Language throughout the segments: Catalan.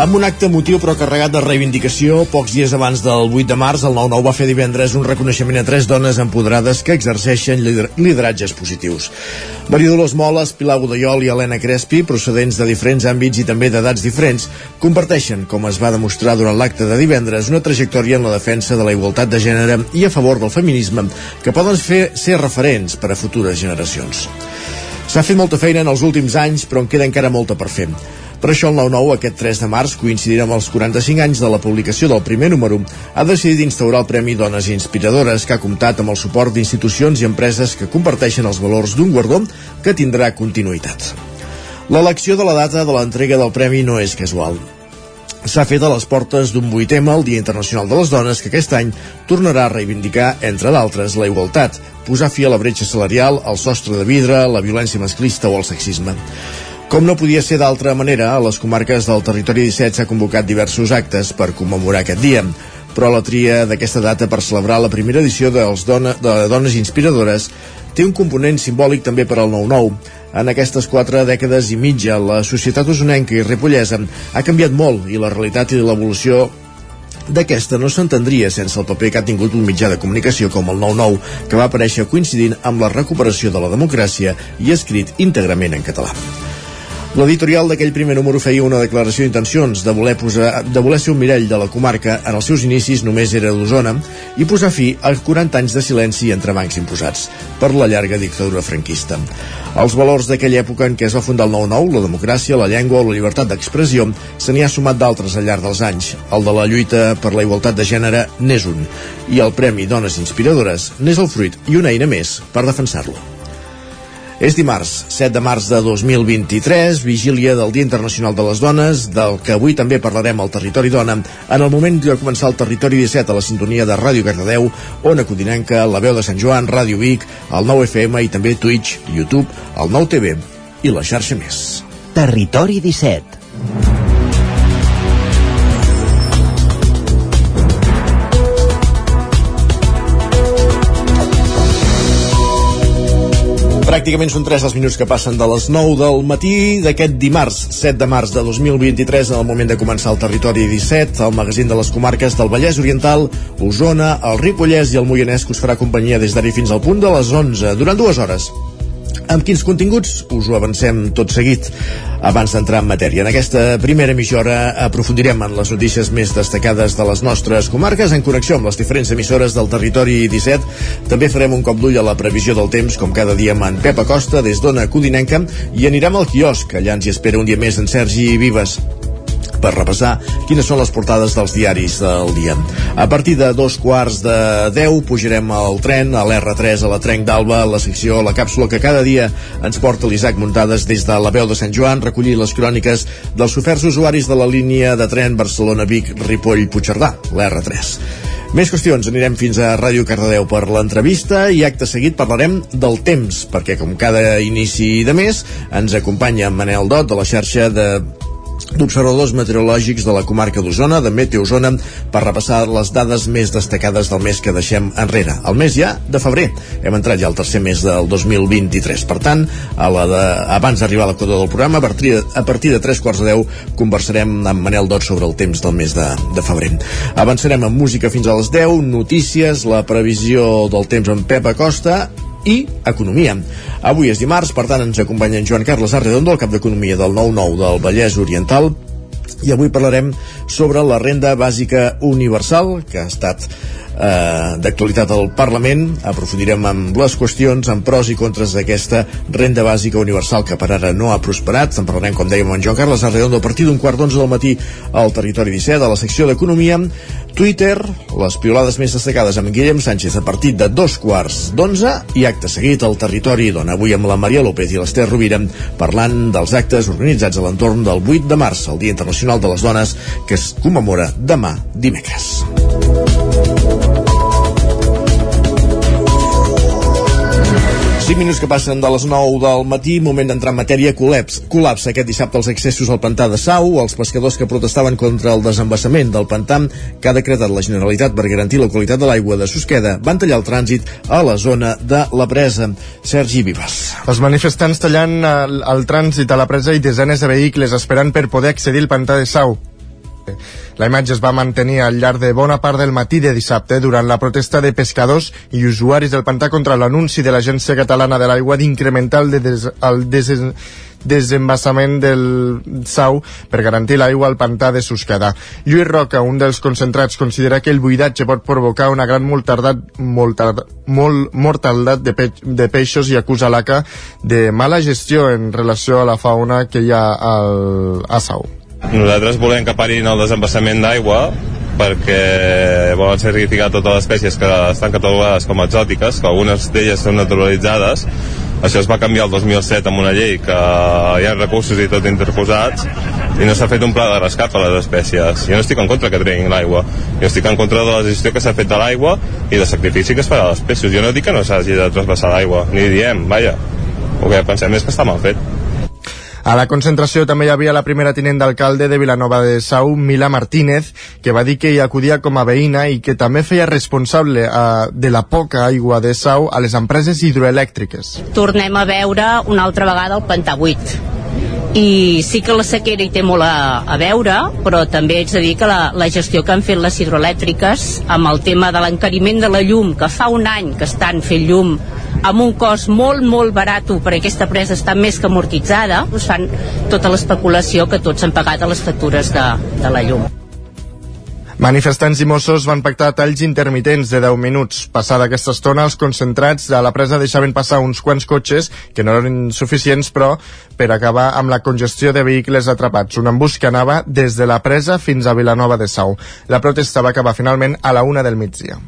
Amb un acte motiu però carregat de reivindicació, pocs dies abans del 8 de març, el 9-9 va fer divendres un reconeixement a tres dones empoderades que exerceixen lider lideratges positius. Maria Dolors Moles, Pilar Godallol i Helena Crespi, procedents de diferents àmbits i també d'edats diferents, comparteixen, com es va demostrar durant l'acte de divendres, una trajectòria en la defensa de la igualtat de gènere i a favor del feminisme que poden fer ser referents per a futures generacions. S'ha fet molta feina en els últims anys, però en queda encara molta per fer. Per això el 9-9, aquest 3 de març, coincidint amb els 45 anys de la publicació del primer número, ha decidit instaurar el Premi Dones Inspiradores, que ha comptat amb el suport d'institucions i empreses que comparteixen els valors d'un guardó que tindrà continuïtat. L'elecció de la data de l'entrega del premi no és casual s'ha fet a les portes d'un 8 el Dia Internacional de les Dones, que aquest any tornarà a reivindicar, entre d'altres, la igualtat, posar fi a la bretxa salarial, el sostre de vidre, la violència masclista o el sexisme. Com no podia ser d'altra manera, a les comarques del territori 17 s'ha convocat diversos actes per commemorar aquest dia però la tria d'aquesta data per celebrar la primera edició dels dona, de Dones Inspiradores té un component simbòlic també per al 9-9. En aquestes quatre dècades i mitja, la societat usonenca i ripollesa ha canviat molt i la realitat i l'evolució d'aquesta no s'entendria sense el paper que ha tingut un mitjà de comunicació com el 9-9, que va aparèixer coincidint amb la recuperació de la democràcia i escrit íntegrament en català. L'editorial d'aquell primer número feia una declaració d'intencions de, voler posar, de voler ser un mirall de la comarca en els seus inicis només era d'Osona i posar fi als 40 anys de silenci entre bancs imposats per la llarga dictadura franquista. Els valors d'aquella època en què es va fundar el 9-9, la democràcia, la llengua o la llibertat d'expressió, se n'hi ha sumat d'altres al llarg dels anys. El de la lluita per la igualtat de gènere n'és un, i el Premi Dones Inspiradores n'és el fruit i una eina més per defensar-lo. És dimarts, 7 de març de 2023, vigília del Dia Internacional de les Dones, del que avui també parlarem al Territori Dona, en el moment de començar el Territori 17 a la sintonia de Ràdio Cardedeu, Ona Codinenca, La Veu de Sant Joan, Ràdio Vic, el 9 FM i també Twitch, YouTube, el 9 TV i la xarxa més. Territori 17 Pràcticament són 3 els minuts que passen de les 9 del matí d'aquest dimarts 7 de març de 2023 en el moment de començar el territori 17 el magazín de les comarques del Vallès Oriental Osona, el Ripollès i el Moianès que us farà companyia des d'ara fins al punt de les 11 durant dues hores amb quins continguts? Us ho avancem tot seguit abans d'entrar en matèria. En aquesta primera hora aprofundirem en les notícies més destacades de les nostres comarques en connexió amb les diferents emissores del territori 17. També farem un cop d'ull a la previsió del temps, com cada dia amb en Pep Acosta des d'Ona Codinenca i anirem al quiosc, allà ens hi espera un dia més en Sergi Vives per repassar quines són les portades dels diaris del dia. A partir de dos quarts de 10 pujarem al tren, a l'R3, a la Trenc d'Alba, la secció, la càpsula que cada dia ens porta l'Isaac Muntades des de la veu de Sant Joan, recollir les cròniques dels oferts usuaris de la línia de tren Barcelona-Vic-Ripoll-Puigcerdà, l'R3. Més qüestions, anirem fins a Ràdio Cardedeu per l'entrevista i acte seguit parlarem del temps, perquè com cada inici de mes ens acompanya Manel Dot de la xarxa de d'observadors meteorològics de la comarca d'Osona, de Meteosona, per repassar les dades més destacades del mes que deixem enrere. El mes ja de febrer. Hem entrat ja al tercer mes del 2023. Per tant, a la de, abans d'arribar a l'equador del programa, a partir, a partir de 3 quarts de 10, conversarem amb Manel Dot sobre el temps del mes de, de febrer. Avançarem amb música fins a les 10, notícies, la previsió del temps amb Pep Acosta i Economia. Avui és dimarts, per tant ens acompanya en Joan Carles Arredondo, el cap d'Economia del 9-9 del Vallès Oriental, i avui parlarem sobre la renda bàsica universal, que ha estat eh, d'actualitat al Parlament. Aprofundirem amb les qüestions, amb pros i contres d'aquesta renda bàsica universal que per ara no ha prosperat. En parlarem, com dèiem, amb Joan Carles Arredondo a partir d'un quart d'onze del matí al Territori 17, a la secció d'Economia. Twitter, les piolades més destacades amb Guillem Sánchez a partir de dos quarts d'onze i acte seguit al Territori d'on avui amb la Maria López i l'Ester Rovira parlant dels actes organitzats a l'entorn del 8 de març, el Dia Internacional de les Dones, que es commemora demà dimecres. 5 minuts que passen de les 9 del matí, moment d'entrar en matèria, col·laps. Col·lapse aquest dissabte els accessos al pantà de Sau, els pescadors que protestaven contra el desembassament del pantà que ha decretat la Generalitat per garantir la qualitat de l'aigua de Susqueda van tallar el trànsit a la zona de la presa. Sergi Vives. Els manifestants tallant el, el trànsit a la presa i desenes de vehicles esperant per poder accedir al pantà de Sau. La imatge es va mantenir al llarg de bona part del matí de dissabte durant la protesta de pescadors i usuaris del pantà contra l'anunci de l'Agència Catalana de l'Aigua d'incrementar el, des, el des, desembassament del Sau per garantir l'aigua al pantà de Susqueda. Lluís Roca, un dels concentrats, considera que el buidatge pot provocar una gran mortaldat, mortaldat, molt, mortaldat de, pe de peixos i acusa l'ACA de mala gestió en relació a la fauna que hi ha al, a Sau. Nosaltres volem que parin el desembassament d'aigua perquè volen certificar totes les espècies que estan catalogades com exòtiques, que algunes d'elles són naturalitzades. Això es va canviar el 2007 amb una llei que hi ha recursos i tot interposats i no s'ha fet un pla de rescat a les espècies. Jo no estic en contra que treguin l'aigua, jo estic en contra de la gestió que s'ha fet de l'aigua i de sacrifici que es farà a les espècies. Jo no dic que no s'hagi de trasbassar l'aigua, ni diem, vaja. El que pensem és que està mal fet. A la concentració també hi havia la primera tinent d'alcalde de Vilanova de Sau, Mila Martínez, que va dir que hi acudia com a veïna i que també feia responsable uh, de la poca aigua de Sau a les empreses hidroelèctriques. Tornem a veure una altra vegada el pantà buit i sí que la sequera hi té molt a, a veure, però també haig de dir que la, la gestió que han fet les hidroelèctriques amb el tema de l'encariment de la llum, que fa un any que estan fent llum amb un cost molt, molt barat perquè aquesta presa està més que amortitzada, doncs fan tota l'especulació que tots han pagat a les factures de, de la llum. Manifestants i Mossos van pactar talls intermitents de 10 minuts. Passada aquesta estona, els concentrats a la presa deixaven passar uns quants cotxes, que no eren suficients, però per acabar amb la congestió de vehicles atrapats. Un embús que anava des de la presa fins a Vilanova de Sau. La protesta va acabar finalment a la una del migdia.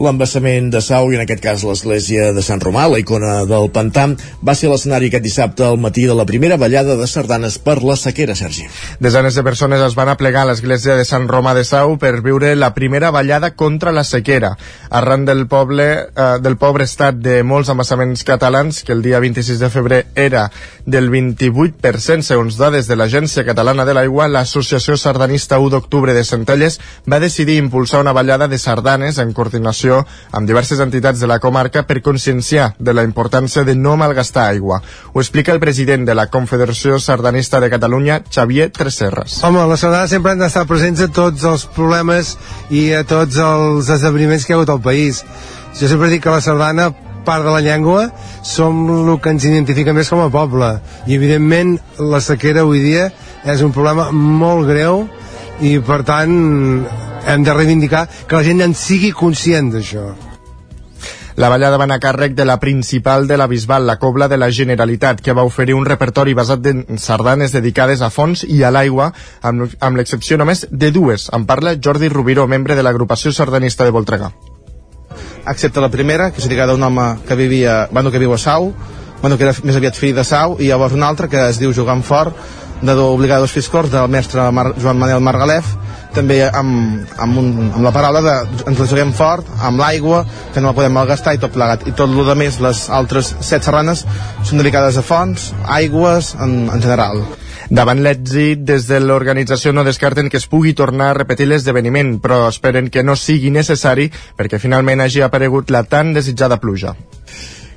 L'embassament de Sau, i en aquest cas l'església de Sant Romà, la icona del Pantà, va ser l'escenari aquest dissabte al matí de la primera ballada de sardanes per la sequera, Sergi. Desenes de persones es van aplegar a l'església de Sant Romà de Sau per viure la primera ballada contra la sequera, arran del poble eh, del pobre estat de molts embassaments catalans, que el dia 26 de febrer era del 28% segons dades de l'Agència Catalana de l'Aigua, l'Associació Sardanista 1 d'octubre de Centelles va decidir impulsar una ballada de sardanes en coordinació amb diverses entitats de la comarca per conscienciar de la importància de no malgastar aigua. Ho explica el president de la Confederació Sardanista de Catalunya, Xavier Treserres. Home, la sardana sempre han d'estar presents a tots els problemes i a tots els esdeveniments que hi ha hagut al país. Jo sempre dic que la sardana part de la llengua som el que ens identifica més com a poble i evidentment la sequera avui dia és un problema molt greu i per tant hem de reivindicar que la gent en sigui conscient d'això. La ballada va anar a càrrec de la principal de la Bisbal, la Cobla de la Generalitat, que va oferir un repertori basat en sardanes dedicades a fons i a l'aigua, amb, amb l'excepció només de dues. En parla Jordi Rubiró, membre de l'agrupació sardanista de Voltregà. Excepte la primera, que és dedicada a un home que vivia, bueno, que viu a Sau, bueno, que era més aviat fill de Sau, i llavors una altra que es diu Jugant Fort, de d'obligar dos fiscors del mestre Mar Joan Manel Margalef també amb, amb, un, amb la paraula de ens la juguem fort, amb l'aigua que no la podem malgastar i tot plegat i tot el que més, les altres set serranes són dedicades a fonts, aigües en, en general Davant l'èxit, des de l'organització no descarten que es pugui tornar a repetir l'esdeveniment, però esperen que no sigui necessari perquè finalment hagi aparegut la tan desitjada pluja.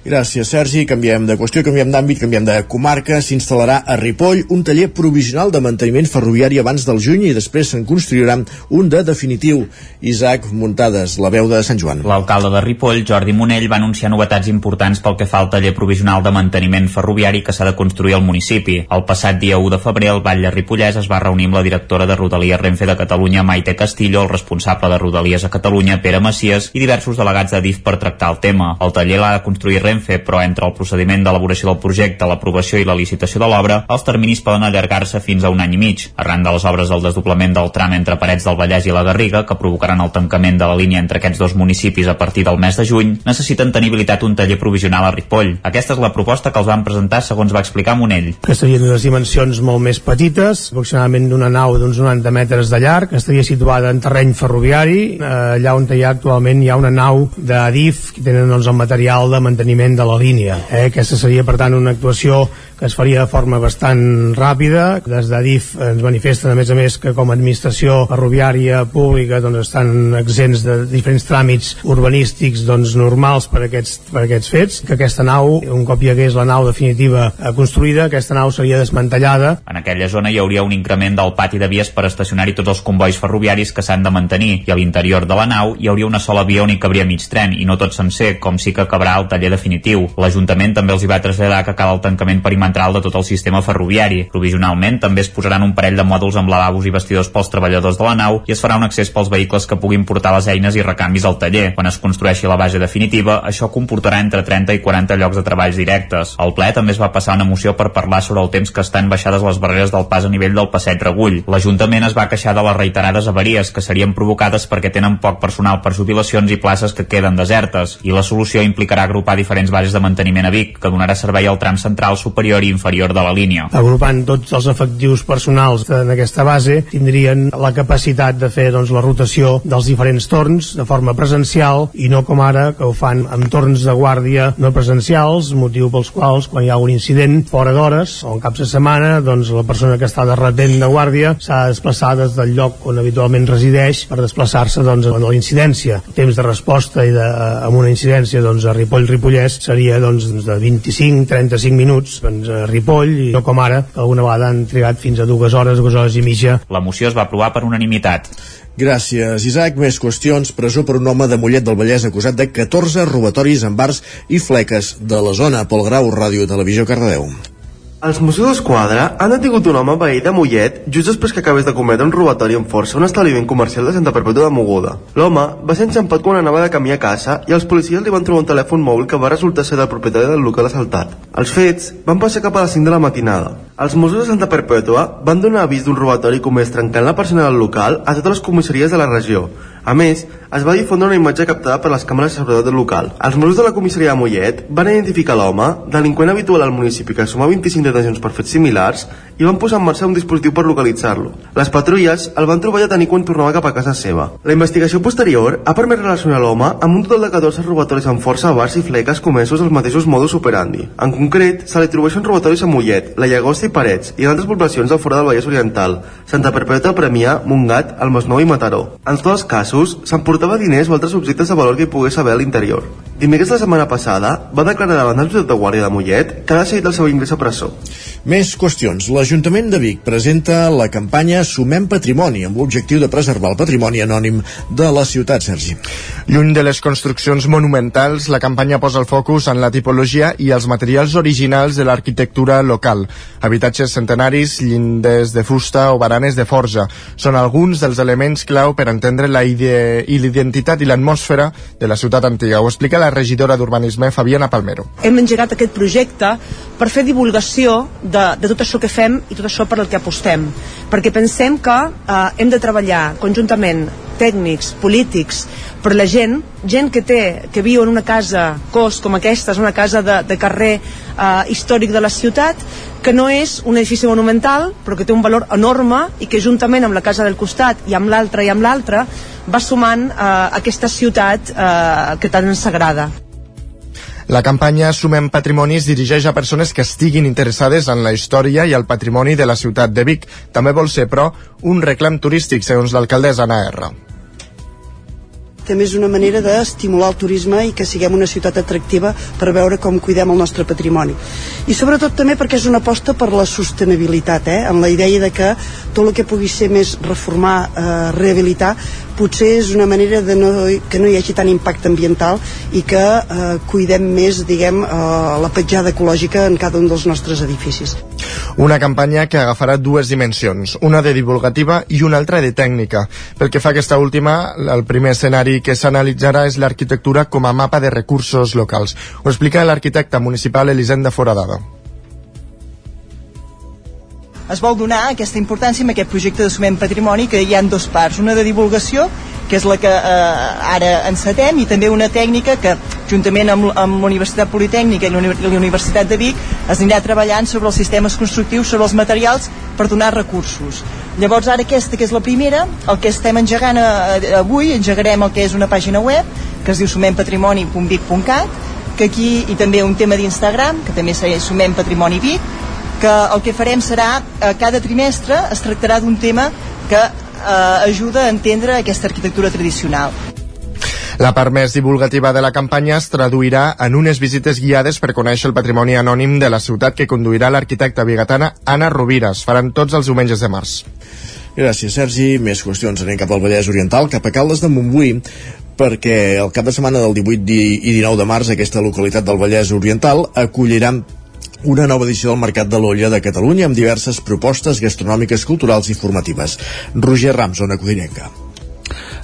Gràcies, Sergi. Canviem de qüestió, canviem d'àmbit, canviem de comarca. S'instal·larà a Ripoll un taller provisional de manteniment ferroviari abans del juny i després se'n construirà un de definitiu. Isaac Muntades, la veu de Sant Joan. L'alcalde de Ripoll, Jordi Monell, va anunciar novetats importants pel que fa al taller provisional de manteniment ferroviari que s'ha de construir al municipi. El passat dia 1 de febrer, el Batlle Ripollès es va reunir amb la directora de Rodalies Renfe de Catalunya, Maite Castillo, el responsable de Rodalies a Catalunya, Pere Macias, i diversos delegats de DIF per tractar el tema. El taller l'ha de construir Renfe Renfe, però entre el procediment d'elaboració del projecte, l'aprovació i la licitació de l'obra, els terminis poden allargar-se fins a un any i mig. Arran de les obres del desdoblament del tram entre Parets del Vallès i la Garriga, que provocaran el tancament de la línia entre aquests dos municipis a partir del mes de juny, necessiten tenir habilitat un taller provisional a Ripoll. Aquesta és la proposta que els van presentar segons va explicar Monell. Que serien unes dimensions molt més petites, aproximadament d'una nau d'uns 90 metres de llarg, que estaria situada en terreny ferroviari, eh, allà on hi ha actualment hi ha una nau d'Adif, que tenen doncs, el material de manteniment manteniment de la línia. Eh? Aquesta seria, per tant, una actuació que es faria de forma bastant ràpida. Des d'ADIF ens manifesten, a més a més, que com a administració ferroviària pública doncs, estan exempts de diferents tràmits urbanístics doncs, normals per aquests, per aquests fets, que aquesta nau, un cop hi hagués la nau definitiva eh, construïda, aquesta nau seria desmantellada. En aquella zona hi hauria un increment del pati de vies per estacionar-hi tots els convois ferroviaris que s'han de mantenir i a l'interior de la nau hi hauria una sola via on hi cabria mig tren i no tot sencer, com sí que acabarà el taller definitiu. L'Ajuntament també els hi va traslladar que cal el tancament perimetral perimetral de tot el sistema ferroviari. Provisionalment també es posaran un parell de mòduls amb lavabos i vestidors pels treballadors de la nau i es farà un accés pels vehicles que puguin portar les eines i recanvis al taller. Quan es construeixi la base definitiva, això comportarà entre 30 i 40 llocs de treballs directes. Al ple també es va passar una moció per parlar sobre el temps que estan baixades les barreres del pas a nivell del passeig Regull. L'Ajuntament es va queixar de les reiterades avaries que serien provocades perquè tenen poc personal per jubilacions i places que queden desertes i la solució implicarà agrupar diferents bases de manteniment a Vic, que donarà servei al tram central superior superior i inferior de la línia. Agrupant tots els efectius personals en aquesta base tindrien la capacitat de fer doncs, la rotació dels diferents torns de forma presencial i no com ara que ho fan amb torns de guàrdia no presencials, motiu pels quals quan hi ha un incident fora d'hores o en caps de setmana, doncs la persona que està de retent de guàrdia s'ha de desplaçar des del lloc on habitualment resideix per desplaçar-se doncs, a la incidència. El temps de resposta i de, amb una incidència doncs, a Ripoll-Ripollès seria doncs, de 25-35 minuts doncs, a Ripoll i no com ara, que alguna vegada han trigat fins a dues hores, dues hores i mitja. La moció es va aprovar per unanimitat. Gràcies, Isaac. Més qüestions. Presó per un home de Mollet del Vallès acusat de 14 robatoris en bars i fleques de la zona. Pol Grau, Ràdio Televisió, Cardedeu. Els Mossos d'Esquadra han detingut un home veí de Mollet just després que acabés de cometre un robatori amb força a un establiment comercial de Santa Perpètua de Mogoda. L'home va ser enxampat quan anava de camí a casa i els policies li van trobar un telèfon mòbil que va resultar ser del propietari del local assaltat. Els fets van passar cap a les 5 de la matinada. Els Mossos de Santa Perpètua van donar avís d'un robatori comès trencant la persona del local a totes les comissaries de la regió. A més, es va difondre una imatge captada per les càmeres de seguretat del local. Els Mossos de la comissaria de Mollet van identificar l'home, delinqüent habitual al municipi que suma 25 detencions per fets similars, i van posar en marxa un dispositiu per localitzar-lo. Les patrulles el van trobar ja tenir quan tornava cap a casa seva. La investigació posterior ha permès relacionar l'home amb un total de 14 robatoris amb força a bars i fleques comesos als mateixos modus operandi. En concret, se li atribueixen robatoris a Mollet, la Llagosta i Parets i en altres poblacions del fora del Vallès Oriental, Santa Perpètua, Premià, Montgat, el Masnou i Mataró. En tots els casos, s'emportava diners o altres objectes de valor que hi pogués haver a l'interior. Dimecres de la setmana passada va declarar davant del jutjat de Guàrdia de Mollet que ha decidit el seu ingrés a presó. Més qüestions. L'Ajuntament de Vic presenta la campanya Sumem Patrimoni amb l'objectiu de preservar el patrimoni anònim de la ciutat, Sergi. Lluny de les construccions monumentals, la campanya posa el focus en la tipologia i els materials originals de l'arquitectura local. Habitatges centenaris, llindes de fusta o baranes de forja són alguns dels elements clau per entendre la ide i l'identitat i l'atmosfera de la ciutat antiga. Ho explica la regidora d'Urbanisme, Fabiana Palmero. Hem engegat aquest projecte per fer divulgació de, de tot això que fem i tot això per el que apostem. Perquè pensem que eh, hem de treballar conjuntament tècnics, polítics, per la gent, gent que té, que viu en una casa cos com aquesta, és una casa de, de carrer eh, històric de la ciutat, que no és un edifici monumental, però que té un valor enorme i que juntament amb la casa del costat i amb l'altra i amb l'altra va sumant eh, aquesta ciutat eh, que tant ens agrada. La campanya Sumem Patrimoni es dirigeix a persones que estiguin interessades en la història i el patrimoni de la ciutat de Vic. També vol ser, però, un reclam turístic, segons l'alcaldessa Ana R també és una manera d'estimular el turisme i que siguem una ciutat atractiva per veure com cuidem el nostre patrimoni. I sobretot també perquè és una aposta per la sostenibilitat, eh? en la idea de que tot el que pugui ser més reformar, eh, rehabilitar, potser és una manera de no, que no hi hagi tant impacte ambiental i que eh, cuidem més, diguem, eh, la petjada ecològica en cada un dels nostres edificis. Una campanya que agafarà dues dimensions, una de divulgativa i una altra de tècnica. Pel que fa a aquesta última, el primer escenari que s'analitzarà és l'arquitectura com a mapa de recursos locals. Ho explica l'arquitecte municipal Elisenda Foradada es vol donar aquesta importància amb aquest projecte de Sumem Patrimoni que hi ha dos parts, una de divulgació que és la que eh, ara encetem i també una tècnica que juntament amb, amb la Universitat Politècnica i la Universitat de Vic es anirà treballant sobre els sistemes constructius, sobre els materials per donar recursos. Llavors ara aquesta que és la primera, el que estem engegant eh, avui, engegarem el que és una pàgina web que es diu sumempatrimoni.vic.cat que aquí, i també un tema d'Instagram, que també se sumem Patrimoni Vic, que el que farem serà, eh, cada trimestre es tractarà d'un tema que eh, ajuda a entendre aquesta arquitectura tradicional. La part més divulgativa de la campanya es traduirà en unes visites guiades per conèixer el patrimoni anònim de la ciutat que conduirà l'arquitecta bigatana Anna Rovira. Es faran tots els diumenges de març. Gràcies, Sergi. Més qüestions. Anem cap al Vallès Oriental, cap a Caldes de Montbui, perquè el cap de setmana del 18 i 19 de març aquesta localitat del Vallès Oriental acollirà una nova edició del Mercat de l'Olla de Catalunya amb diverses propostes gastronòmiques, culturals i formatives. Roger Rams, Ona Codinenca.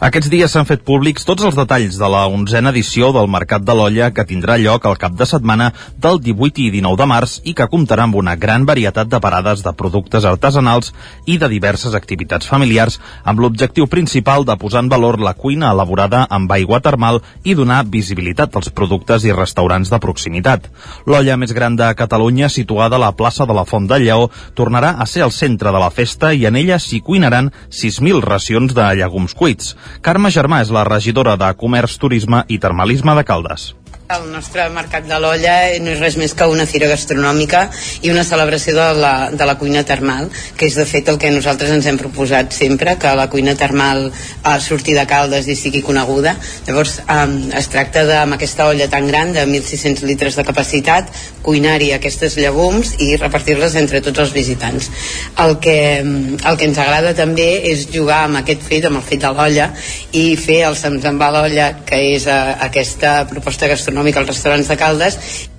Aquests dies s'han fet públics tots els detalls de la onzena edició del Mercat de l'Olla que tindrà lloc al cap de setmana del 18 i 19 de març i que comptarà amb una gran varietat de parades de productes artesanals i de diverses activitats familiars amb l'objectiu principal de posar en valor la cuina elaborada amb aigua termal i donar visibilitat als productes i restaurants de proximitat. L'olla més gran de Catalunya, situada a la plaça de la Font del Lleó, tornarà a ser el centre de la festa i en ella s'hi cuinaran 6.000 racions de llegums cuits. Carme Germà és la regidora de Comerç, Turisme i Termalisme de Caldes. El nostre Mercat de l'Olla no és res més que una fira gastronòmica i una celebració de la, de la cuina termal, que és de fet el que nosaltres ens hem proposat sempre, que la cuina termal eh, surti de Caldes i sigui coneguda. Llavors eh, es tracta de, amb aquesta olla tan gran, de 1.600 litres de capacitat, cuinar-hi aquestes llegums i repartir-les entre tots els visitants. El que, el que ens agrada també és jugar amb aquest fet, amb el fet de l'olla, i fer el Sems amb l'olla, que és eh, aquesta proposta gastronòmica econòmic als restaurants de Caldes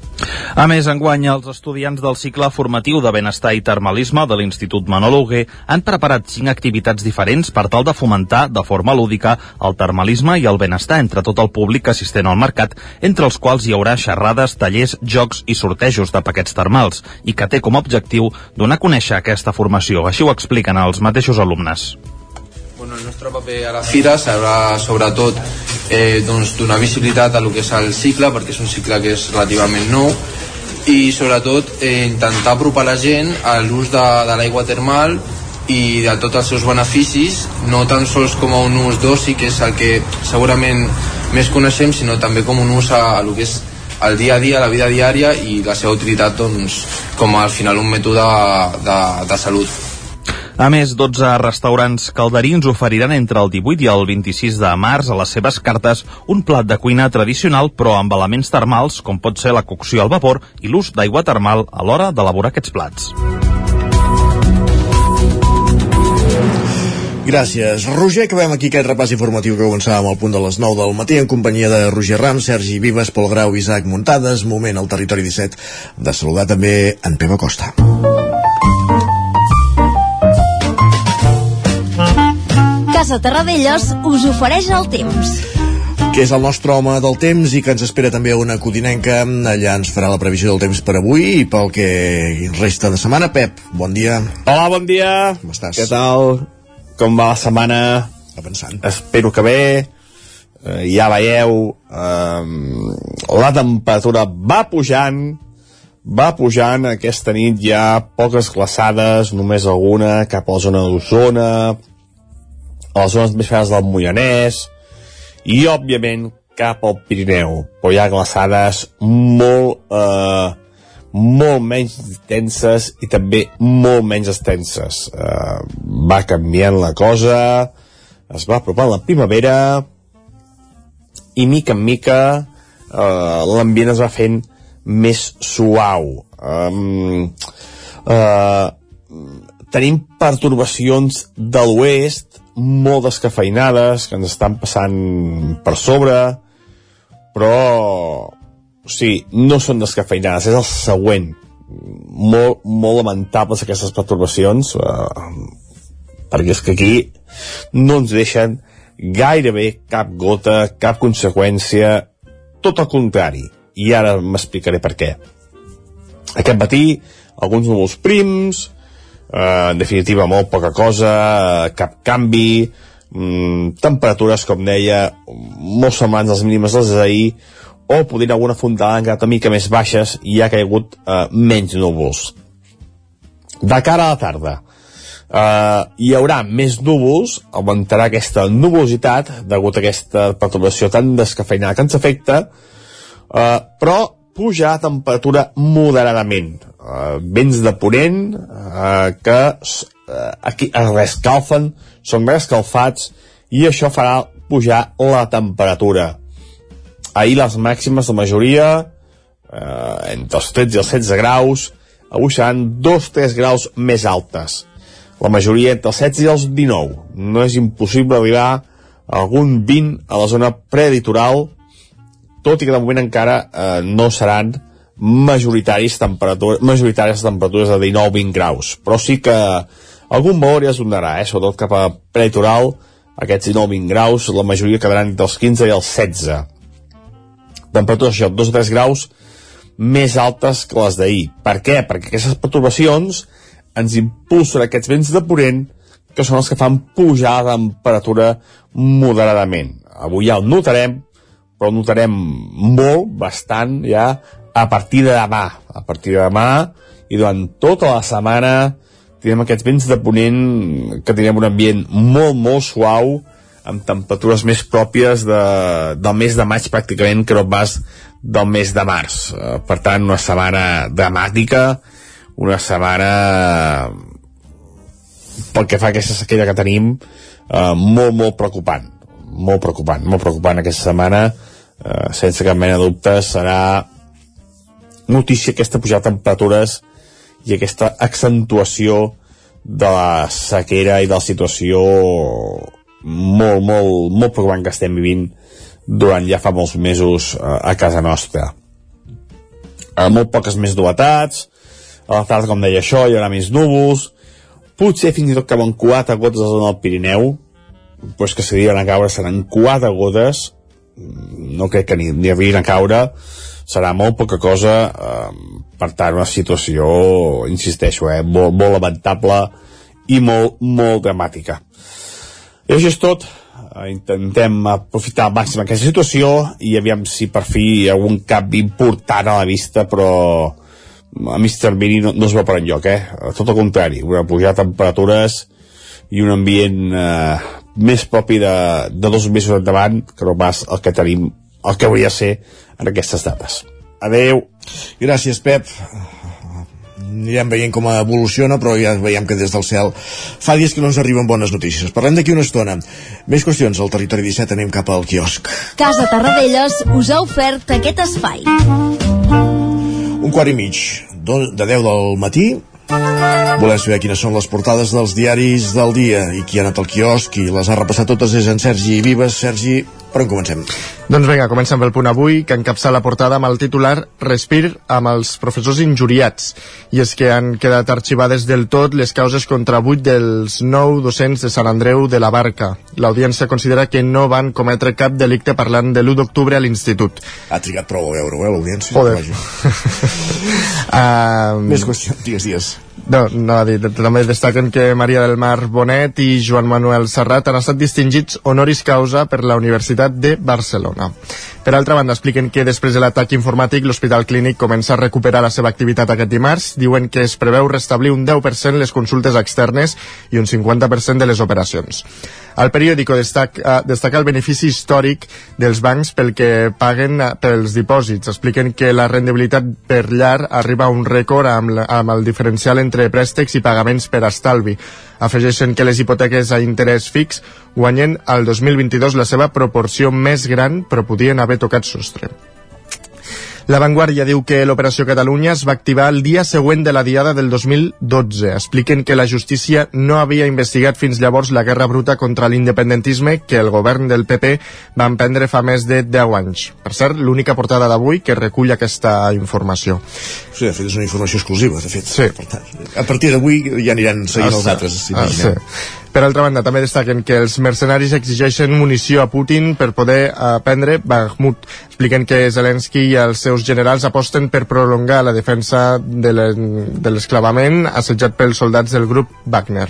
a més, enguany, els estudiants del cicle formatiu de benestar i termalisme de l'Institut Manol han preparat cinc activitats diferents per tal de fomentar de forma lúdica el termalisme i el benestar entre tot el públic assistent al mercat, entre els quals hi haurà xerrades, tallers, jocs i sortejos de paquets termals, i que té com a objectiu donar a conèixer aquesta formació. Així ho expliquen els mateixos alumnes. Bueno, el nostre paper a la fira serà sobretot eh, doncs, donar visibilitat a lo que és el cicle, perquè és un cicle que és relativament nou, i sobretot eh, intentar apropar la gent a l'ús de, de l'aigua termal i de tots els seus beneficis, no tan sols com a un ús d'oci, que és el que segurament més coneixem, sinó també com un ús a, a lo que és el dia a dia, la vida diària i la seva utilitat doncs, com al final un mètode de, de, de salut. A més, 12 restaurants calderins oferiran entre el 18 i el 26 de març a les seves cartes un plat de cuina tradicional però amb elements termals com pot ser la cocció al vapor i l'ús d'aigua termal a l'hora d'elaborar aquests plats. Gràcies. Roger, acabem aquí aquest repàs informatiu que començàvem al punt de les 9 del matí en companyia de Roger Ram, Sergi Vives, Pol Grau, Isaac Muntades, moment al territori 17 de saludar també en Pep Acosta. Casa Terradellos us ofereix el temps que és el nostre home del temps i que ens espera també una codinenca. Allà ens farà la previsió del temps per avui i pel que resta de setmana. Pep, bon dia. Hola, bon dia. Com estàs? Què tal? Com va la setmana? Avançant. Espero que bé. Eh, ja veieu, eh, la temperatura va pujant, va pujant aquesta nit hi ha poques glaçades, només alguna cap a la zona d'Osona, a les zones més fredes del Moianès i, òbviament, cap al Pirineu. Però hi ha glaçades molt, eh, molt menys intenses i també molt menys extenses. Eh, va canviant la cosa, es va apropant la primavera i, mica en mica, eh, l'ambient es va fent més suau. Um, eh, tenim pertorbacions de l'oest molt descafeinades que ens estan passant per sobre però o sigui, no són descafeinades és el següent. Molt, molt lamentables aquestes perturbacions eh, perquè és que aquí no ens deixen gairebé cap gota, cap conseqüència tot el contrari. I ara m'explicaré per què. Aquest matí alguns núvols prims en definitiva molt poca cosa, eh, cap canvi, mm, temperatures, com deia, molt semblants als mínimes dels d'ahir, o podria alguna fondada encara una mica més baixes i ha caigut eh, menys núvols. De cara a la tarda, eh, hi haurà més núvols, augmentarà aquesta nubositat degut a aquesta perturbació tan descafeinada que ens afecta, eh, però pujar a temperatura moderadament. Eh, vents de ponent eh, que eh, aquí es rescalfen, són rescalfats i això farà pujar la temperatura. Ahir les màximes de majoria eh, entre els 13 i els 16 graus, avui seran 2-3 graus més altes. La majoria entre els 16 i els 19. No és impossible arribar a algun 20 a la zona preditoral, tot i que de moment encara eh, no seran majoritaris temperatures, majoritàries temperatures de 19-20 graus, però sí que algun valor ja es donarà, eh? sobretot cap a preditoral, aquests 19-20 graus, la majoria quedaran entre els 15 i els 16. Temperatures, això, 2 o 3 graus més altes que les d'ahir. Per què? Perquè aquestes perturbacions ens impulsen aquests vents de ponent que són els que fan pujar la temperatura moderadament. Avui ja el notarem, però notarem molt, bastant, ja a partir de demà. A partir de demà i durant tota la setmana tindrem aquests vents de ponent que tindrem un ambient molt, molt suau, amb temperatures més pròpies de, del mes de maig pràcticament que no pas del mes de març. Eh, per tant, una setmana dramàtica, una setmana pel que fa a aquesta sequera que tenim eh, molt, molt preocupant molt preocupant, molt preocupant aquesta setmana eh, sense cap mena de dubte serà notícia aquesta pujada de temperatures i aquesta accentuació de la sequera i de la situació molt, molt, molt preocupant que estem vivint durant ja fa molts mesos eh, a casa nostra. Eh, molt poques més novetats, a la tarda, com deia això, hi haurà més núvols, potser fins i tot cauen quatre gotes a la zona del Pirineu, pues que s'arriben a caure seran quatre gotes, no crec que ni, ni arribin a caure, serà molt poca cosa, eh, per tant, una situació, insisteixo, eh, molt, molt lamentable i molt, molt dramàtica. I això és tot. Eh, intentem aprofitar al màxim aquesta situació i aviam si per fi hi ha algun canvi important a la vista, però a mig termini no, no es va per enlloc, eh? Tot el contrari, una pujada de temperatures i un ambient eh, més propi de, de dos mesos endavant que no pas el que tenim, el que hauria de ser en aquestes dates. Adeu. Gràcies, Pep anirem veient com evoluciona, però ja veiem que des del cel fa dies que no ens arriben bones notícies. Parlem d'aquí una estona. Més qüestions al Territori 17, anem cap al quiosc. Casa Tarradellas us ha ofert aquest espai. Un quart i mig, de 10 del matí, Volem saber quines són les portades dels diaris del dia i qui ha anat al quiosc i les ha repassat totes és en Sergi Vives. Sergi, per on comencem? Doncs vinga, comencem pel punt avui, que encapça la portada amb el titular Respir amb els professors injuriats. I és que han quedat arxivades del tot les causes contra vuit dels nou docents de Sant Andreu de la Barca. L'audiència considera que no van cometre cap delicte parlant de l'1 d'octubre a l'institut. Ha trigat prou a veure-ho, eh, l'audiència? Joder. um... Més qüestions, digues, digues. No, no, també destaquen que Maria del Mar Bonet i Joan Manuel Serrat han estat distingits honoris causa per la Universitat de Barcelona. Per altra banda, expliquen que després de l'atac informàtic l'Hospital Clínic comença a recuperar la seva activitat aquest dimarts. Diuen que es preveu restablir un 10% les consultes externes i un 50% de les operacions. El periòdico destaca, destaca el benefici històric dels bancs pel que paguen pels dipòsits. Expliquen que la rendibilitat per llar arriba a un rècord amb, amb el diferencial entre préstecs i pagaments per estalvi. Afegeixen que les hipoteques a interès fix guanyen al 2022 la seva proporció més gran, però podien haver tocat sostre. La Vanguardia diu que l'Operació Catalunya es va activar el dia següent de la diada del 2012. Expliquen que la justícia no havia investigat fins llavors la guerra bruta contra l'independentisme que el govern del PP va emprendre fa més de 10 anys. Per cert, l'única portada d'avui que recull aquesta informació. Sí, de fet, és una informació exclusiva, de fet. Sí. Per tant, a partir d'avui ja aniran seguint ah, els altres, ah, sí. Per altra banda, també destaquen que els mercenaris exigeixen munició a Putin per poder prendre Bakhmut. Expliquen que Zelensky i els seus generals aposten per prolongar la defensa de l'esclavament assetjat pels soldats del grup Wagner.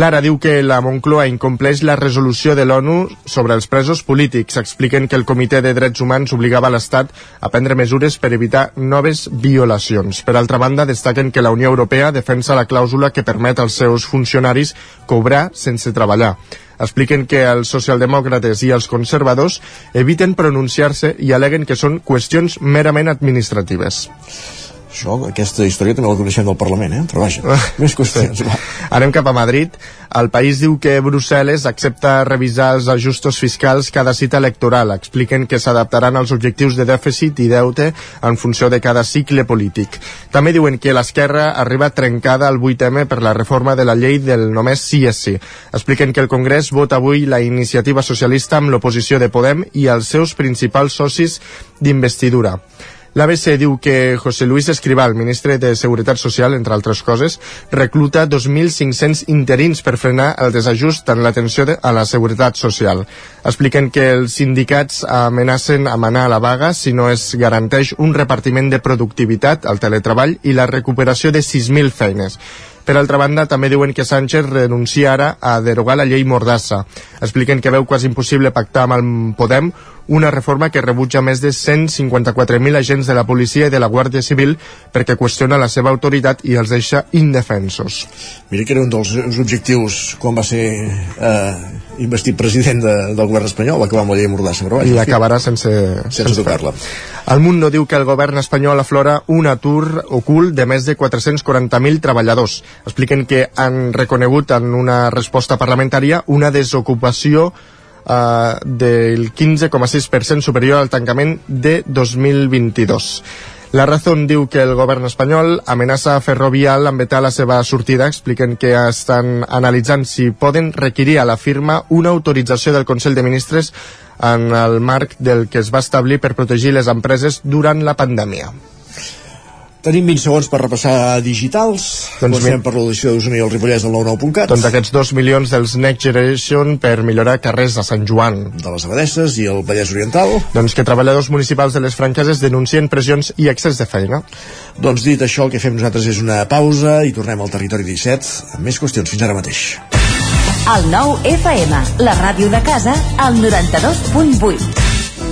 Lara diu que la Moncloa incompleix la resolució de l'ONU sobre els presos polítics. Expliquen que el Comitè de Drets Humans obligava l'Estat a prendre mesures per evitar noves violacions. Per altra banda, destaquen que la Unió Europea defensa la clàusula que permet als seus funcionaris cobrar sense treballar expliquen que els socialdemòcrates i els conservadors eviten pronunciar-se i aleguen que són qüestions merament administratives. Això, aquesta història també la coneixem del Parlament, eh? Però vaja, més qüestions. Va. Anem cap a Madrid. El país diu que Brussel·les accepta revisar els ajustos fiscals cada cita electoral. Expliquen que s'adaptaran als objectius de dèficit i deute en funció de cada cicle polític. També diuen que l'esquerra arriba trencada al 8M per la reforma de la llei del només sí és sí. Expliquen que el Congrés vota avui la iniciativa socialista amb l'oposició de Podem i els seus principals socis d'investidura. L'ABC diu que José Luis Escribal, ministre de Seguretat Social, entre altres coses, recluta 2.500 interins per frenar el desajust en l'atenció a la seguretat social. Expliquen que els sindicats amenacen a manar a la vaga si no es garanteix un repartiment de productivitat al teletreball i la recuperació de 6.000 feines. Per altra banda, també diuen que Sánchez renuncia ara a derogar la llei Mordassa. Expliquen que veu quasi impossible pactar amb el Podem una reforma que rebutja més de 154.000 agents de la policia i de la Guàrdia Civil perquè qüestiona la seva autoritat i els deixa indefensos. Mira que era un dels objectius quan va ser eh, investit president de, del govern espanyol, acabar amb la llei Mordassa. Però I acabarà sense, sense, sense tocar-la. El Mundo diu que el govern espanyol aflora un atur ocult de més de 440.000 treballadors. Expliquen que han reconegut en una resposta parlamentària una desocupació eh, del 15,6% superior al tancament de 2022. La Razón diu que el govern espanyol amenaça a Ferrovial amb vetar la seva sortida. Expliquen que estan analitzant si poden requerir a la firma una autorització del Consell de Ministres en el marc del que es va establir per protegir les empreses durant la pandèmia. Tenim 20 segons per repassar digitals. Doncs Comencem per l'audició d'Osona i el Ripollès del 99.cat. Doncs aquests 2 milions dels Next Generation per millorar carrers de Sant Joan. De les Abadesses i el Vallès Oriental. Doncs que treballadors municipals de les franqueses denuncien pressions i excés de feina. Doncs dit això, el que fem nosaltres és una pausa i tornem al territori 17 amb més qüestions. Fins ara mateix. El nou FM, la ràdio de casa, al 92.8.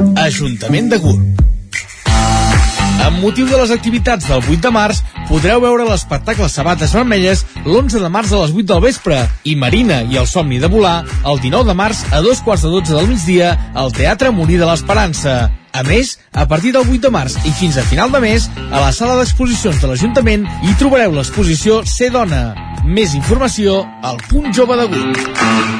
Ajuntament de Gurb. Amb motiu de les activitats del 8 de març, podreu veure l'espectacle Sabates Vermelles l'11 de març a les 8 del vespre i Marina i el somni de volar el 19 de març a dos quarts de 12 del migdia al Teatre Molí de l'Esperança. A més, a partir del 8 de març i fins a final de mes, a la sala d'exposicions de l'Ajuntament hi trobareu l'exposició Ser Dona. Més informació al punt jove de Gurb.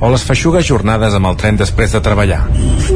o les feixugues jornades amb el tren després de treballar.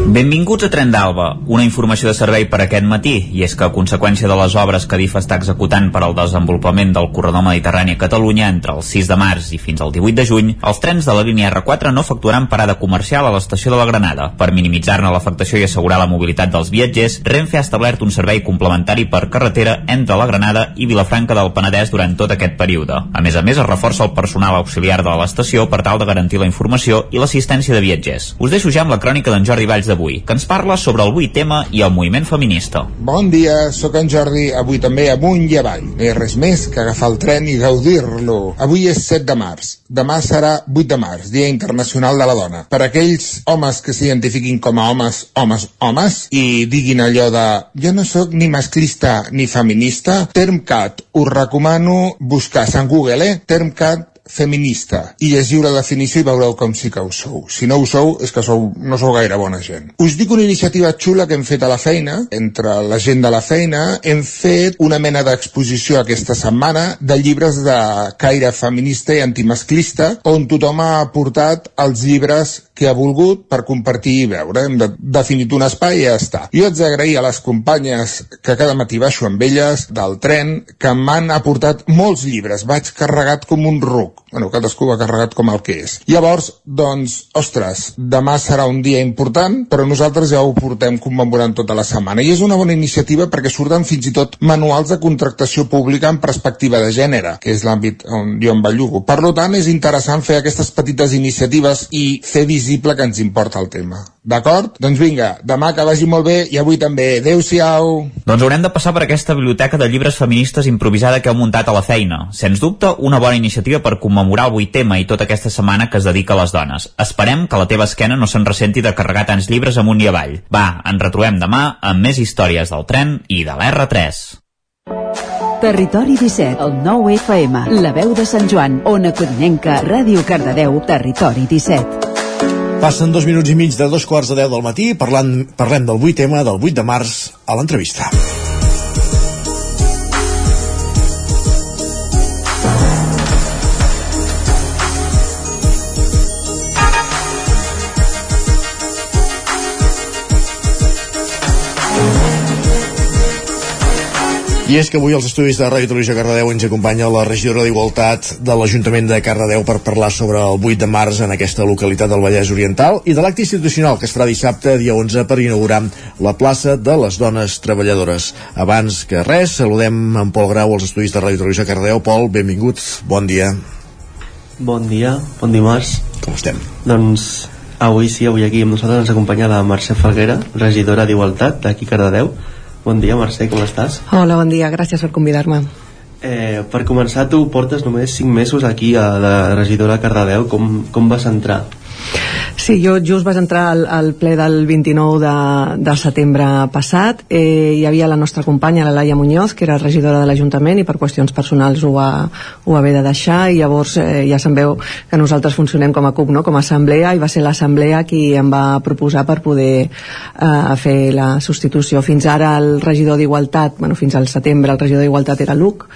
Benvinguts a Tren d'Alba, una informació de servei per aquest matí, i és que a conseqüència de les obres que DIF està executant per al desenvolupament del corredor mediterrani a Catalunya entre el 6 de març i fins al 18 de juny, els trens de la línia R4 no efectuaran parada comercial a l'estació de la Granada. Per minimitzar-ne l'afectació i assegurar la mobilitat dels viatgers, Renfe ha establert un servei complementari per carretera entre la Granada i Vilafranca del Penedès durant tot aquest període. A més a més, es reforça el personal auxiliar de l'estació per tal de garantir la informació i l'assistència de viatgers. Us deixo ja amb la crònica d'en Jordi Valls d'avui, que ens parla sobre el 8 tema i el moviment feminista. Bon dia, sóc en Jordi, avui també amunt i avall. No hi ha res més que agafar el tren i gaudir-lo. Avui és 7 de març, demà serà 8 de març, Dia Internacional de la Dona. Per aquells homes que s'identifiquin com a homes, homes, homes, i diguin allò de jo no sóc ni masclista ni feminista, Termcat, us recomano buscar a Google, eh? Termcat feminista i llegiu la definició i veureu com sí que ho sou. Si no ho sou, és que sou, no sou gaire bona gent. Us dic una iniciativa xula que hem fet a la feina, entre la gent de la feina, hem fet una mena d'exposició aquesta setmana de llibres de caire feminista i antimasclista, on tothom ha portat els llibres que ha volgut per compartir i veure. Hem de, definit un espai i ja està. Jo haig d'agrair a les companyes que cada matí baixo amb elles del tren que m'han aportat molts llibres. Vaig carregat com un ruc. Bueno, cadascú va carregat com el que és. Llavors, doncs, ostres, demà serà un dia important, però nosaltres ja ho portem commemorant tota la setmana. I és una bona iniciativa perquè surten fins i tot manuals de contractació pública en perspectiva de gènere, que és l'àmbit on jo em bellugo. Per tant, és interessant fer aquestes petites iniciatives i fer visible que ens importa el tema. D'acord? Doncs vinga, demà que vagi molt bé i avui també. Adéu-siau! Doncs haurem de passar per aquesta biblioteca de llibres feministes improvisada que heu muntat a la feina. Sens dubte, una bona iniciativa per commemorar el 8 tema i tota aquesta setmana que es dedica a les dones. Esperem que la teva esquena no se'n ressenti de carregar tants llibres amunt i avall. Va, ens retrobem demà amb més històries del tren i de l'R3. Territori 17, el 9 FM, la veu de Sant Joan, Ona Codinenca, Ràdio Cardedeu, Territori 17. Passen dos minuts i mig de dos quarts de deu del matí, parlant, parlem del 8 tema del 8 de març a l'entrevista. I és que avui als estudis de Ràdio Televisió Cardedeu ens acompanya la regidora d'Igualtat de l'Ajuntament de Cardedeu per parlar sobre el 8 de març en aquesta localitat del Vallès Oriental i de l'acte institucional que es farà dissabte, dia 11, per inaugurar la plaça de les dones treballadores. Abans que res, saludem en Pol Grau als estudis de Ràdio Televisió Cardedeu. Pol, benvinguts, bon dia. Bon dia, bon dimarts. Com estem? Doncs avui sí, avui aquí amb nosaltres ens acompanya la Mercè Falguera, regidora d'Igualtat d'aquí Cardedeu. Bon dia, Mercè, com estàs? Hola, bon dia, gràcies per convidar-me. Eh, per començar, tu portes només 5 mesos aquí a la regidora Cardedeu. Com, com vas entrar? Sí, jo just vaig entrar al, al ple del 29 de, de setembre passat. Eh, hi havia la nostra companya, la Laia Muñoz, que era regidora de l'Ajuntament i per qüestions personals ho va, ho va haver de deixar i llavors eh, ja se'n veu que nosaltres funcionem com a CUP, no? com a assemblea i va ser l'assemblea qui em va proposar per poder eh, fer la substitució. Fins ara el regidor d'Igualtat, bueno, fins al setembre el regidor d'Igualtat era Luc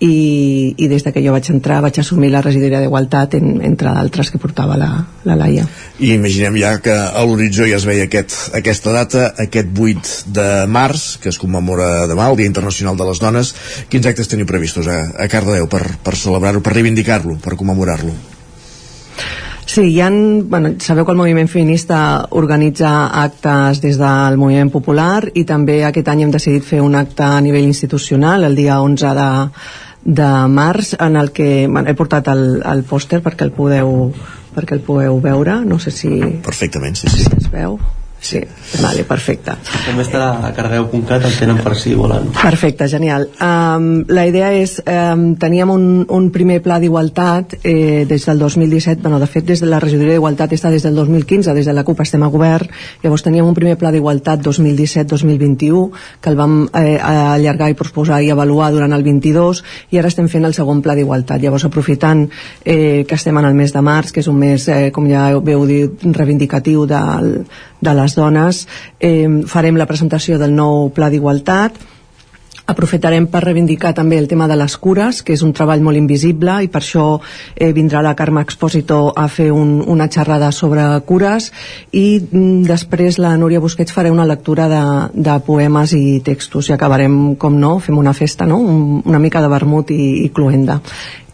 i, i des de que jo vaig entrar vaig assumir la regidoria d'Igualtat en, entre d'altres que portava la, la Laia i imaginem ja que a l'horitzó ja es veia aquest, aquesta data, aquest 8 de març, que es commemora demà el Dia Internacional de les Dones quins actes teniu previstos a, a Cardedeu per, per celebrar-ho, per reivindicar-lo, per commemorar-lo? Sí, hi ha, bueno, sabeu que el moviment feminista organitza actes des del moviment popular i també aquest any hem decidit fer un acte a nivell institucional el dia 11 de, de març en el que bueno, he portat el, el pòster perquè el podeu perquè el podeu veure, no sé si perfectament, sí, sí. si es veu Sí, vale, perfecte. També estarà a cardeu.cat, el tenen per si volen. Perfecte, genial. Um, la idea és, um, teníem un, un primer pla d'igualtat eh, des del 2017, bueno, de fet des de la regidoria d'igualtat està des del 2015, des de la CUP estem a govern, llavors teníem un primer pla d'igualtat 2017-2021 que el vam eh, allargar i proposar i avaluar durant el 22 i ara estem fent el segon pla d'igualtat. Llavors aprofitant eh, que estem en el mes de març, que és un mes, eh, com ja veu dir, reivindicatiu del, de les dones eh, farem la presentació del nou pla d'igualtat aprofitarem per reivindicar també el tema de les cures, que és un treball molt invisible i per això eh, vindrà la Carme Exposito a fer un, una xerrada sobre cures i mm, després la Núria Busquets farà una lectura de, de poemes i textos i acabarem, com no, fem una festa, no? Un, una mica de vermut i, i cluenda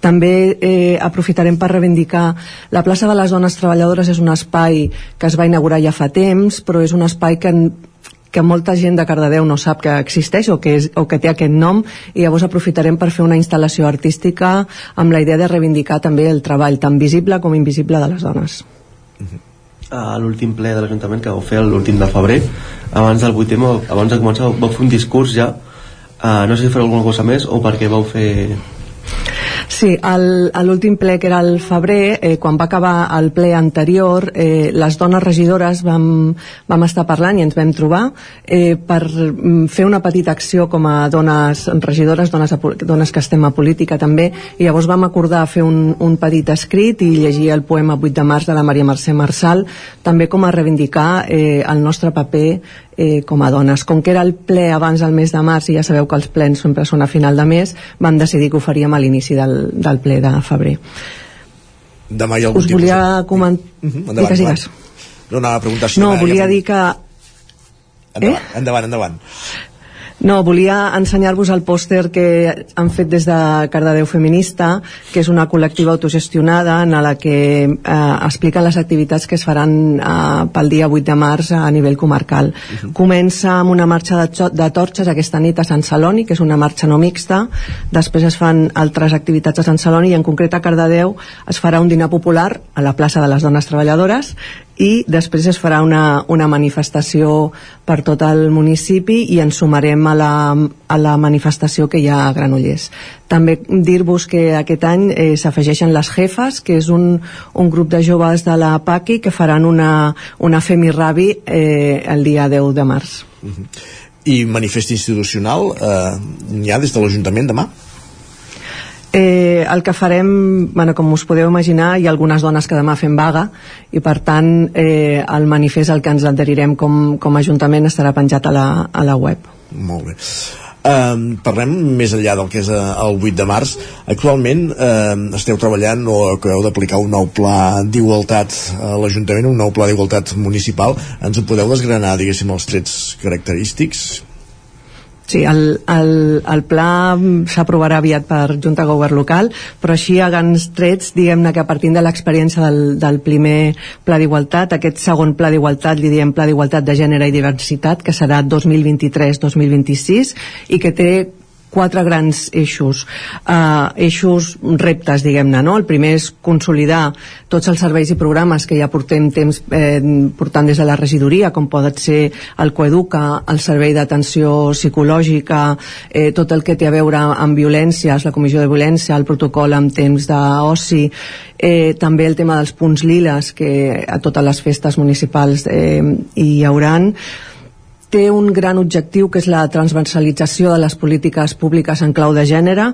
també eh, aprofitarem per reivindicar la plaça de les dones treballadores és un espai que es va inaugurar ja fa temps però és un espai que que molta gent de Cardedeu no sap que existeix o que, és, o que té aquest nom i llavors aprofitarem per fer una instal·lació artística amb la idea de reivindicar també el treball tan visible com invisible de les dones. A l'últim ple de l'Ajuntament que vau fer l'últim de febrer, abans del 8M, abans de començar, vau fer un discurs ja, uh, no sé si fareu alguna cosa més o perquè vau fer Sí, a l'últim ple, que era el febrer, eh, quan va acabar el ple anterior, eh, les dones regidores vam, vam estar parlant i ens vam trobar eh, per mm, fer una petita acció com a dones regidores, dones, a, dones que estem a política també, i llavors vam acordar fer un, un petit escrit i llegir el poema 8 de març de la Maria Mercè Marçal, també com a reivindicar eh, el nostre paper eh, com a dones. Com que era el ple abans del mes de març i ja sabeu que els plens sempre són a final de mes, vam decidir que ho faríem a l'inici del, del ple de febrer. Demà hi ha algun Us volia comentar... Uh -huh. endavant, digues, digues. No, anava a preguntar si No, volia dir que... Endavant, eh? endavant, endavant. No, volia ensenyar-vos el pòster que han fet des de Cardedeu Feminista, que és una col·lectiva autogestionada en la que eh, expliquen les activitats que es faran eh, pel dia 8 de març a nivell comarcal. Uh -huh. Comença amb una marxa de, de torxes aquesta nit a Sant Celoni, que és una marxa no mixta, després es fan altres activitats a Sant Celoni i en concret a Cardedeu es farà un dinar popular a la plaça de les Dones Treballadores i després es farà una, una manifestació per tot el municipi i ens sumarem a la, a la manifestació que hi ha a Granollers. També dir-vos que aquest any eh, s'afegeixen les jefes, que és un, un grup de joves de la PACI que faran una, una Femirabi eh, el dia 10 de març. Uh -huh. I manifest institucional eh, n'hi ha des de l'Ajuntament demà? Eh, el que farem, bueno, com us podeu imaginar, hi ha algunes dones que demà fem vaga i per tant eh, el manifest al que ens adherirem com, com a Ajuntament estarà penjat a la, a la web. Molt bé. Um, parlem més enllà del que és uh, el 8 de març actualment uh, esteu treballant o acabeu d'aplicar un nou pla d'igualtat a l'Ajuntament, un nou pla d'igualtat municipal ens ho podeu desgranar diguéssim els trets característics Sí, el, el, el pla s'aprovarà aviat per Junta Govern Local, però així a grans trets, diguem-ne que a partir de l'experiència del, del primer pla d'igualtat, aquest segon pla d'igualtat li diem pla d'igualtat de gènere i diversitat, que serà 2023-2026 i que té quatre grans eixos, uh, eixos reptes, diguem-ne, no? El primer és consolidar tots els serveis i programes que ja portem temps eh, portant des de la regidoria, com poden ser el Coeduca, el Servei d'Atenció Psicològica, eh, tot el que té a veure amb violències, la Comissió de Violència, el protocol amb temps d'oci, eh, també el tema dels punts liles, que a totes les festes municipals eh, hi hauran, té un gran objectiu que és la transversalització de les polítiques públiques en clau de gènere.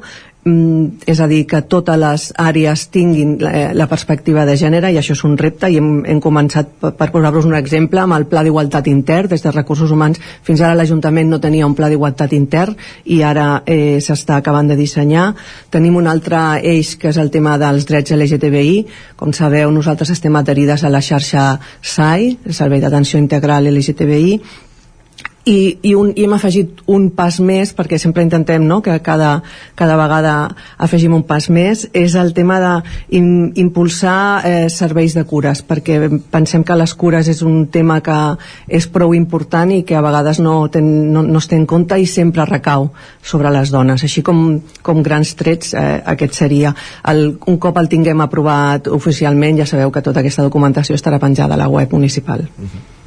Mm, és a dir, que totes les àrees tinguin la, la perspectiva de gènere i això és un repte i hem, hem començat per, per posar-vos un exemple amb el pla d'igualtat intern. Des de recursos humans fins ara l'Ajuntament no tenia un pla d'igualtat intern i ara eh, s'està acabant de dissenyar. Tenim un altre eix que és el tema dels drets LGTBI com sabeu nosaltres estem adherides a la xarxa SAI el Servei d'Atenció Integral LGTBI i, i, un, i hem afegit un pas més perquè sempre intentem no, que cada, cada vegada afegim un pas més és el tema d'impulsar eh, serveis de cures perquè pensem que les cures és un tema que és prou important i que a vegades no, ten, no, no es té en compte i sempre recau sobre les dones. Així com, com grans trets eh, aquest seria. El, un cop el tinguem aprovat oficialment ja sabeu que tota aquesta documentació estarà penjada a la web municipal. Uh -huh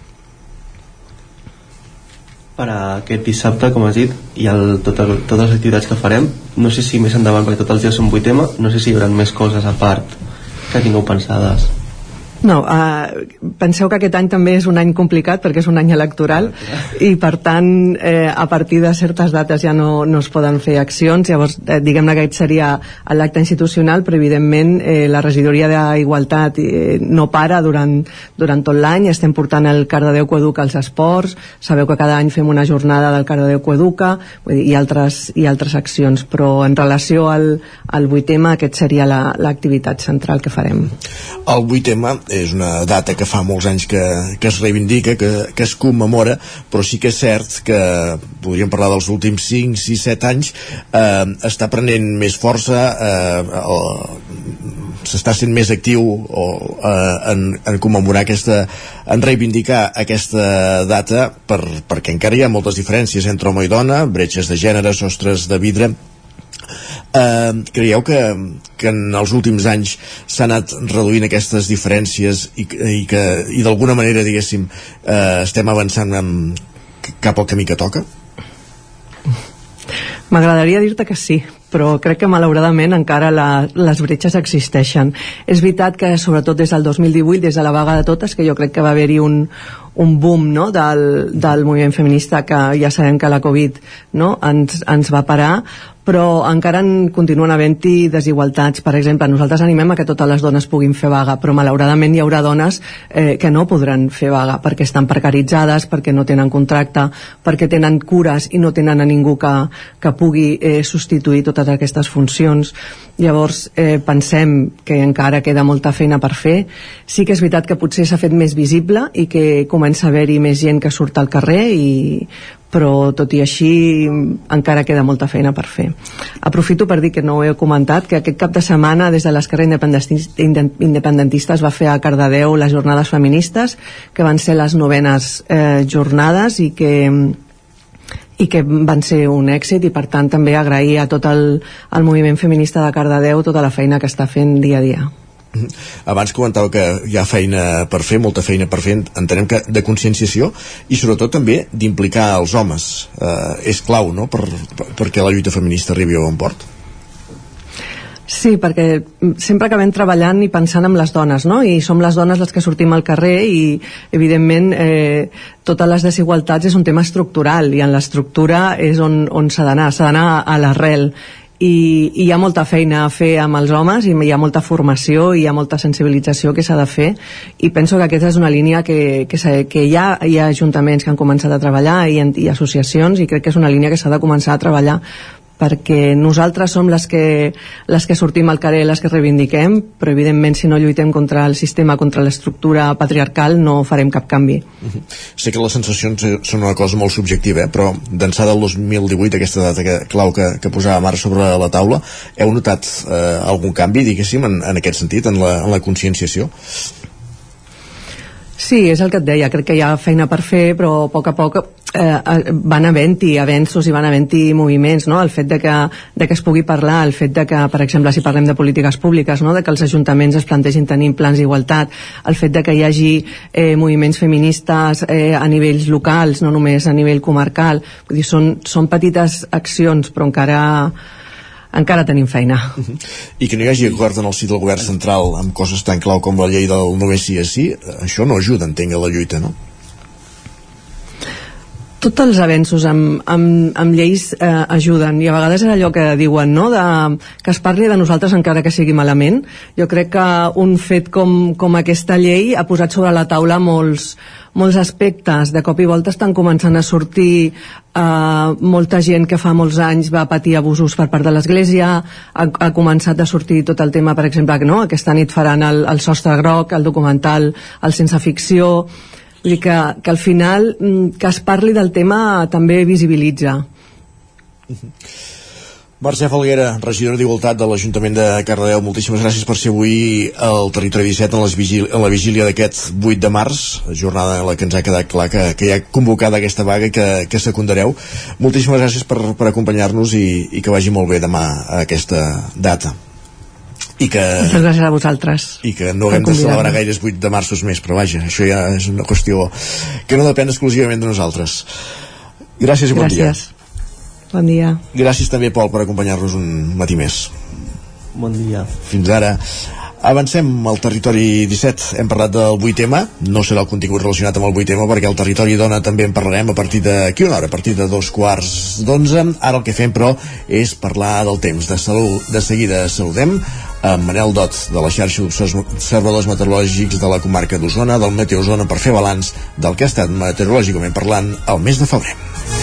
per a aquest dissabte, com has dit, i el, totes, totes les activitats que farem. No sé si més endavant, perquè tots els dies són 8M, no sé si hi haurà més coses a part que tingueu pensades. No, uh, penseu que aquest any també és un any complicat perquè és un any electoral i per tant eh, a partir de certes dates ja no, no es poden fer accions. Llavors eh, diguem-ne que aquest seria l'acte institucional però evidentment eh, la regidoria d'Igualtat eh, no para durant, durant tot l'any. Estem portant el Cardedeu Coeduca als esports. Sabeu que cada any fem una jornada del Cardedeu Coeduca i altres, i altres accions. Però en relació al, al 8M aquest seria l'activitat la, central que farem. El 8M és una data que fa molts anys que, que es reivindica, que, que es commemora, però sí que és cert que podríem parlar dels últims 5, 6, 7 anys, eh, està prenent més força, eh, s'està sent més actiu o, eh, en, en commemorar aquesta, en reivindicar aquesta data per, perquè encara hi ha moltes diferències entre home i dona, bretxes de gènere, sostres de vidre, Eh, creieu que, que en els últims anys s'ha anat reduint aquestes diferències i, i que i d'alguna manera, diguéssim, eh, estem avançant amb, cap al camí que toca? M'agradaria dir-te que sí, però crec que malauradament encara la, les bretxes existeixen. És veritat que sobretot des del 2018, des de la vaga de totes, que jo crec que va haver-hi un, un boom no, del, del moviment feminista que ja sabem que la Covid no, ens, ens va parar, però encara en continuen havent-hi desigualtats. Per exemple, nosaltres animem a que totes les dones puguin fer vaga, però malauradament hi haurà dones eh, que no podran fer vaga perquè estan precaritzades, perquè no tenen contracte, perquè tenen cures i no tenen a ningú que, que pugui eh, substituir totes aquestes funcions. Llavors, eh, pensem que encara queda molta feina per fer. Sí que és veritat que potser s'ha fet més visible i que comença a haver-hi més gent que surt al carrer i però tot i així encara queda molta feina per fer. Aprofito per dir que no ho he comentat, que aquest cap de setmana des de l'esquerra independentista es va fer a Cardedeu les jornades feministes, que van ser les novenes eh, jornades i que i que van ser un èxit i per tant també agrair a tot el, el moviment feminista de Cardedeu tota la feina que està fent dia a dia. Abans comentava que hi ha feina per fer, molta feina per fer, entenem que de conscienciació i sobretot també d'implicar els homes. Eh, és clau, no?, per, per, perquè la lluita feminista arribi a bon port. Sí, perquè sempre acabem treballant i pensant en les dones, no? I som les dones les que sortim al carrer i, evidentment, eh, totes les desigualtats és un tema estructural i en l'estructura és on, on s'ha d'anar, s'ha d'anar a l'arrel i, i hi ha molta feina a fer amb els homes i hi ha molta formació i hi ha molta sensibilització que s'ha de fer i penso que aquesta és una línia que, que, que hi, ha, hi ha ajuntaments que han començat a treballar i, i associacions i crec que és una línia que s'ha de començar a treballar perquè nosaltres som les que, les que sortim al carrer, les que reivindiquem, però evidentment si no lluitem contra el sistema, contra l'estructura patriarcal, no farem cap canvi. Uh -huh. Sé que les sensacions són una cosa molt subjectiva, eh? però d'ençà del 2018, aquesta data que, clau que, que posava Marc sobre la taula, heu notat eh, algun canvi, diguéssim, en, en aquest sentit, en la, en la conscienciació? Sí, és el que et deia, crec que hi ha feina per fer, però a poc a poc eh, van havent-hi avenços i van havent-hi moviments, no? el fet de que, de que es pugui parlar, el fet de que, per exemple, si parlem de polítiques públiques, no? de que els ajuntaments es plantegin tenir plans d'igualtat, el fet de que hi hagi eh, moviments feministes eh, a nivells locals, no només a nivell comarcal, vull dir, són, són petites accions, però encara encara tenim feina. I que no hi hagi acord en el si del govern central amb coses tan clau com la llei del només sí és sí, això no ajuda, entenc, a la lluita, no? tots els avenços amb, amb, amb lleis eh, ajuden i a vegades és allò que diuen no? de, que es parli de nosaltres encara que sigui malament jo crec que un fet com, com aquesta llei ha posat sobre la taula molts, molts aspectes de cop i volta estan començant a sortir eh, molta gent que fa molts anys va patir abusos per part de l'Església ha, ha començat a sortir tot el tema per exemple, no? aquesta nit faran el, el sostre groc el documental el sense ficció dir que, que al final mm, que es parli del tema també visibilitza. Mercè Falguera, regidora d'Igualtat de l'Ajuntament de Cardedeu, moltíssimes gràcies per ser avui al Territori 17 en, les vigília, en la vigília d'aquest 8 de març, jornada en la que ens ha quedat clar que, que hi ha convocada aquesta vaga que, que secundareu. Moltíssimes gràcies per, per acompanyar-nos i, i que vagi molt bé demà a aquesta data. I que, Moltes gràcies a vosaltres. i que no haguem de celebrar gaires 8 de marços més, però vaja, això ja és una qüestió que no depèn exclusivament de nosaltres. Gràcies i bon dia. Bon dia. Gràcies també, Pol, per acompanyar-nos un matí més. Bon dia. Fins ara. Avancem al territori 17. Hem parlat del 8 tema. No serà el contingut relacionat amb el 8 tema perquè al territori dona també en parlarem a partir d'aquí una hora, a partir de dos quarts d'onze. Ara el que fem, però, és parlar del temps. De, salut, de seguida saludem amb Manel Dot, de la xarxa d'observadors meteorològics de la comarca d'Osona, del Meteozona, per fer balanç del que ha estat meteorològicament parlant el mes de febrer.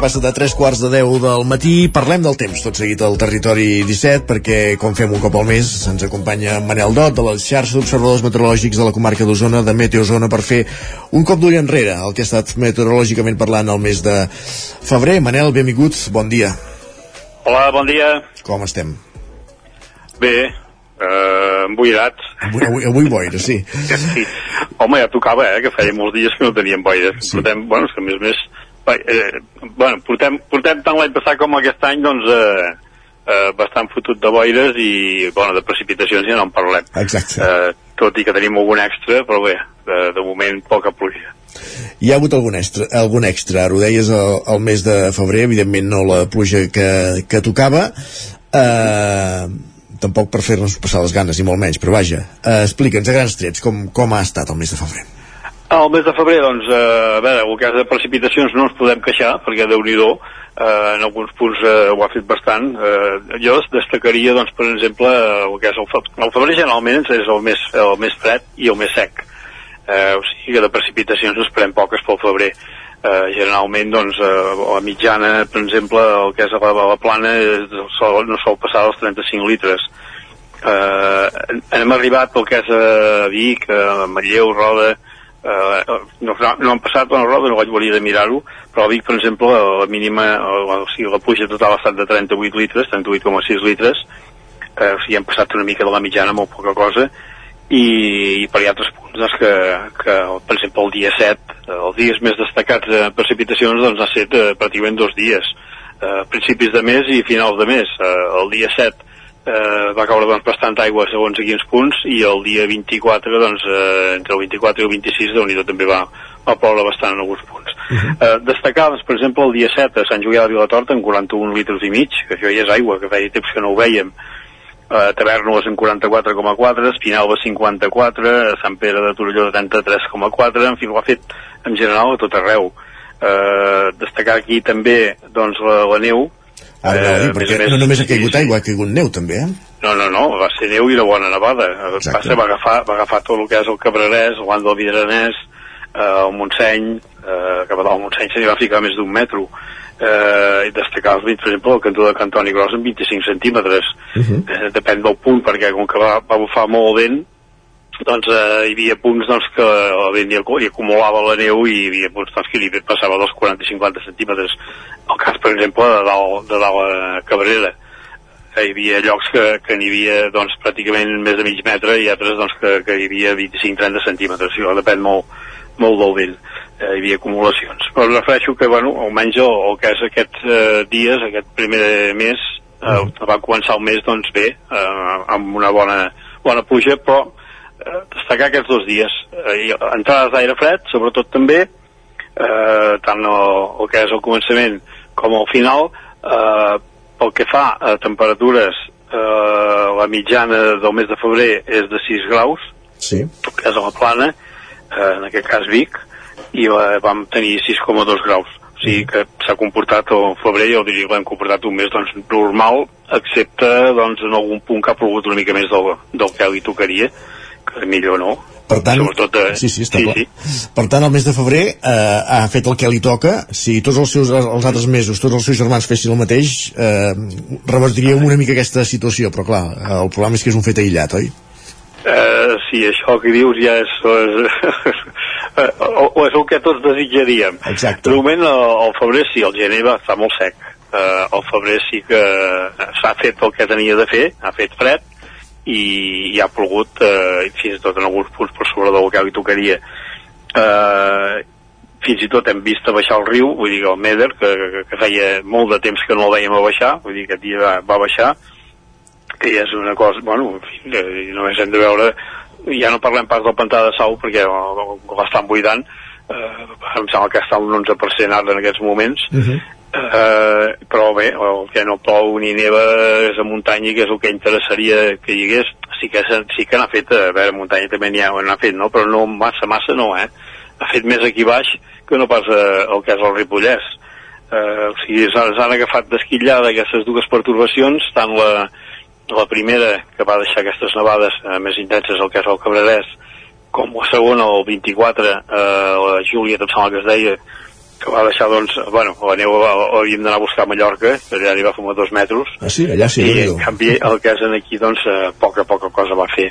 Que passa de 3 quarts de 10 del matí. Parlem del temps, tot seguit al territori 17, perquè, com fem un cop al mes, se'ns acompanya Manel Dot, de la xarxa d'observadors meteorològics de la comarca d'Osona, de Meteozona, per fer un cop d'ull enrere, el que ha estat meteorològicament parlant el mes de febrer. Manel, benvingut, bon dia. Hola, bon dia. Com estem? Bé, eh, emboirats. Avui, avui, avui boira, sí. sí. Home, ja tocava, eh, que feia molts dies que no teníem boira. Sí. Portem, bueno, és que a més a més, eh, bueno, portem, portem tant l'any passat com aquest any, doncs, eh, eh, bastant fotut de boires i, bueno, de precipitacions ja no en parlem. Exacte. Eh, tot i que tenim algun extra, però bé, de, de moment poca pluja. Hi ha hagut algun extra, algun extra ara ho deies el, el mes de febrer, evidentment no la pluja que, que tocava, eh, tampoc per fer-nos passar les ganes, i molt menys, però vaja, eh, explica'ns a grans trets com, com ha estat el mes de febrer. El mes de febrer, doncs, eh, a veure, el cas de precipitacions no ens podem queixar, perquè déu nhi eh, en alguns punts eh, ho ha fet bastant. Eh, jo destacaria, doncs, per exemple, el que és el, el febrer generalment és el més, el més fred i el més sec. Eh, o sigui que de precipitacions esperem poques pel febrer. Eh, generalment, doncs, eh, la mitjana, per exemple, el que és a la, a la plana sol, no sol passar dels 35 litres. Eh, hem arribat pel que és a Vic, a Manlleu, Roda, eh, no, no han passat a la roda, no vaig voler de mirar-ho, però Vic, per exemple, la mínima, o, o sigui, la pluja total ha estat de 38 litres, 38,6 litres, eh, o sigui, hem passat una mica de la mitjana, molt poca cosa, i, i per altres punts doncs, que, que, per exemple, el dia 7, eh, els dies més destacats de precipitacions doncs, ha estat eh, pràcticament dos dies, eh, principis de mes i finals de mes. Eh, el dia 7 eh, va caure doncs, bastant aigua segons a quins punts i el dia 24 doncs, eh, entre el 24 i el 26 déu nhi també va, va ploure bastant en alguns punts. Uh -huh. eh, destacar doncs, per exemple el dia 7 a Sant Julià de Vilatorta en 41 litres i mig que això ja és aigua, que feia temps que no ho vèiem. Eh, Tavernoles en 44,4 Espinalba 54 Sant Pere de Torelló de 33,4 en fi, ho ha fet en general a tot arreu. Eh, destacar aquí també doncs, la, la neu Ara anava a dir, perquè més, no només ha caigut aigua, ha caigut neu també, eh? No, no, no, va ser neu i una bona nevada. El que passa va agafar, va agafar tot el que és el Cabrerès, el Land del Vidranès, eh, el Montseny, eh, cap a dalt el Montseny se n'hi va ficar més d'un metro. Eh, i destacar, per exemple, el cantó de Cantoni Gros en 25 centímetres. Uh -huh. eh, depèn del punt, perquè com que va, va bufar molt vent, doncs eh, hi havia punts doncs, que el vent hi, acumulava la neu i hi havia punts doncs, que li passava dels 40-50 centímetres. El cas per exemple de dalt, de dalt a Cabrera. Eh, hi havia llocs que, que n'hi havia doncs, pràcticament més de mig metre i altres doncs, que, que hi havia 25-30 centímetres, això depèn molt, molt del vent, eh, hi havia acumulacions. Però refereixo que, bueno, almenys el, el que és aquests eh, dies, aquest primer mes, eh, va començar el mes doncs bé, eh, amb una bona, bona pluja, però eh, destacar aquests dos dies. Eh, entrades d'aire fred, sobretot també, eh, tant el, el que és el començament com al final, eh, pel que fa a temperatures, eh, la mitjana del mes de febrer és de 6 graus, sí. que és a la plana, eh, en aquest cas Vic, i eh, vam tenir 6,2 graus. O sigui que s'ha comportat el febrer, jo diria que l'hem comportat un mes doncs, normal, excepte doncs, en algun punt que ha plogut una mica més del, del que li tocaria, millor no. Per tant, Sobretot, eh, sí, sí, està sí, clar. sí. Per tant, el mes de febrer eh, ha fet el que li toca. Si tots els seus els altres mesos, tots els seus germans fessin el mateix, eh, revertiríem una mica aquesta situació, però clar, eh, el problema és que és un fet aïllat, oi? Eh, sí, això que dius ja és, és o, o és el que tots desitjaríem. Exacte. De moment, el, el febrer sí, el gener va estar molt sec. Eh, el febrer sí que s'ha fet el que tenia de fer, ha fet fred, i, i ha plogut eh, fins i tot en alguns punts per sobre del que li tocaria. Eh, fins i tot hem vist a baixar el riu, vull dir, el Meder, que, que, que feia molt de temps que no el veiem a baixar, vull dir, aquest dia va, va baixar, que és una cosa, bueno, en fi, només hem de veure, ja no parlem pas del pantà de Sau, perquè l'estan buidant, eh, em sembla que està un 11% ara en aquests moments, Uh. Eh, però bé, el que no plou ni neva és a muntanya, que és el que interessaria que hi hagués. Sí que, sí que n'ha fet, a veure, a muntanya també n'hi ha, n'ha fet, no? Però no massa, massa no, eh? Ha fet més aquí baix que no pas eh, el que és el Ripollès. Eh, o sigui, s'han agafat d'esquillada aquestes dues pertorbacions, tant la, la primera, que va deixar aquestes nevades eh, més intenses, el que és el Cabrerès, com la segona, el 24, eh, la Júlia, em sembla que es deia, que va deixar, doncs, bueno, la neu la- l'havíem d'anar a buscar a Mallorca, allà n'hi va fumar dos metres, Ah, sí? Allà sí, i en canvi el que és en aquí, doncs, eh, poca, poca cosa va fer.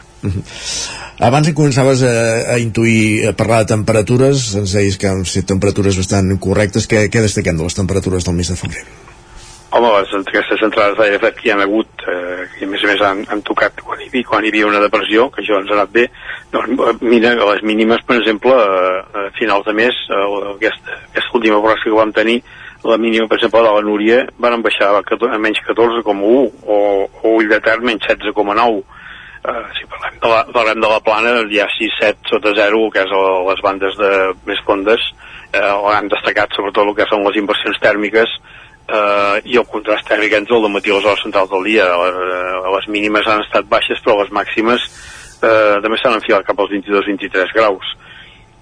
Abans que començaves a, a intuir, a parlar de temperatures, ens deies que han set temperatures bastant correctes. Què, què destaquem de les temperatures del mes de febrer? Home, les, aquestes entrades d'aire fred que hi ha hagut, eh, que a més a més han, han tocat quan hi, havia, quan hi havia una depressió, que això ens ha anat bé, doncs mira, les mínimes, per exemple, eh, a finals de mes, eh, aquesta, aquesta última pròxima que vam tenir, la mínima, per exemple, de la Núria, van baixar a, 14, a menys 14,1 o, o Ull de Ter menys 16,9. Uh, si parlem de, la, parlem de la plana, hi ha 6-7 sota 0, que és el, les bandes de, més fondes, eh, han destacat sobretot el que són les inversions tèrmiques, eh, i el contrast tèrmic entre el matí i les hores centrals del dia. Eh, les mínimes han estat baixes, però les màximes eh, també s'han enfilat cap als 22-23 graus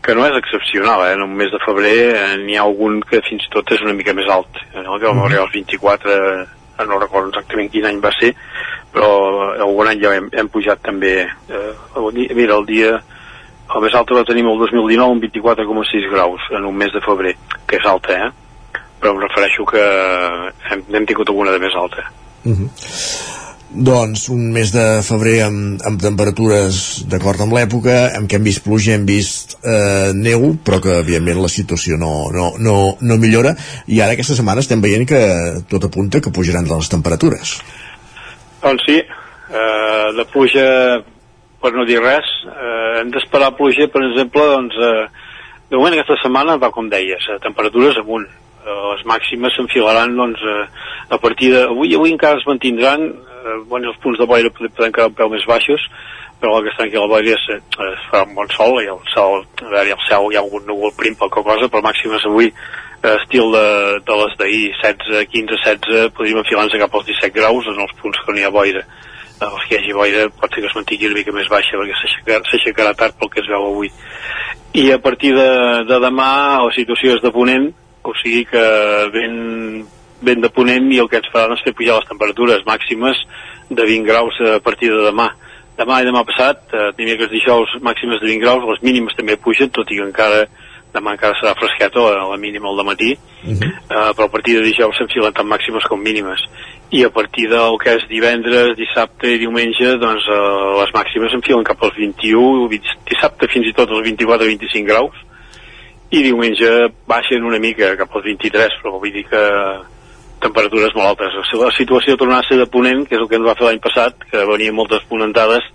que no és excepcional, eh? en un mes de febrer eh, n'hi ha algun que fins i tot és una mica més alt, eh? no? que vam arribar als 24 eh, no recordo exactament quin any va ser però algun any ja hem, hem pujat també eh, el mira, el dia el més alta va tenir el 2019 amb 24,6 graus en un mes de febrer que és alta, eh? però em refereixo que hem, hem tingut alguna de més alta Uh -huh. Doncs un mes de febrer amb, amb temperatures d'acord amb l'època, amb què hem vist pluja, hem vist eh, neu, però que evidentment la situació no, no, no, no millora i ara aquesta setmana estem veient que tot apunta que pujaran les temperatures. Doncs sí, eh, de pluja, per no dir res, eh, hem d'esperar pluja, per exemple, doncs, eh, de moment aquesta setmana va, com deies, a temperatures amunt. Eh, les màximes s'enfilaran, doncs, eh, a partir de... Avui, avui encara es mantindran, eh, bueno, els punts de boira poden, quedar un peu més baixos, però el que està aquí a la boira és, eh, farà un bon sol, i el sol, a veure, el cel hi ha algun núvol prim, poca cosa, però màximes avui, eh, estil de, de les d'ahir, 16, 15, 16, podríem enfilar-nos cap als 17 graus en els punts que no hi ha boira. Eh, els que hi hagi boira pot ser que es mantingui una mica més baixa perquè s'aixecarà- tard pel que es veu avui. I a partir de, de demà la situació és de ponent, o sigui que ben, ben de ponent i el que ens farà és fer pujar les temperatures màximes de 20 graus a partir de demà. Demà i demà passat, eh, dimecres dijous, màximes de 20 graus, les mínimes també pugen, tot i que encara demà encara serà fresqueta la, la mínima al matí, Uh -huh. eh, però a partir de dijous s'enfilen tant màximes com mínimes i a partir del que és divendres, dissabte i diumenge doncs eh, les màximes s'enfilen cap als 21 20, dissabte fins i tot als 24-25 graus i diumenge baixen una mica cap als 23 però vull dir que temperatures molt altes. La situació tornava a ser de ponent, que és el que ens va fer l'any passat, que venien moltes ponentades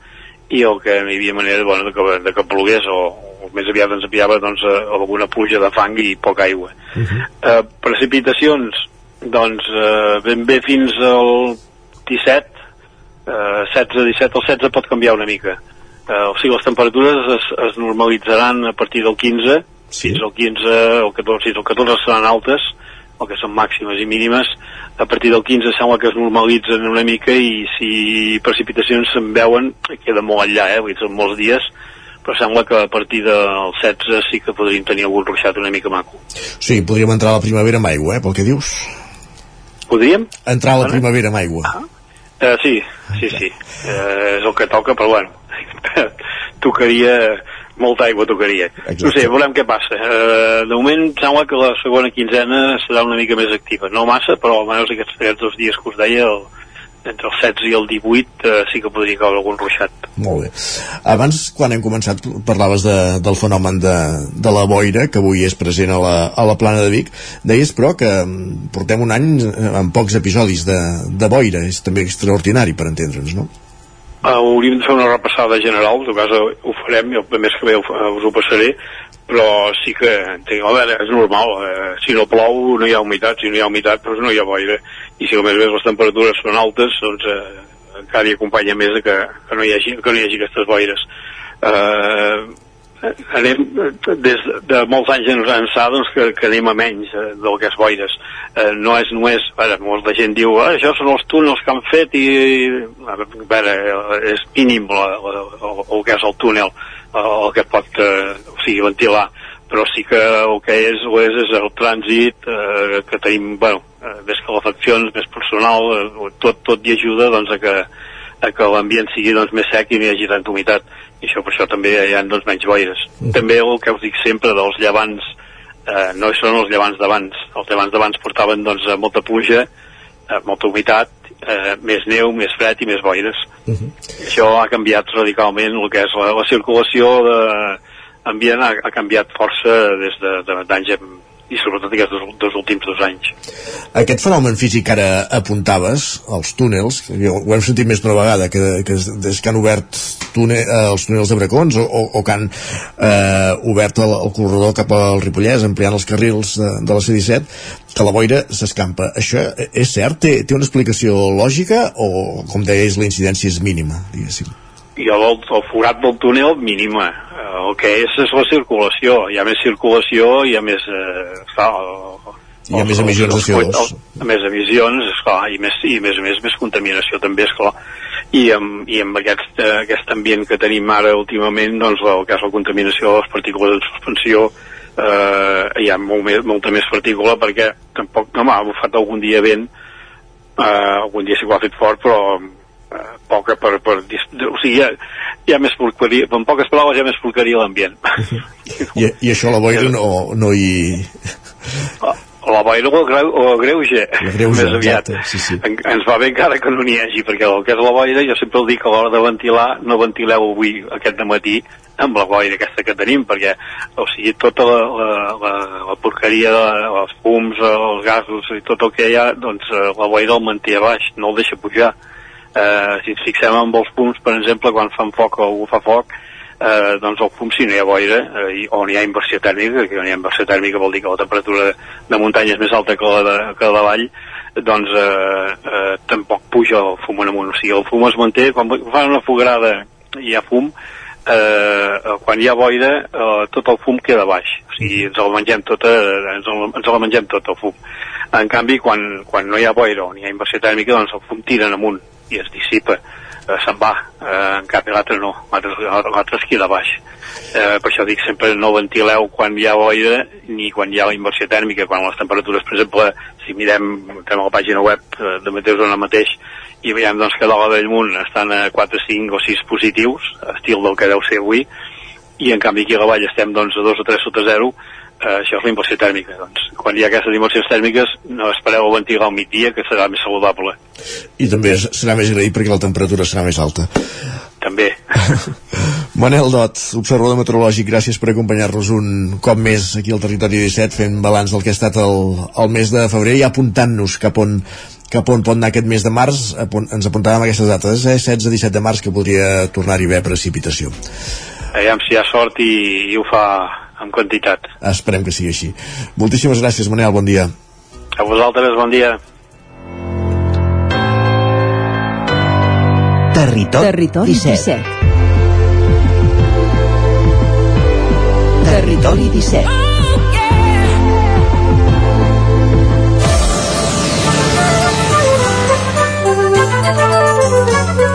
i el que hi havia manera bueno, de, que, de que plogués o, o més aviat ens enviava doncs, alguna pluja de fang i poca aigua. Uh -huh. eh, precipitacions, doncs eh, ben bé fins al 17, eh, 16-17, el 16 pot canviar una mica. Eh, o sigui, les temperatures es, es normalitzaran a partir del 15, sí. fins al 15 o 14, fins al 14 seran altes, el que són màximes i mínimes, a partir del 15 sembla que es normalitzen una mica i si precipitacions se'n veuen, queda molt enllà, eh? Vull dir, són molts dies, però sembla que a partir del 16 sí que podríem tenir algun ruixat una mica maco. Sí, podríem entrar a la primavera amb aigua, eh, pel que dius. Podríem? Entrar a la primavera amb aigua. Ah. Uh, sí, sí, sí. Uh, és el que toca, però bueno, tocaria molta aigua tocaria. Exacte. No sé, veurem què passa. Uh, de moment sembla que la segona quinzena serà una mica més activa. No massa, però almenys aquests, aquests dos dies que us deia, el, entre el 16 i el 18 eh, sí que podria caure algun ruixat. Molt bé. Abans, quan hem començat, parlaves de, del fenomen de, de la boira, que avui és present a la, a la plana de Vic. Deies, però, que mm, portem un any amb pocs episodis de, de boira. És també extraordinari, per entendre'ns, no? Uh, hauríem de fer una repassada general, en tot cas ho farem, i el més que bé us ho passaré, però sí que, entenc, a veure, és normal, eh, si no plou no hi ha humitat, si no hi ha humitat doncs no hi ha boira, i si a més a més les temperatures són altes, doncs eh, encara hi acompanya més que, que, no hi hagi, que no hi hagi aquestes boires. Eh, anem des de molts anys ençà doncs, que, que anem a menys eh, del que és boires. Eh, no és només, veure, molta gent diu ah, això són els túnels que han fet i a veure, és mínim la, la, el, el que és el túnel el que pot eh, o sigui, ventilar. Però sí que el que és, o és, és el trànsit eh, que tenim, bueno, eh, més calefaccions, més personal, eh, tot, tot hi ajuda doncs, a que, a que l'ambient sigui doncs, més sec i no hi hagi tanta humitat i això per això també hi ha doncs, menys boires. Mm. També el que us dic sempre dels llevants, eh, no són els llevants d'abans. Els llevants d'abans portaven doncs, molta pluja, eh, molta humitat, eh, més neu, més fred i més boires. Mm -hmm. Això ha canviat radicalment el que és la, la circulació de ambient ha, ha canviat força des d'anys de, de, i sobretot aquests dos, dos últims dos anys. Aquest fenomen físic que ara apuntaves, els túnels, ho hem sentit més d'una vegada, que, que des que han obert túnel, eh, els túnels de Bracons o, o, que han eh, obert el, el corredor cap al Ripollès, ampliant els carrils de, de la C-17, que la boira s'escampa. Això és cert? Té, té una explicació lògica o, com deies, la incidència és mínima, diguéssim? I el, el forat del túnel mínima el que és és la circulació. Hi ha més circulació hi ha més eh, clar, hi ha més emissions de CO2 més emissions esclar, i, més, i més a més més contaminació també esclar i amb, i amb aquest, eh, aquest ambient que tenim ara últimament doncs el que és la contaminació de les partícules en suspensió eh, hi ha molt més, molta més partícula perquè tampoc, no m'ha bufat algun dia vent eh, algun dia sí que ho ha fet fort però eh, poca per, per o sigui, ha més porqueria, amb poques paraules hi ha més porqueria a l'ambient. I, I això la boira no, no hi... La boira o el, greu, o el greuge, greuge més aviat. Exacte, sí, sí. En, ens va bé encara que no n'hi hagi, perquè el que és la boira, jo sempre el dic a l'hora de ventilar, no ventileu avui, aquest matí, amb la boira aquesta que tenim, perquè, o sigui, tota la, la, la, la porqueria, de, els fums, els gasos i tot el que hi ha, doncs eh, la boira el manté a baix, no el deixa pujar eh, si ens fixem en els punts, per exemple, quan fan foc o algú fa foc, eh, doncs el fum, si no hi ha boira, eh, o no hi ha inversió tèrmica, que no hi ha inversió tèrmica vol dir que la temperatura de, muntanya és més alta que la de, que la de vall, doncs eh, eh, tampoc puja el fum en amunt. O sigui, el fum es manté, quan fan una fogarada i hi ha fum, eh, quan hi ha boira, eh, tot el fum queda baix. O sigui, ens el mengem tot, eh, ens, el, ens el mengem tot, el fum. En canvi, quan, quan no hi ha boira o hi ha inversió tèrmica, doncs el fum tira en amunt i es dissipa, eh, se'n va, eh, en canvi l'altre no, l'altre es queda baix. Eh, per això dic sempre no ventileu quan hi ha boira ni quan hi ha la inversió tèrmica, quan les temperatures, per exemple, si mirem a la pàgina web eh, de Mateu Zona mateix i veiem doncs, que a l'Ola del Munt estan a 4, 5 o 6 positius, estil del que deu ser avui, i en canvi aquí a la vall estem doncs, a 2 o 3 sota 0, eh, això és la inversió tèrmica. Doncs, quan hi ha aquestes inversions tèrmiques, no espereu a ventilar al migdia, que serà més saludable. I també serà més agraït perquè la temperatura serà més alta. També. Manel Dot, observador meteorològic, gràcies per acompanyar-nos un cop més aquí al Territori 17 fent balanç del que ha estat el, el mes de febrer i apuntant-nos cap on cap on pot anar aquest mes de març, ens apuntàvem aquestes dates, eh? 16-17 de març, que podria tornar-hi haver precipitació. Aviam si hi ha sort i, i ho fa amb quantitat. Esperem que sigui així. Moltíssimes gràcies, Manel, bon dia. A vosaltres, bon dia. Territori, Territori 17. 17. Territori 17.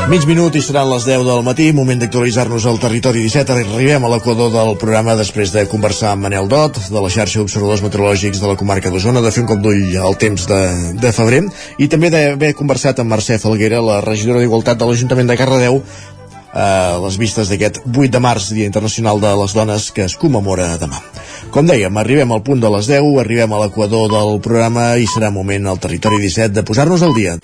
Mig minut i seran les 10 del matí, moment d'actualitzar-nos al territori 17. Arribem a l'equador del programa després de conversar amb Manel Dot, de la xarxa d'observadors meteorològics de la comarca d'Osona, de fer un cop d'ull al temps de, de febrer, i també d'haver conversat amb Mercè Falguera, la regidora d'Igualtat de l'Ajuntament de Cardedeu, a les vistes d'aquest 8 de març, Dia Internacional de les Dones, que es commemora demà. Com dèiem, arribem al punt de les 10, arribem a l'equador del programa i serà moment al territori 17 de posar-nos al dia.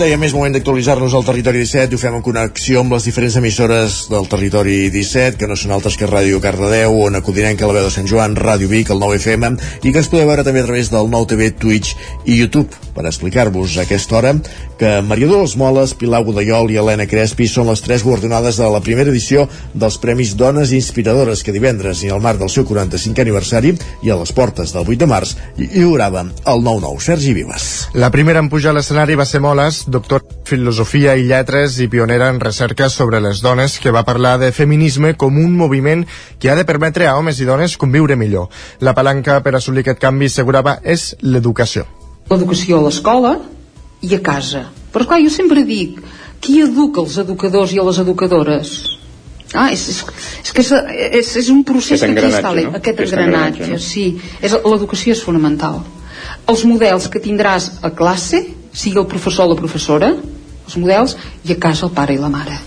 Com dèiem, és moment d'actualitzar-nos al Territori 17 i ho fem en connexió amb les diferents emissores del Territori 17, que no són altres que Ràdio Cardedeu, on acudirem que la veu de Sant Joan, Ràdio Vic, el 9FM, i que ens podeu veure també a través del nou TV, Twitch i YouTube, per explicar-vos a aquesta hora que Maria Dolors Moles, Pilar Godallol i Helena Crespi són les tres guardonades de la primera edició dels Premis Dones Inspiradores que divendres i al marc del seu 45 aniversari i a les portes del 8 de març lliurava el 9-9 Sergi Vives. La primera en pujar a l'escenari va ser Moles, doctor en filosofia i lletres i pionera en recerca sobre les dones, que va parlar de feminisme com un moviment que ha de permetre a homes i dones conviure millor. La palanca per assolir aquest canvi, assegurava, és l'educació. L'educació a l'escola i a casa. Però clar, jo sempre dic, qui educa els educadors i a les educadores? Ah, és, és, és que és, és, és un procés Aquest que aquí està, no? aquest engranatge, no? sí. És, l'educació és fonamental. Els models que tindràs a classe, sigui el professor o la professora, els models, i a casa el pare i la mare.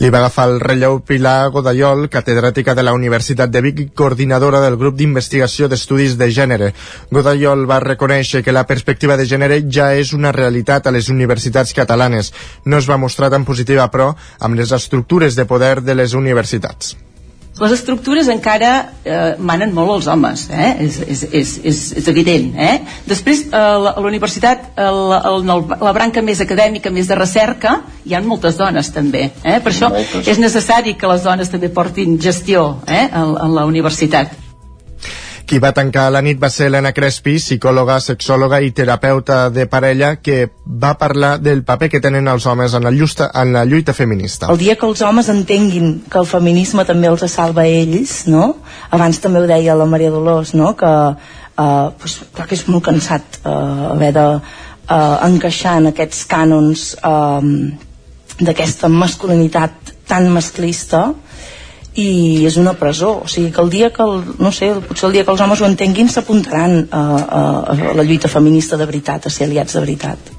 Li va agafar el relleu Pilar Godallol, catedràtica de la Universitat de Vic i coordinadora del grup d'investigació d'estudis de gènere. Godallol va reconèixer que la perspectiva de gènere ja és una realitat a les universitats catalanes. No es va mostrar tan positiva, però, amb les estructures de poder de les universitats. Les estructures encara eh, manen molt els homes, eh? és, és, és, és, és evident. Eh? Després, eh, la- a la universitat, eh, la, el, la branca més acadèmica, més de recerca, hi ha moltes dones també. Eh? Per això Moltes. és necessari que les dones també portin gestió eh? a, a la universitat. Qui va tancar la nit va ser Helena Crespi, psicòloga, sexòloga i terapeuta de parella, que va parlar del paper que tenen els homes en la, lluita, en la lluita feminista. El dia que els homes entenguin que el feminisme també els salva a ells, no? Abans també ho deia la Maria Dolors, no? Que, eh, pues, clar que és molt cansat eh, haver de eh, encaixar en aquests cànons eh, d'aquesta masculinitat tan masclista i és una presó o sigui que el dia que el, no sé, potser el dia que els homes ho entenguin s'apuntaran a, a, a la lluita feminista de veritat, a ser aliats de veritat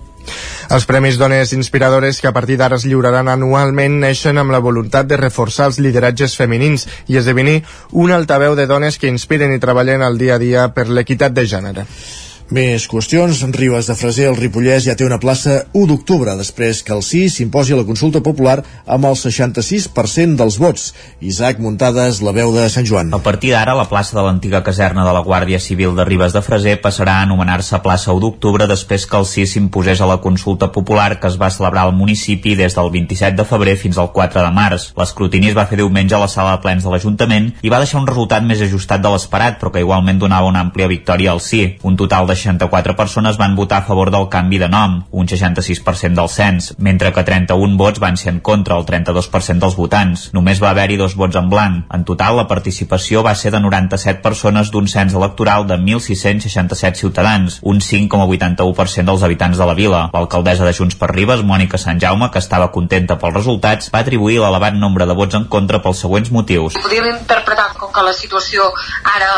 Els Premis Dones Inspiradores, que a partir d'ara es lliuraran anualment, neixen amb la voluntat de reforçar els lideratges femenins i esdevenir un altaveu de dones que inspiren i treballen al dia a dia per l'equitat de gènere. Més qüestions. Ribes de Freser, el Ripollès, ja té una plaça 1 d'octubre, després que el sí s'imposi a la consulta popular amb el 66% dels vots. Isaac Muntades, la veu de Sant Joan. A partir d'ara, la plaça de l'antiga caserna de la Guàrdia Civil de Ribes de Freser passarà a anomenar-se plaça 1 d'octubre després que el sí s'imposés a la consulta popular que es va celebrar al municipi des del 27 de febrer fins al 4 de març. L'escrutini es va fer diumenge a la sala de plens de l'Ajuntament i va deixar un resultat més ajustat de l'esperat, però que igualment donava una àmplia victòria al sí. Un total de 64 persones van votar a favor del canvi de nom, un 66% del cens, mentre que 31 vots van ser en contra, el 32% dels votants. Només va haver-hi dos vots en blanc. En total, la participació va ser de 97 persones d'un cens electoral de 1.667 ciutadans, un 5,81% dels habitants de la vila. L'alcaldessa de Junts per Ribes, Mònica Sant Jaume, que estava contenta pels resultats, va atribuir l'elevat nombre de vots en contra pels següents motius. Podríem interpretar com que la situació ara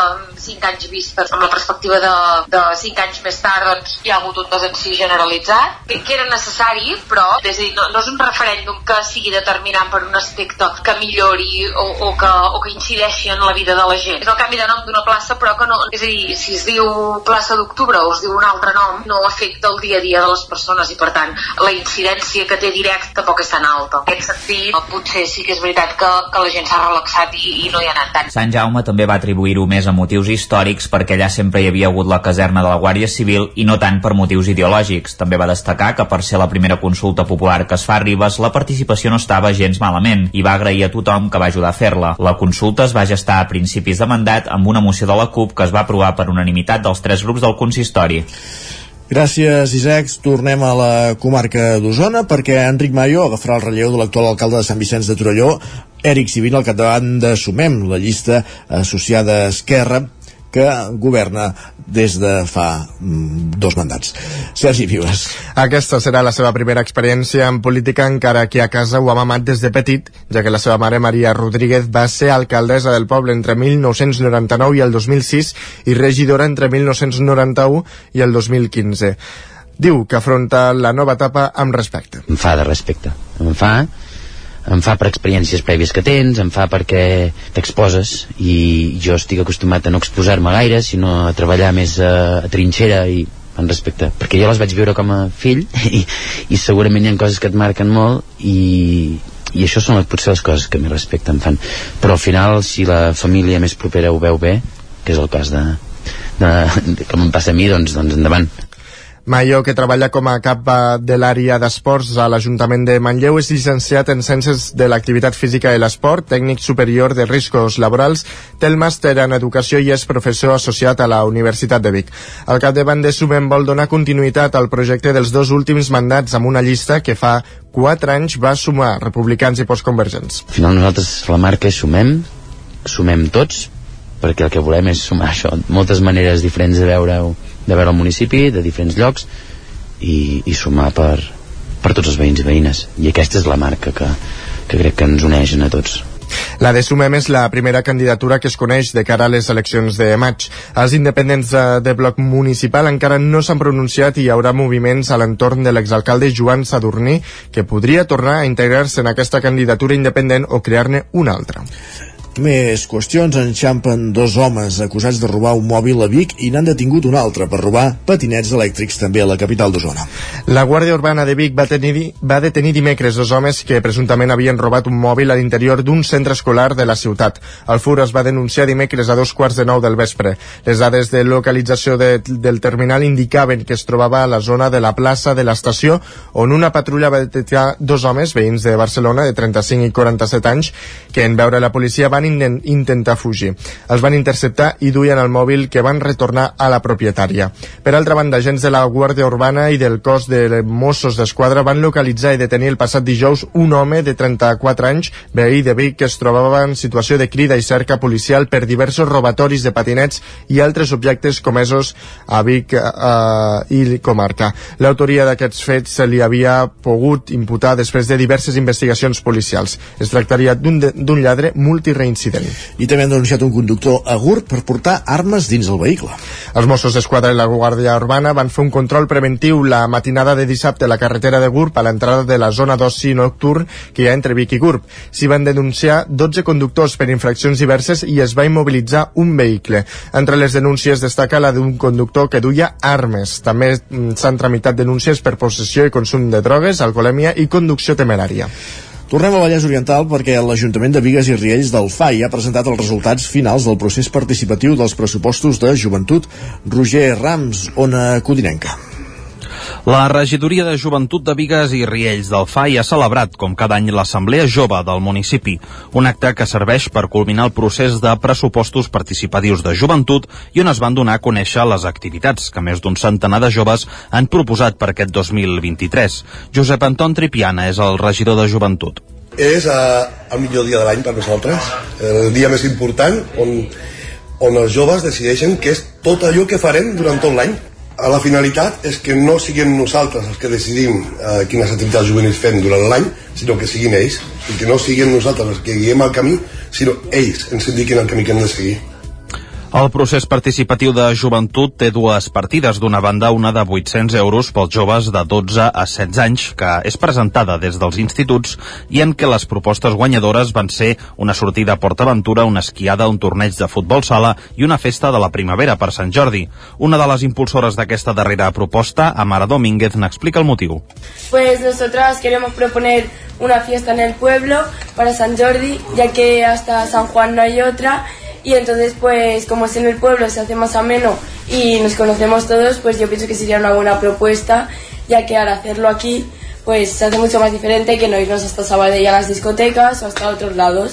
5 anys vistes amb la perspectiva de, de 5 anys més tard doncs hi ha hagut un desencís generalitzat que, que era necessari però és a dir, no, no és un referèndum que sigui determinant per un aspecte que millori o, o, que, o que incideixi en la vida de la gent. És el canvi de nom d'una plaça però que no és a dir, si es diu plaça d'octubre o es diu un altre nom no afecta el dia a dia de les persones i per tant la incidència que té directa tampoc és tan alta. En aquest sentit potser sí que és veritat que, que la gent s'ha relaxat i, i no hi ha anat tant. Sant Jaume també va atribuir-ho més a motius històrics perquè allà sempre hi havia hagut la caserna de la Guàrdia Civil i no tant per motius ideològics. També va destacar que per ser la primera consulta popular que es fa a Ribes, la participació no estava gens malament i va agrair a tothom que va ajudar a fer-la. La consulta es va gestar a principis de mandat amb una moció de la CUP que es va aprovar per unanimitat dels tres grups del consistori. Gràcies, Isaac. Tornem a la comarca d'Osona perquè Enric Mayo agafarà el relleu de l'actual alcalde de Sant Vicenç de Torelló, Eric Sivin, al capdavant de Sumem, la llista associada a Esquerra, que governa des de fa mm, dos mandats. Sergi Vives. Aquesta serà la seva primera experiència en política, encara que a casa ho ha mamat des de petit, ja que la seva mare Maria Rodríguez va ser alcaldessa del poble entre 1999 i el 2006 i regidora entre 1991 i el 2015. Diu que afronta la nova etapa amb respecte. Em fa de respecte. Em fa em fa per experiències prèvies que tens, em fa perquè t'exposes i jo estic acostumat a no exposar-me gaire, sinó a treballar més a, a trinxera i en respecte, perquè jo les vaig viure com a fill i, i segurament hi ha coses que et marquen molt i, i això són les, potser les coses que més respecte em fan. Però al final si la família més propera ho veu bé que és el cas de, de, de com em passa a mi doncs, doncs endavant Mayo, que treballa com a cap de l'àrea d'esports a l'Ajuntament de Manlleu, és llicenciat en Ciències de l'Activitat Física i l'Esport, tècnic superior de riscos laborals, té el màster en Educació i és professor associat a la Universitat de Vic. Al capdavant de Sumem vol donar continuïtat al projecte dels dos últims mandats amb una llista que fa quatre anys va sumar republicans i postconvergents. Al final nosaltres la marca és Sumem, sumem tots, perquè el que volem és sumar això, moltes maneres diferents de veure-ho de veure el municipi de diferents llocs i, i sumar per, per tots els veïns i veïnes i aquesta és la marca que, que crec que ens uneix a tots la de Sumem és la primera candidatura que es coneix de cara a les eleccions de maig. Els independents de, de bloc municipal encara no s'han pronunciat i hi haurà moviments a l'entorn de l'exalcalde Joan Sadurní, que podria tornar a integrar-se en aquesta candidatura independent o crear-ne una altra. Més qüestions enxampen dos homes acusats de robar un mòbil a Vic i n'han detingut un altre per robar patinets elèctrics també a la capital d'Osona. La Guàrdia Urbana de Vic va, tenir, va detenir dimecres dos homes que presumptament havien robat un mòbil a l'interior d'un centre escolar de la ciutat. El fur es va denunciar dimecres a dos quarts de nou del vespre. Les dades de localització de, del terminal indicaven que es trobava a la zona de la plaça de l'estació on una patrulla va detectar dos homes, veïns de Barcelona, de 35 i 47 anys, que en veure la policia van intentar fugir. Els van interceptar i duien el mòbil que van retornar a la propietària. Per altra banda, agents de la Guàrdia Urbana i del cos de Mossos d'Esquadra van localitzar i detenir el passat dijous un home de 34 anys, veí de Vic, que es trobava en situació de crida i cerca policial per diversos robatoris de patinets i altres objectes comesos a Vic eh, i comarca. L'autoria d'aquests fets se li havia pogut imputar després de diverses investigacions policials. Es tractaria d'un lladre multireincident. I també han denunciat un conductor a Gurb per portar armes dins el vehicle. Els Mossos d'Esquadra i la Guàrdia Urbana van fer un control preventiu la matinada de dissabte a la carretera de Gurb a l'entrada de la zona d'oci nocturn que hi ha entre Vic i Gurb. S'hi van denunciar 12 conductors per infraccions diverses i es va immobilitzar un vehicle. Entre les denúncies destaca la d'un conductor que duia armes. També mm, s'han tramitat denúncies per possessió i consum de drogues, alcoholèmia i conducció temerària. Tornem a Vallès Oriental perquè l'Ajuntament de Vigues i Riells del FAI ha presentat els resultats finals del procés participatiu dels pressupostos de joventut. Roger Rams, Ona Codinenca. La regidoria de joventut de Vigues i Riells del FAI ha celebrat, com cada any, l'Assemblea Jove del municipi, un acte que serveix per culminar el procés de pressupostos participatius de joventut i on es van donar a conèixer les activitats que més d'un centenar de joves han proposat per aquest 2023. Josep Anton Tripiana és el regidor de joventut. És uh, el millor dia de l'any per nosaltres, el dia més important on, on els joves decideixen que és tot allò que farem durant tot l'any la finalitat és que no siguem nosaltres els que decidim eh, quines activitats juvenils fem durant l'any, sinó que siguin ells, i que no siguem nosaltres els que guiem el camí, sinó ells ens indiquin el camí que hem de seguir. El procés participatiu de joventut té dues partides. D'una banda, una de 800 euros pels joves de 12 a 16 anys, que és presentada des dels instituts i en què les propostes guanyadores van ser una sortida a PortAventura, una esquiada, un torneig de futbol sala i una festa de la primavera per Sant Jordi. Una de les impulsores d'aquesta darrera proposta, Amara Domínguez, n'explica el motiu. Pues nosotras queremos proponer una fiesta en el pueblo para San Jordi, ya que hasta San Juan no hay otra y entonces pues como es en el pueblo se hace más ameno y nos conocemos todos pues yo pienso que sería una buena propuesta ya que al hacerlo aquí pues se hace mucho más diferente que no irnos hasta Sabadell a las discotecas o hasta otros lados.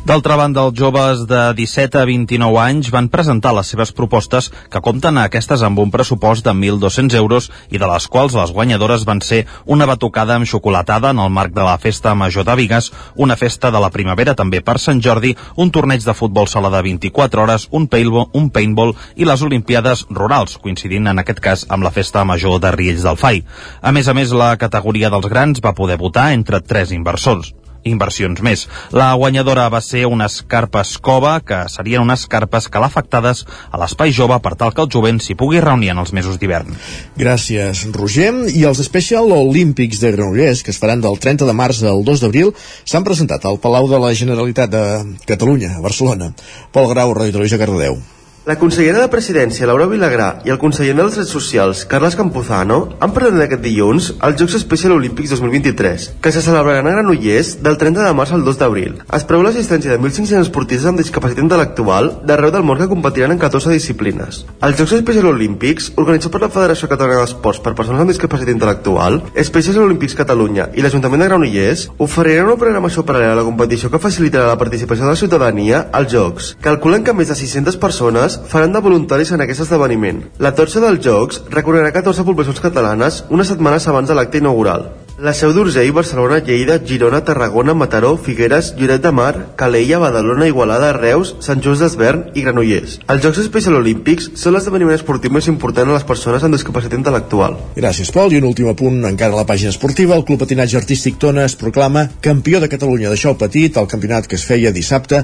D'altra banda, els joves de 17 a 29 anys van presentar les seves propostes que compten a aquestes amb un pressupost de 1.200 euros i de les quals les guanyadores van ser una batucada amb xocolatada en el marc de la Festa Major de Vigues, una festa de la primavera també per Sant Jordi, un torneig de futbol sala de 24 hores, un paintball, un paintball i les Olimpiades Rurals, coincidint en aquest cas amb la Festa Major de Riells del Fai. A més a més, la categoria dels grans va poder votar entre tres inversors inversions més. La guanyadora va ser unes carpes cova, que serien unes carpes calafactades a l'espai jove per tal que el jovent s'hi pugui reunir en els mesos d'hivern. Gràcies, Roger. I els Special Olímpics de Granollers, que es faran del 30 de març al 2 d'abril, s'han presentat al Palau de la Generalitat de Catalunya, a Barcelona. Pol Grau, Ràdio Televisió, Cardedeu. La consellera de Presidència, Laura Vilagrà, i el conseller dels Drets Socials, Carles Campuzano, han presentat aquest dilluns els Jocs Especial Olímpics 2023, que se celebraran a Granollers del 30 de març al 2 d'abril. Es preveu l'assistència de 1.500 esportistes amb discapacitat intel·lectual d'arreu del món que competiran en 14 disciplines. Els Jocs Especial Olímpics, organitzats per la Federació Catalana d'Esports per Persones amb Discapacitat Intel·lectual, Especial Olímpics Catalunya i l'Ajuntament de Granollers oferiran una programació paral·lela a la competició que facilitarà la participació de la ciutadania als Jocs. Calculen que més de 600 persones faran de voluntaris en aquest esdeveniment. La torxa dels Jocs recorrerà 14 poblacions catalanes unes setmanes abans de l'acte inaugural. La Seu d'Urgell, Barcelona, Lleida, Girona, Tarragona, Mataró, Figueres, Lloret de Mar, Calella, Badalona, Igualada, Reus, Sant Just d'Esvern i Granollers. Els Jocs Especial Olímpics són l'esdeveniment esportiu més important a les persones amb discapacitat intel·lectual. Gràcies, Pol. I un últim apunt encara a la pàgina esportiva. El Club Patinatge Artístic Tona es proclama campió de Catalunya de xou petit al campionat que es feia dissabte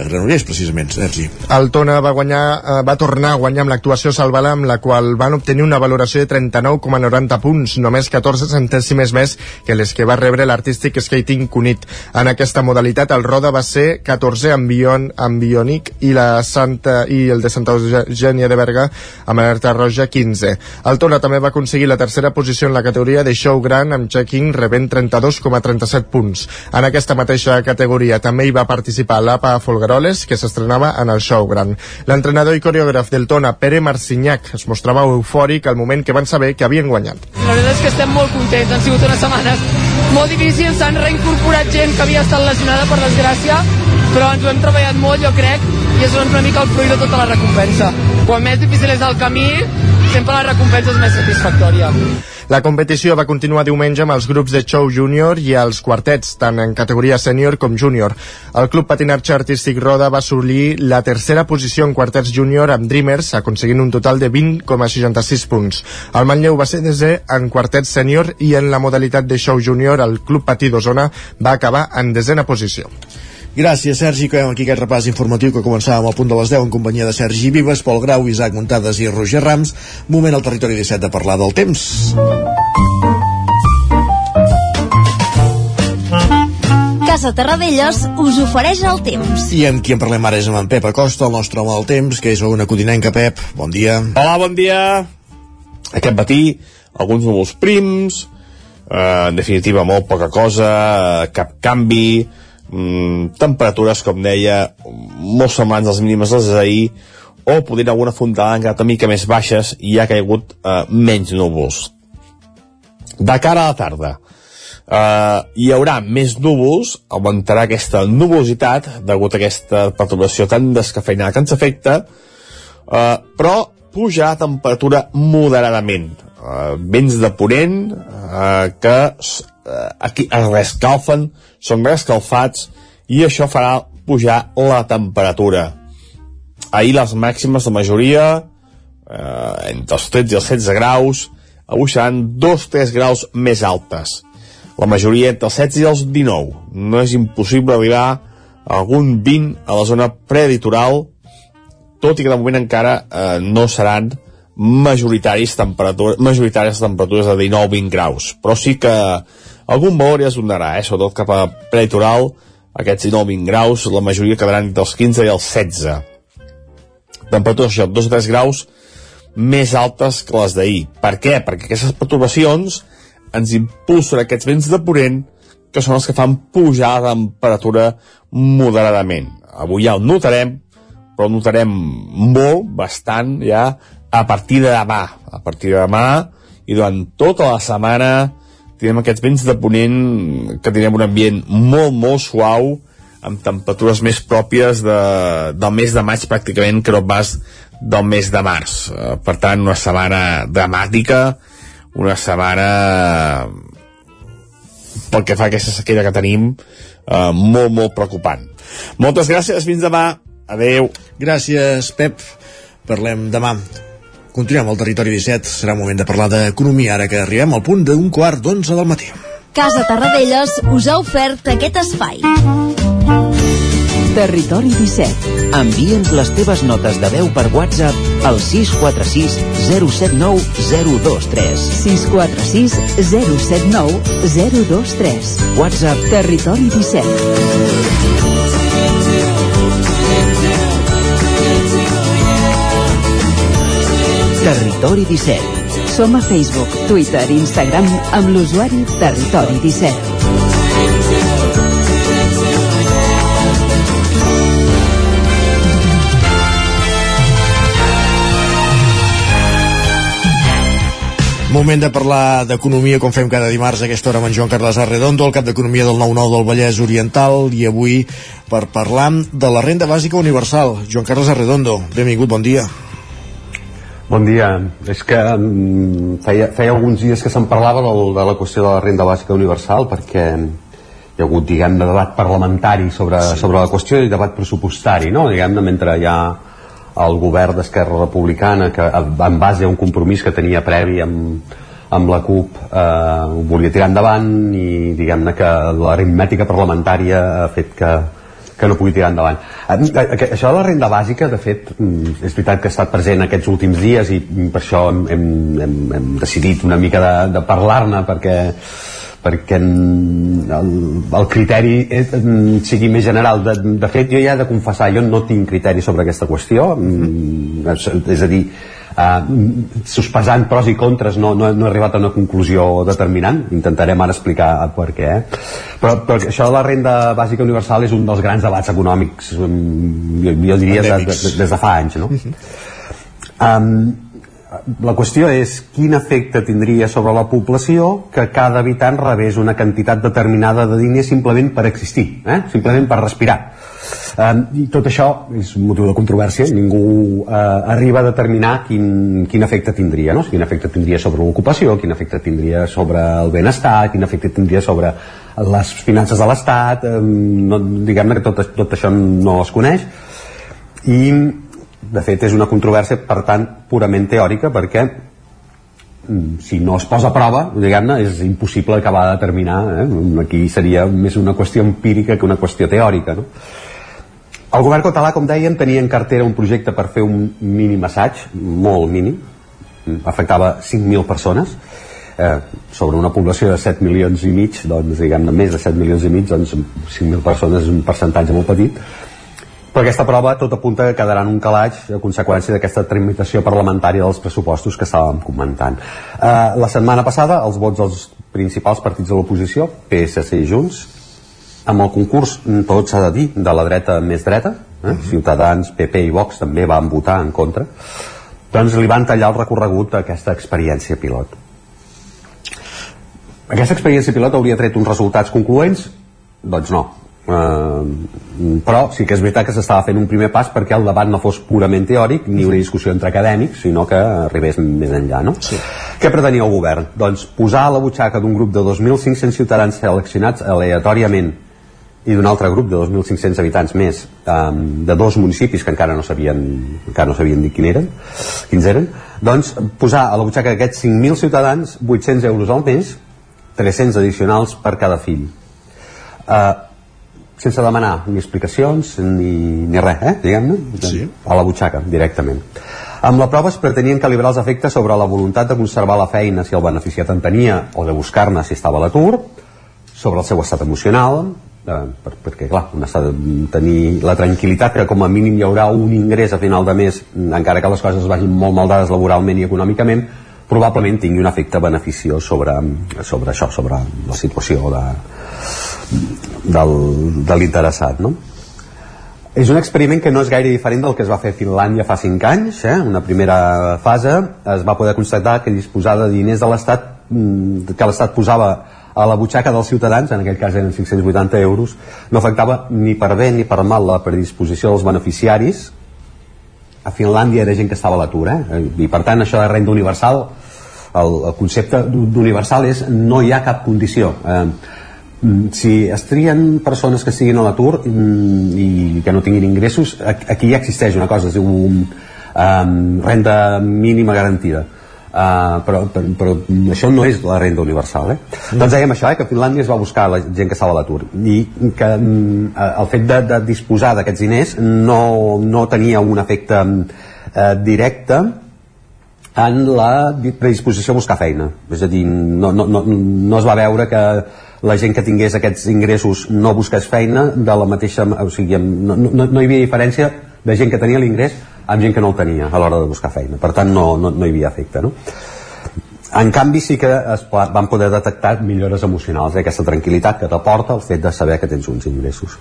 a Granollers, precisament, Sergi. El Tona va guanyar, eh, va tornar a guanyar amb l'actuació Salvala, amb la qual van obtenir una valoració de 39,90 punts, només 14 centèsimes més que les que va rebre l'artístic Skating Cunit. En aquesta modalitat el Roda va ser 14 amb, Bion, amb Bionic i, la Santa, i el de Santa Eugènia de Berga amb alerta roja 15. El Tona també va aconseguir la tercera posició en la categoria de show gran amb checking rebent 32,37 punts. En aquesta mateixa categoria també hi va participar l'APA Folgueroles que s'estrenava en el show gran. L'entrenador i coreògraf del Tona, Pere Marcinyac, es mostrava eufòric al moment que van saber que havien guanyat. La veritat és que estem molt contents, han sigut unes setmanes molt difícils, s'han reincorporat gent que havia estat lesionada per desgràcia, però ens ho hem treballat molt, jo crec, i és una mica el fruit de tota la recompensa. Quan més difícil és el camí, sempre la recompensa és més satisfactòria. La competició va continuar diumenge amb els grups de show júnior i els quartets, tant en categoria sènior com júnior. El Club Patinatge Artístic Roda va assolir la tercera posició en quartets júnior amb Dreamers, aconseguint un total de 20,66 punts. El Manlleu va ser desè en quartets sènior i en la modalitat de show júnior el Club Patí d'Osona va acabar en desena posició. Gràcies, Sergi. Acabem aquí aquest repàs informatiu que començàvem al punt de les 10 en companyia de Sergi Vives, Pol Grau, Isaac Muntades i Roger Rams. Moment al territori 17 de parlar del temps. Casa Terradellos us ofereix el temps. I amb qui en parlem ara és amb en Pep Acosta, el nostre home del temps, que és una codinenca, Pep. Bon dia. Hola, bon dia. Aquest matí, alguns núvols prims, eh, en definitiva molt poca cosa, eh, cap canvi, mm, temperatures, com deia, molt semblants als mínimes dels d'ahir, o podent alguna fontada encara una mica més baixes i ha caigut eh, menys núvols. De cara a la tarda, eh, hi haurà més núvols, augmentarà aquesta nubositat degut a aquesta perturbació tan descafeinada que ens afecta, eh, però pujarà a temperatura moderadament. Eh, vents de ponent eh, que aquí es rescalfen, són rescalfats i això farà pujar la temperatura. Ahir les màximes de majoria eh, entre els 13 i els 16 graus, avui seran 2-3 graus més altes. La majoria entre els 16 i els 19. No és impossible arribar a algun 20 a la zona preditoral tot i que de moment encara eh, no seran majoritaris temperatura, majoritàries temperatures de 19-20 graus, però sí que algun valor ja es donarà, eh? sobretot cap a prelitoral, aquests 19-20 graus, la majoria quedaran dels 15 i els 16. Temperatures, això, 2 o 3 graus més altes que les d'ahir. Per què? Perquè aquestes perturbacions ens impulsen aquests vents de ponent que són els que fan pujar la temperatura moderadament. Avui ja ho notarem, però ho notarem molt, bastant, ja, a partir de demà. A partir de demà i durant tota la setmana tindrem aquests vents de ponent que tindrem un ambient molt, molt suau, amb temperatures més pròpies de, del mes de maig pràcticament que no pas del mes de març. Eh, per tant, una setmana dramàtica, una setmana pel que fa a aquesta sequera que tenim eh, molt, molt preocupant. Moltes gràcies, fins demà. Adeu. Gràcies, Pep. Parlem demà. Continuem al territori 17. Serà moment de parlar d'economia ara que arribem al punt d'un quart d'onze del matí. Casa Tarradellas us ha ofert aquest espai. Territori 17. Envia'ns les teves notes de veu per WhatsApp al 646 079 023. 646 079 023. WhatsApp Territori 17. Territori 17. Som a Facebook, Twitter i Instagram amb l'usuari Territori 17. Moment de parlar d'economia, com fem cada dimarts a aquesta hora amb en Joan Carles Arredondo, el cap d'Economia del 9-9 del Vallès Oriental, i avui per parlar de la renda bàsica universal. Joan Carles Arredondo, benvingut, bon dia. Bon dia. És que um, feia, feia alguns dies que se'n parlava del, de la qüestió de la renda bàsica universal perquè hi ha hagut, diguem de debat parlamentari sobre, sí. sobre la qüestió i debat pressupostari, no? Diguem-ne, mentre hi ha el govern d'Esquerra Republicana que en base a un compromís que tenia previ amb, amb la CUP eh, ho volia tirar endavant i diguem-ne que l'aritmètica parlamentària ha fet que, que no pugui tirar endavant. Això de la renda bàsica, de fet, mm, és veritat que ha estat present aquests últims dies i per això hem, hem, hem, hem decidit una mica de, de parlar-ne perquè perquè el, el criteri és, sigui més general de, de fet jo ja he de confessar, jo no tinc criteri sobre aquesta qüestió mm, és, és a dir uh, sospesant pros i contres no, no, no he arribat a una conclusió determinant intentarem ara explicar per què eh? però, però això de la renda bàsica universal és un dels grans debats econòmics jo, jo diria de, de, de, des de fa anys no? um, la qüestió és quin efecte tindria sobre la població que cada habitant rebés una quantitat determinada de diners simplement per existir, eh? simplement per respirar. Um, I tot això és un motiu de controvèrsia, ningú uh, arriba a determinar quin, quin efecte tindria, no? quin efecte tindria sobre l'ocupació, quin efecte tindria sobre el benestar, quin efecte tindria sobre les finances de l'Estat, um, no, diguem-ne que tot, tot això no es coneix, i de fet és una controvèrsia per tant purament teòrica perquè mm, si no es posa a prova diguem-ne és impossible acabar de determinar eh? aquí seria més una qüestió empírica que una qüestió teòrica no? El govern català com dèiem tenia en cartera un projecte per fer un mínim assaig molt mínim. Afectava 5.000 persones. Eh, sobre una població de 7 milions i mig doncs diguem-ne més de 7 milions i mig doncs 5.000 persones és un percentatge molt petit. Però aquesta prova tot apunta que quedarà en un calaix a conseqüència d'aquesta tramitació parlamentària dels pressupostos que estàvem comentant. Eh, la setmana passada, els vots dels principals partits de l'oposició, PSC i Junts, amb el concurs, tot s'ha de dir, de la dreta més dreta, eh? Ciutadans, PP i Vox també van votar en contra, doncs li van tallar el recorregut a aquesta experiència pilot. Aquesta experiència pilot hauria tret uns resultats concloents? Doncs no, Uh, però sí que és veritat que s'estava fent un primer pas perquè el debat no fos purament teòric ni una discussió entre acadèmics sinó que arribés més enllà no? Sí. què pretenia el govern? doncs posar a la butxaca d'un grup de 2.500 ciutadans seleccionats aleatòriament i d'un altre grup de 2.500 habitants més um, de dos municipis que encara no sabien encara no sabien dir quin eren, quins eren doncs posar a la butxaca d'aquests 5.000 ciutadans 800 euros al mes 300 addicionals per cada fill uh, sense demanar ni explicacions ni, ni res, eh, diguem-ne, sí. a la butxaca, directament. Amb la prova es pretenien calibrar els efectes sobre la voluntat de conservar la feina si el beneficiat en tenia o de buscar-ne si estava a l'atur, sobre el seu estat emocional, eh, per, perquè clar, un està de tenir la tranquil·litat que com a mínim hi haurà un ingrés a final de mes, encara que les coses vagin molt mal dades laboralment i econòmicament, probablement tingui un efecte beneficiós sobre, sobre això, sobre la situació de, del, de l'interessat no? és un experiment que no és gaire diferent del que es va fer a Finlàndia fa 5 anys eh? una primera fase es va poder constatar que disposar de diners de l'Estat mm, que l'Estat posava a la butxaca dels ciutadans, en aquell cas eren 580 euros, no afectava ni per bé ni per mal la predisposició dels beneficiaris. A Finlàndia era gent que estava a l'atur eh? i per tant això de renda universal el, el concepte d'universal és no hi ha cap condició. Eh, si es trien persones que estiguin a l'atur mm, i que no tinguin ingressos aquí ja existeix una cosa es diu um, renda mínima garantida Uh, però, però, però això no és la renda universal eh? Mm. doncs dèiem això, eh, que Finlàndia es va buscar la gent que estava a l'atur i que mm, el fet de, de disposar d'aquests diners no, no tenia un efecte uh, directe en la predisposició a buscar feina és a dir, no, no, no, no es va veure que la gent que tingués aquests ingressos no busqués feina de la mateixa o sigui, no, no, no hi havia diferència de gent que tenia l'ingrés amb gent que no el tenia a l'hora de buscar feina per tant no, no, no hi havia efecte no? en canvi sí que es van poder detectar millores emocionals eh? aquesta tranquil·litat que t'aporta el fet de saber que tens uns ingressos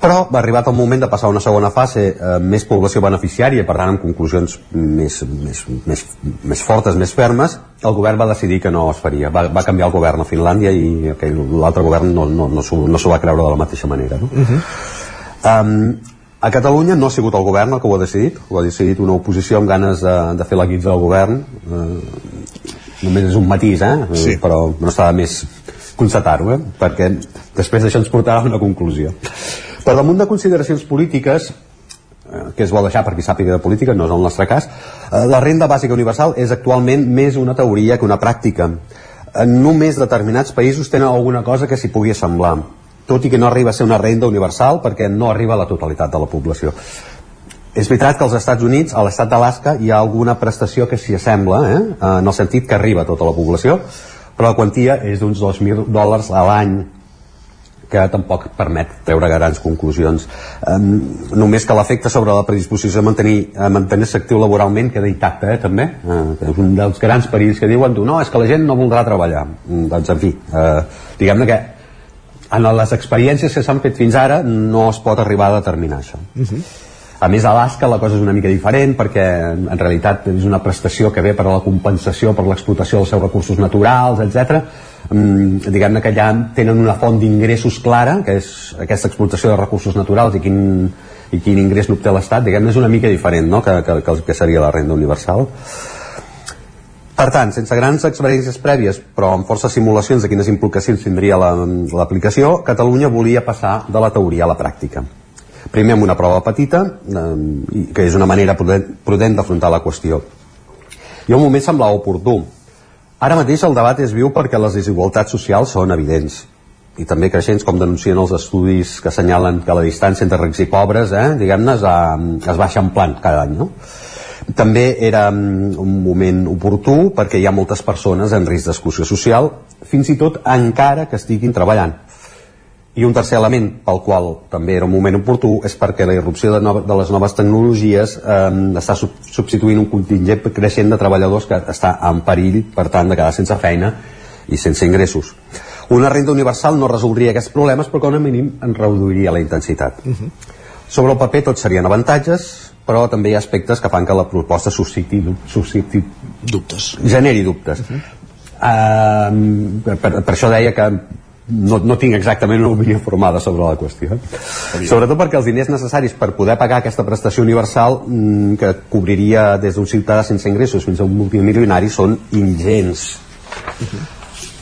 però va arribat el moment de passar a una segona fase eh, més població beneficiària per tant amb conclusions més, més, més, més fortes, més fermes el govern va decidir que no es faria va, va canviar el govern a Finlàndia i l'altre govern no, no, no, no, no s'ho va creure de la mateixa manera no? Uh -huh. um, a Catalunya no ha sigut el govern el que ho ha decidit, ho ha decidit una oposició amb ganes de, de fer la guitza del govern. Eh, només és un matís, eh? Sí. però no estava més constatar-ho, eh? perquè després d'això ens portarà a una conclusió. Per damunt de consideracions polítiques, eh, que es vol deixar per qui sàpiga de política, no és el nostre cas, eh, la renda bàsica universal és actualment més una teoria que una pràctica. Només determinats països tenen alguna cosa que s'hi pugui assemblar tot i que no arriba a ser una renda universal perquè no arriba a la totalitat de la població és veritat que als Estats Units, a l'estat d'Alaska, hi ha alguna prestació que s'hi assembla, eh? en el sentit que arriba a tota la població, però la quantia és d'uns 2.000 dòlars a l'any, que tampoc permet treure grans conclusions. Um, només que l'efecte sobre la predisposició a mantenir a mantenir-se actiu laboralment queda intacte, eh, també. Uh, és un dels grans perills que diuen, no, és que la gent no voldrà treballar. Mm, doncs, en fi, uh, diguem-ne que en les experiències que s'han fet fins ara no es pot arribar a determinar això uh mhm. -huh. a més a Alaska la cosa és una mica diferent perquè en realitat és una prestació que ve per a la compensació per l'explotació dels seus recursos naturals, etc. Mm, diguem-ne que ja tenen una font d'ingressos clara que és aquesta explotació de recursos naturals i quin, i quin ingrés n'obté l'Estat diguem-ne és una mica diferent no? que, que, que, que seria la renda universal per tant, sense grans experiències prèvies, però amb forces simulacions de quines implicacions tindria l'aplicació, la, Catalunya volia passar de la teoria a la pràctica. Primer amb una prova petita, eh, que és una manera prudent, prudent d'afrontar la qüestió. I un moment semblava oportú. Ara mateix el debat és viu perquè les desigualtats socials són evidents i també creixents com denuncien els estudis que assenyalen que la distància entre rics i pobres eh, diguem-ne es, es baixa en plan cada any no? També era mm, un moment oportú perquè hi ha moltes persones en risc d'exclusió social, fins i tot encara que estiguin treballant. I un tercer element pel qual també era un moment oportú és perquè la irrupció de, no, de les noves tecnologies eh, està sub substituint un contingent creixent de treballadors que està en perill, per tant, de quedar sense feina i sense ingressos. Una renda universal no resoldria aquests problemes, però com a mínim en reduiria la intensitat. Uh -huh. Sobre el paper tot serien avantatges, però també hi ha aspectes que fan que la proposta susciti, susciti dubtes generi dubtes uh -huh. uh, per, per això deia que no, no tinc exactament una opinió formada sobre la qüestió eh? sobretot perquè els diners necessaris per poder pagar aquesta prestació universal mm, que cobriria des d'un ciutadà sense ingressos fins a un multimilionari són ingents uh -huh.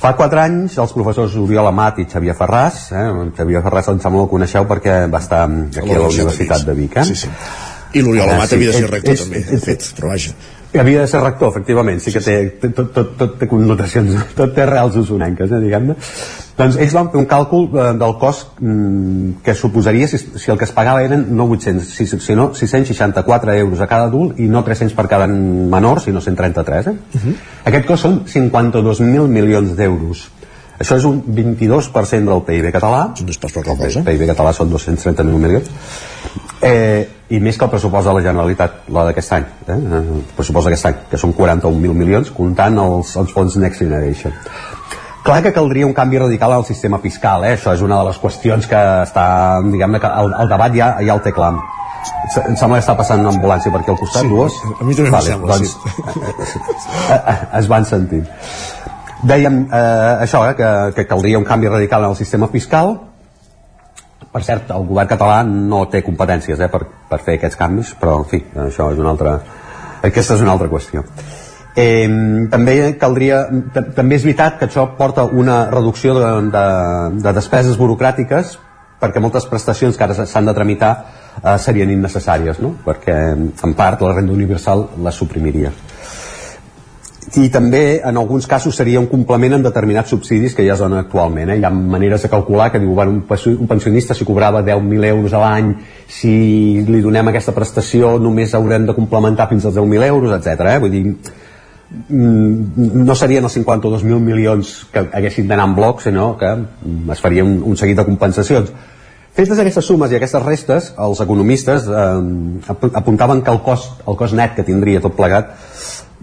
Fa quatre anys els professors Oriol Amat i Xavier Ferràs, eh, Xavier Ferràs em sembla que el coneixeu perquè va estar aquí a la Universitat de Vic, eh? sí, sí i l'Oriol Amat ah, sí. havia de ser rector és, també, és, fet, però vaja Havia de ser rector, efectivament, sí que té, tot, tot, tot té connotacions, tot té reals usonenques, eh, diguem-ne. Doncs ells van fer un càlcul eh, del cost mm, que suposaria si, si el que es pagava eren no 800, si, sinó 664 euros a cada adult i no 300 per cada menor, sinó 133. Eh? Uh -huh. Aquest cost són 52.000 milions d'euros. Això és un 22% del PIB català. No és pas poca cosa. El PIB català són 230.000 milions. Eh, I més que el pressupost de la Generalitat, la d'aquest any. Eh? El pressupost d'aquest any, que són 41.000 milions, comptant els, els fons Next Generation. Clar que caldria un canvi radical al sistema fiscal, eh? això és una de les qüestions que està, diguem-ne, que el, el debat ja, ja el té clar. Em sembla que està passant una ambulància per aquí al costat, Sí, dues? a mi també em sembla, doncs, sí. es van sentint. Dèiem eh, això, eh, que, que caldria un canvi radical en el sistema fiscal. Per cert, el govern català no té competències eh, per, per fer aquests canvis, però, en fi, això és una altra... Aquesta és una altra qüestió. Eh, també caldria també és veritat que això porta una reducció de, de, de despeses burocràtiques perquè moltes prestacions que ara s'han de tramitar eh, serien innecessàries no? perquè en part la renda universal la suprimiria i també en alguns casos seria un complement en determinats subsidis que ja es donen actualment eh? hi ha maneres de calcular que diu bueno, un, pensi- un pensionista si cobrava 10.000 euros a l'any si li donem aquesta prestació només haurem de complementar fins als 10.000 euros, etc. Eh? vull dir mm, no serien els 52.000 milions que haguessin d'anar en bloc, sinó que mm, es faria un, un seguit de compensacions. Fetes aquestes sumes i aquestes restes, els economistes eh, ap- apuntaven que el cost, el cost net que tindria tot plegat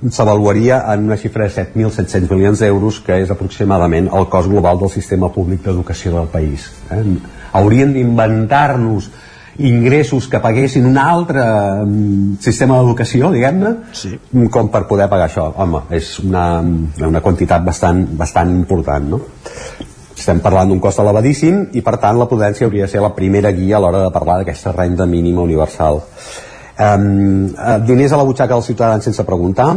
s'avaluaria en una xifra de 7.700 milions d'euros, que és aproximadament el cost global del sistema públic d'educació del país. Eh? Haurien d'inventar-nos ingressos que paguessin un altre mm, sistema d'educació, diguem-ne, sí. com per poder pagar això. Home, és una, una quantitat bastant, bastant important, no? Estem parlant d'un cost elevadíssim i, per tant, la prudència hauria de ser la primera guia a l'hora de parlar d'aquesta renda mínima universal. Um, diners a la butxaca dels ciutadans sense preguntar,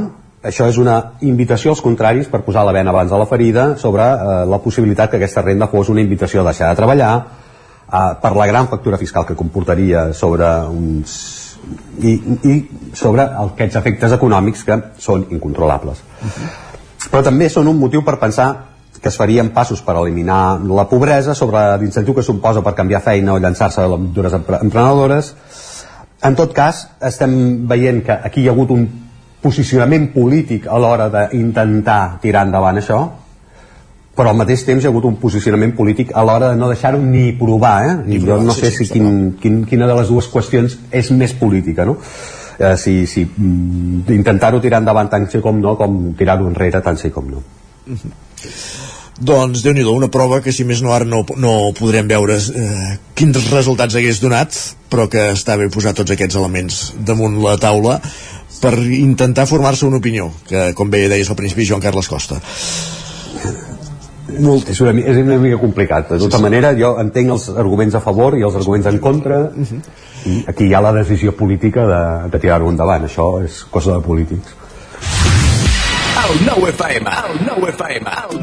això és una invitació als contraris per posar la vena abans de la ferida sobre uh, la possibilitat que aquesta renda fos una invitació a deixar de treballar uh, per la gran factura fiscal que comportaria sobre uns i, i sobre aquests efectes econòmics que són incontrolables. Però també són un motiu per pensar que es farien passos per eliminar la pobresa sobre l'incentiu que suposa per canviar feina o llançar-se a empre- emprenedores. En tot cas, estem veient que aquí hi ha hagut un posicionament polític a l'hora d'intentar tirar endavant això, però al mateix temps hi ha hagut un posicionament polític a l'hora de no deixar-ho ni provar, eh? I jo no sí, sé sí, si quin, quin, quina de les dues qüestions és més política, no? Eh, si, si mm, intentar-ho tirar endavant tant sí com no, com tirar-ho enrere tant sí com no. Doncs, déu nhi una prova que si més no ara no, no podrem veure eh, quins resultats hagués donat, però que està bé posar tots aquests elements damunt la taula per intentar formar-se una opinió, que com bé deies al principi Joan Carles Costa. Molt. És, una, és una mica complicat. De tota manera, jo entenc els arguments a favor i els arguments en contra. I aquí hi ha la decisió política de, de tirar-ho endavant. Això és cosa de polítics.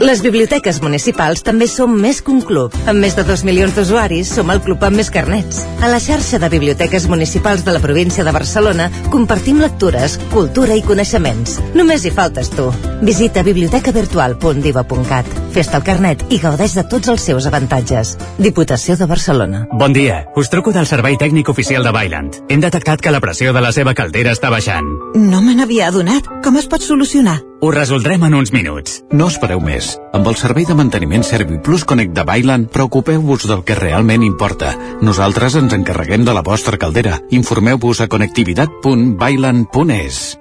Les biblioteques municipals també som més que un club. Amb més de 2 milions d'usuaris, som el club amb més carnets. A la xarxa de biblioteques municipals de la província de Barcelona compartim lectures, cultura i coneixements. Només hi faltes tu. Visita bibliotecavirtual.diva.cat. Fes-te el carnet i gaudeix de tots els seus avantatges. Diputació de Barcelona. Bon dia, us truco del servei tècnic oficial de Bailand. Hem detectat que la pressió de la seva caldera està baixant. No me n'havia adonat. Com es pot solucionar? Ho resoldrem en uns minuts. No espereu més. Amb el servei de manteniment ServiPlus Connect de Bailand, preocupeu-vos del que realment importa. Nosaltres ens encarreguem de la vostra caldera. Informeu-vos a connectivitat.bailand.es.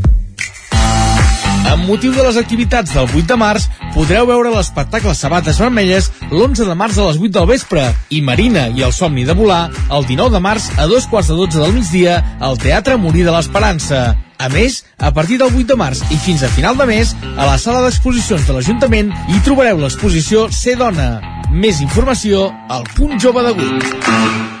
Amb motiu de les activitats del 8 de març, podreu veure l'espectacle Sabates Vermelles l'11 de març a les 8 del vespre i Marina i el somni de volar el 19 de març a dos quarts de 12 del migdia al Teatre Morir de l'Esperança. A més, a partir del 8 de març i fins a final de mes, a la sala d'exposicions de l'Ajuntament hi trobareu l'exposició Ser Dona. Més informació al punt jove de Gurb.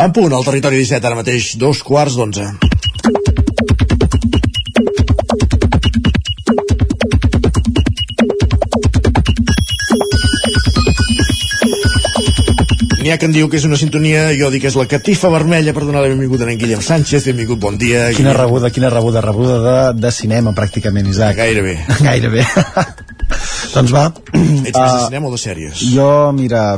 En punt, al territori 17, ara mateix, dos quarts d'onze. N'hi ha que en diu que és una sintonia, jo dic que és la catifa vermella per donar la benvinguda a en Guillem Sánchez. Benvingut, bon dia. Quina rebuda, quina rebuda, rebuda de, de cinema, pràcticament, Isaac. Gairebé. Gairebé. doncs va. Ets més de cinema o de sèries? Jo, mira,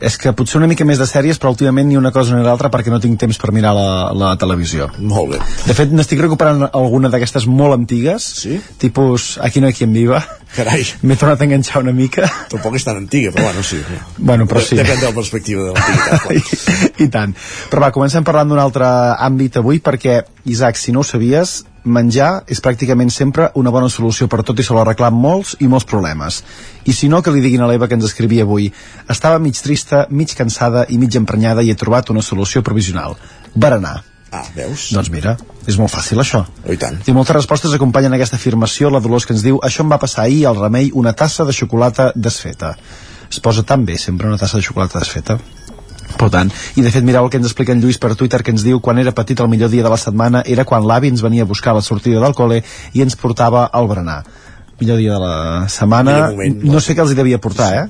és que potser una mica més de sèries, però últimament ni una cosa ni l'altra perquè no tinc temps per mirar la, la televisió. Molt bé. De fet, n'estic recuperant alguna d'aquestes molt antigues, sí? tipus Aquí no hi quien viva. Carai. M'he tornat a enganxar una mica. Tampoc és tan antiga, però bueno, sí. Bueno, però sí. Depèn de la perspectiva de l'antiguitat. I, I tant. Però va, comencem parlant d'un altre àmbit avui perquè, Isaac, si no ho sabies, menjar és pràcticament sempre una bona solució per tot i se l'arreglar molts i molts problemes. I si no, que li diguin a l'Eva que ens escrivia avui. Estava mig trista, mig cansada i mig emprenyada i he trobat una solució provisional. Berenar. Ah, veus? Doncs mira, és molt fàcil això. Oh, I tant. I moltes respostes acompanyen aquesta afirmació, la Dolors que ens diu això em va passar ahir al remei una tassa de xocolata desfeta. Es posa tan bé sempre una tassa de xocolata desfeta. Per tant, i de fet mireu el que ens explica en Lluís per Twitter que ens diu quan era petit el millor dia de la setmana era quan l'avi ens venia a buscar a la sortida del col·le i ens portava al berenar millor dia de la setmana moment, no sé què els hi devia portar, eh?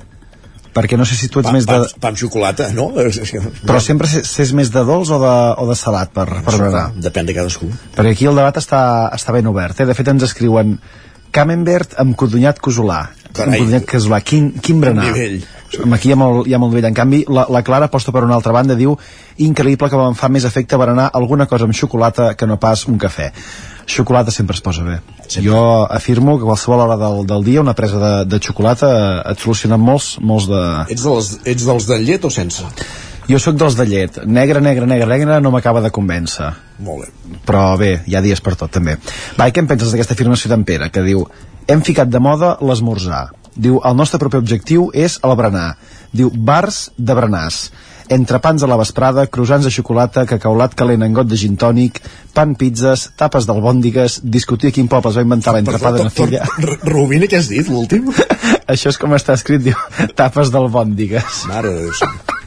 perquè no sé si tu ets Pa, més de... pa, pa amb xocolata, no? Però sempre s'és més de dolç o de, o de salat per, per berenar? Depèn de cadascú. Perquè aquí el debat està, està ben obert. Eh? De fet, ens escriuen Camembert amb codonyat cosolà. Carai. Amb codonyat cosolà. Quin, quin berenar. nivell. Aquí hi ha, molt, hi ha molt nivell. En canvi, la, la Clara aposta per una altra banda, diu increïble que em fa més efecte berenar alguna cosa amb xocolata que no pas un cafè. Xocolata sempre es posa bé. Sempre. Jo afirmo que a qualsevol hora del, del dia una presa de, de xocolata et soluciona molts, molts de... Ets dels, ets dels de llet o sense? Jo sóc dels de llet. Negre, negre, negre, negre no m'acaba de convèncer. Molt bé. Però bé, hi ha dies per tot, també. Va, i què en penses d'aquesta afirmació d'en Pere, que diu hem ficat de moda l'esmorzar. Diu, el nostre propi objectiu és el berenar. Diu, bars de berenars. Entrepans a la vesprada, croissants de xocolata, cacaulat calent en got de gin tònic, pan pizzas, tapes d'albòndigues, discutir quin poble es va inventar l'entrepà de la filla. Rubina, què has dit, l'últim? Això és com està escrit, diu, tapes d'albòndigues. Mare de Déu.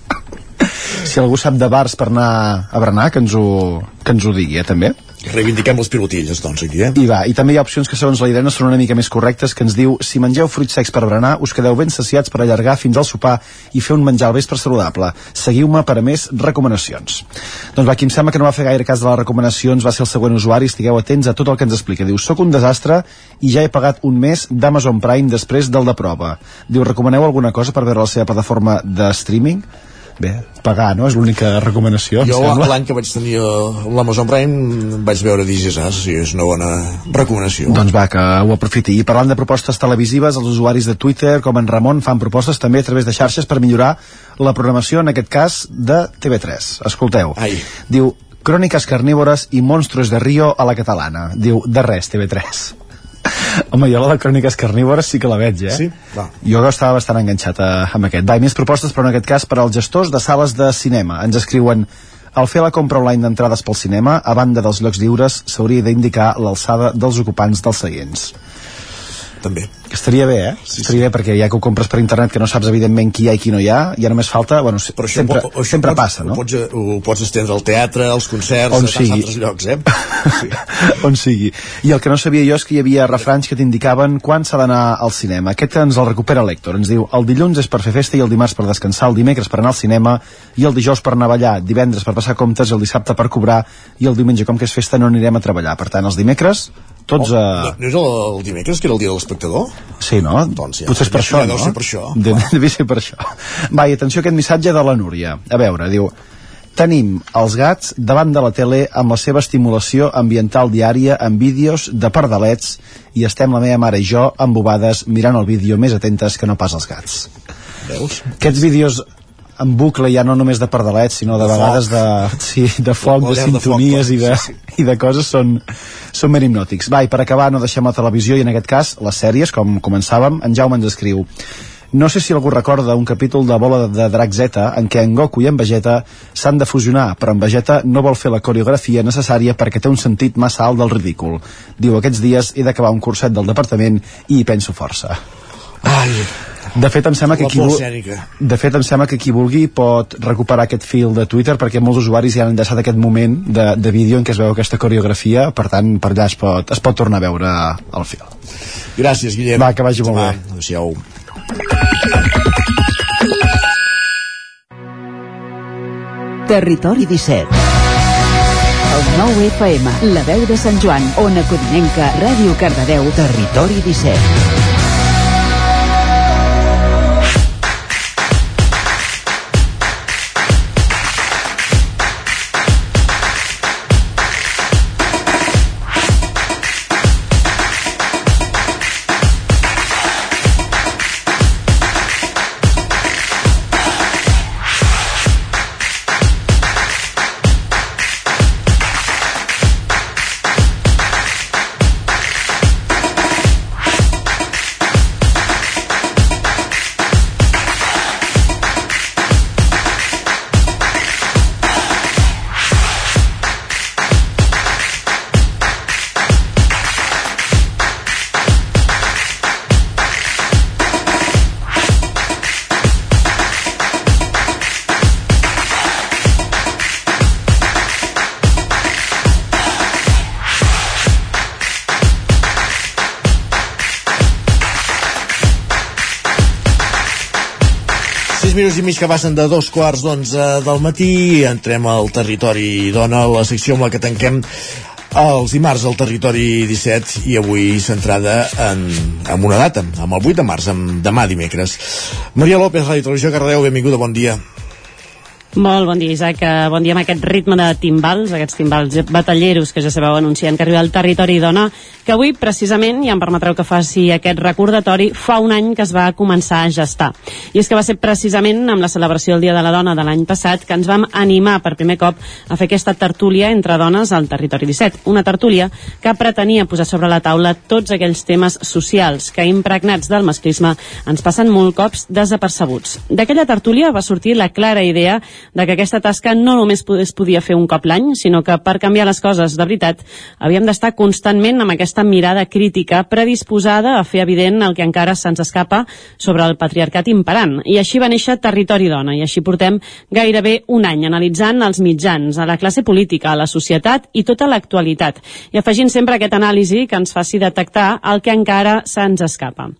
Si algú sap de bars per anar a berenar, que ens ho, que ens ho digui, eh, també. Reivindiquem les pilotilles, doncs, aquí, eh? I va, i també hi ha opcions que segons la Irene són una mica més correctes, que ens diu si mengeu fruits secs per berenar, us quedeu ben saciats per allargar fins al sopar i fer un menjar al vespre saludable. Seguiu-me per a més recomanacions. Doncs va, qui em sembla que no va fer gaire cas de les recomanacions va ser el següent usuari, estigueu atents a tot el que ens explica. Diu, soc un desastre i ja he pagat un mes d'Amazon Prime després del de prova. Diu, recomaneu alguna cosa per veure la seva plataforma de streaming? Bé, pagar, no? És l'única recomanació, Jo l'any que vaig tenir eh, l'Amazon Prime vaig veure This Is Us, i és una bona recomanació. Doncs va, que ho aprofiti. I parlant de propostes televisives, els usuaris de Twitter, com en Ramon, fan propostes també a través de xarxes per millorar la programació, en aquest cas, de TV3. Escolteu. Ai. Diu, Cròniques carnívores i monstruos de Rio a la catalana. Diu, de res, TV3. Home, jo la de Cròniques Carnívores sí que la veig, eh? Sí? Va. Jo estava bastant enganxat a, amb aquest. Va, més propostes, però en aquest cas per als gestors de sales de cinema. Ens escriuen al fer la compra online d'entrades pel cinema, a banda dels llocs lliures, s'hauria d'indicar l'alçada dels ocupants dels seients. També. Que estaria bé, eh? Sí, estaria sí. bé perquè ja que ho compres per internet que no saps evidentment qui hi ha i qui no hi ha, ja només falta, bueno, Però això sempre, ho, ho, sempre pots, passa, no? Ho pots, ho pots estendre al teatre, als concerts, On a sigui. altres llocs, eh? Sí. on sigui. I el que no sabia jo és que hi havia refranys que t'indicaven quan s'ha d'anar al cinema. Aquest ens el recupera l'Hèctor. Ens diu, el dilluns és per fer festa i el dimarts per descansar, el dimecres per anar al cinema i el dijous per anar a ballar, divendres per passar comptes el dissabte per cobrar i el diumenge, com que és festa, no anirem a treballar. Per tant, els dimecres, tots Oh, a... no és el, el dimecres, que era el dia de l'espectador? Sí, no? Doncs ja, Potser és per això, deu no? ser per això. De, devia ser per això. Va, i atenció a aquest missatge de la Núria. A veure, diu... Tenim els gats davant de la tele amb la seva estimulació ambiental diària amb vídeos de pardalets i estem la meva mare i jo embobades mirant el vídeo més atentes que no pas els gats. Veus? Aquests vídeos en bucle ja no només de pardalets sinó de, De vegades foc. de, sí, de foc, de llar de foc, sintonies i, de, sí, i de coses són, són ben hipnòtics. Va, i per acabar no deixem la televisió i en aquest cas les sèries, com començàvem, en Jaume ens escriu no sé si algú recorda un capítol de Bola de Drac Z en què en Goku i en Vegeta s'han de fusionar, però en Vegeta no vol fer la coreografia necessària perquè té un sentit massa alt del ridícul. Diu, aquests dies he d'acabar un curset del departament i hi penso força. Ai, De fet, em sembla que qui, por vul- escènica. de fet, em sembla que qui vulgui pot recuperar aquest fil de Twitter perquè molts usuaris ja han enllaçat aquest moment de, de vídeo en què es veu aquesta coreografia, per tant, per allà es pot, es pot tornar a veure el fil. Gràcies, Guillem. Va, que vagi molt Va, bé. Adéu-siau. Territori 17. El 9 FM, la veu de Sant Joan, Ona Codinenca, Ràdio Cardedeu, Territori 17. Mig que passen de dos quarts d'onze del matí. Entrem al territori dona, la secció amb la que tanquem els dimarts al territori 17 i avui centrada en, en una data, amb el 8 de març, amb demà dimecres. Maria López, Ràdio Televisió, Cardeu, benvinguda, bon dia. Molt bon dia, Isaac. Eh, Bon dia amb aquest ritme de timbals, aquests timbals batalleros que ja sabeu anunciant que arriba al territori dona, que avui, precisament, i em permetreu que faci aquest recordatori, fa un any que es va començar a gestar. I és que va ser precisament amb la celebració del Dia de la Dona de l'any passat que ens vam animar per primer cop a fer aquesta tertúlia entre dones al territori 17. Una tertúlia que pretenia posar sobre la taula tots aquells temes socials que, impregnats del masclisme, ens passen molt cops desapercebuts. D'aquella tertúlia va sortir la clara idea de que aquesta tasca no només es podia fer un cop l'any, sinó que per canviar les coses de veritat havíem d'estar constantment amb aquesta mirada crítica predisposada a fer evident el que encara se'ns escapa sobre el patriarcat imperant. I així va néixer Territori Dona, i així portem gairebé un any analitzant els mitjans, a la classe política, a la societat i tota l'actualitat, i afegint sempre aquest anàlisi que ens faci detectar el que encara se'ns escapa.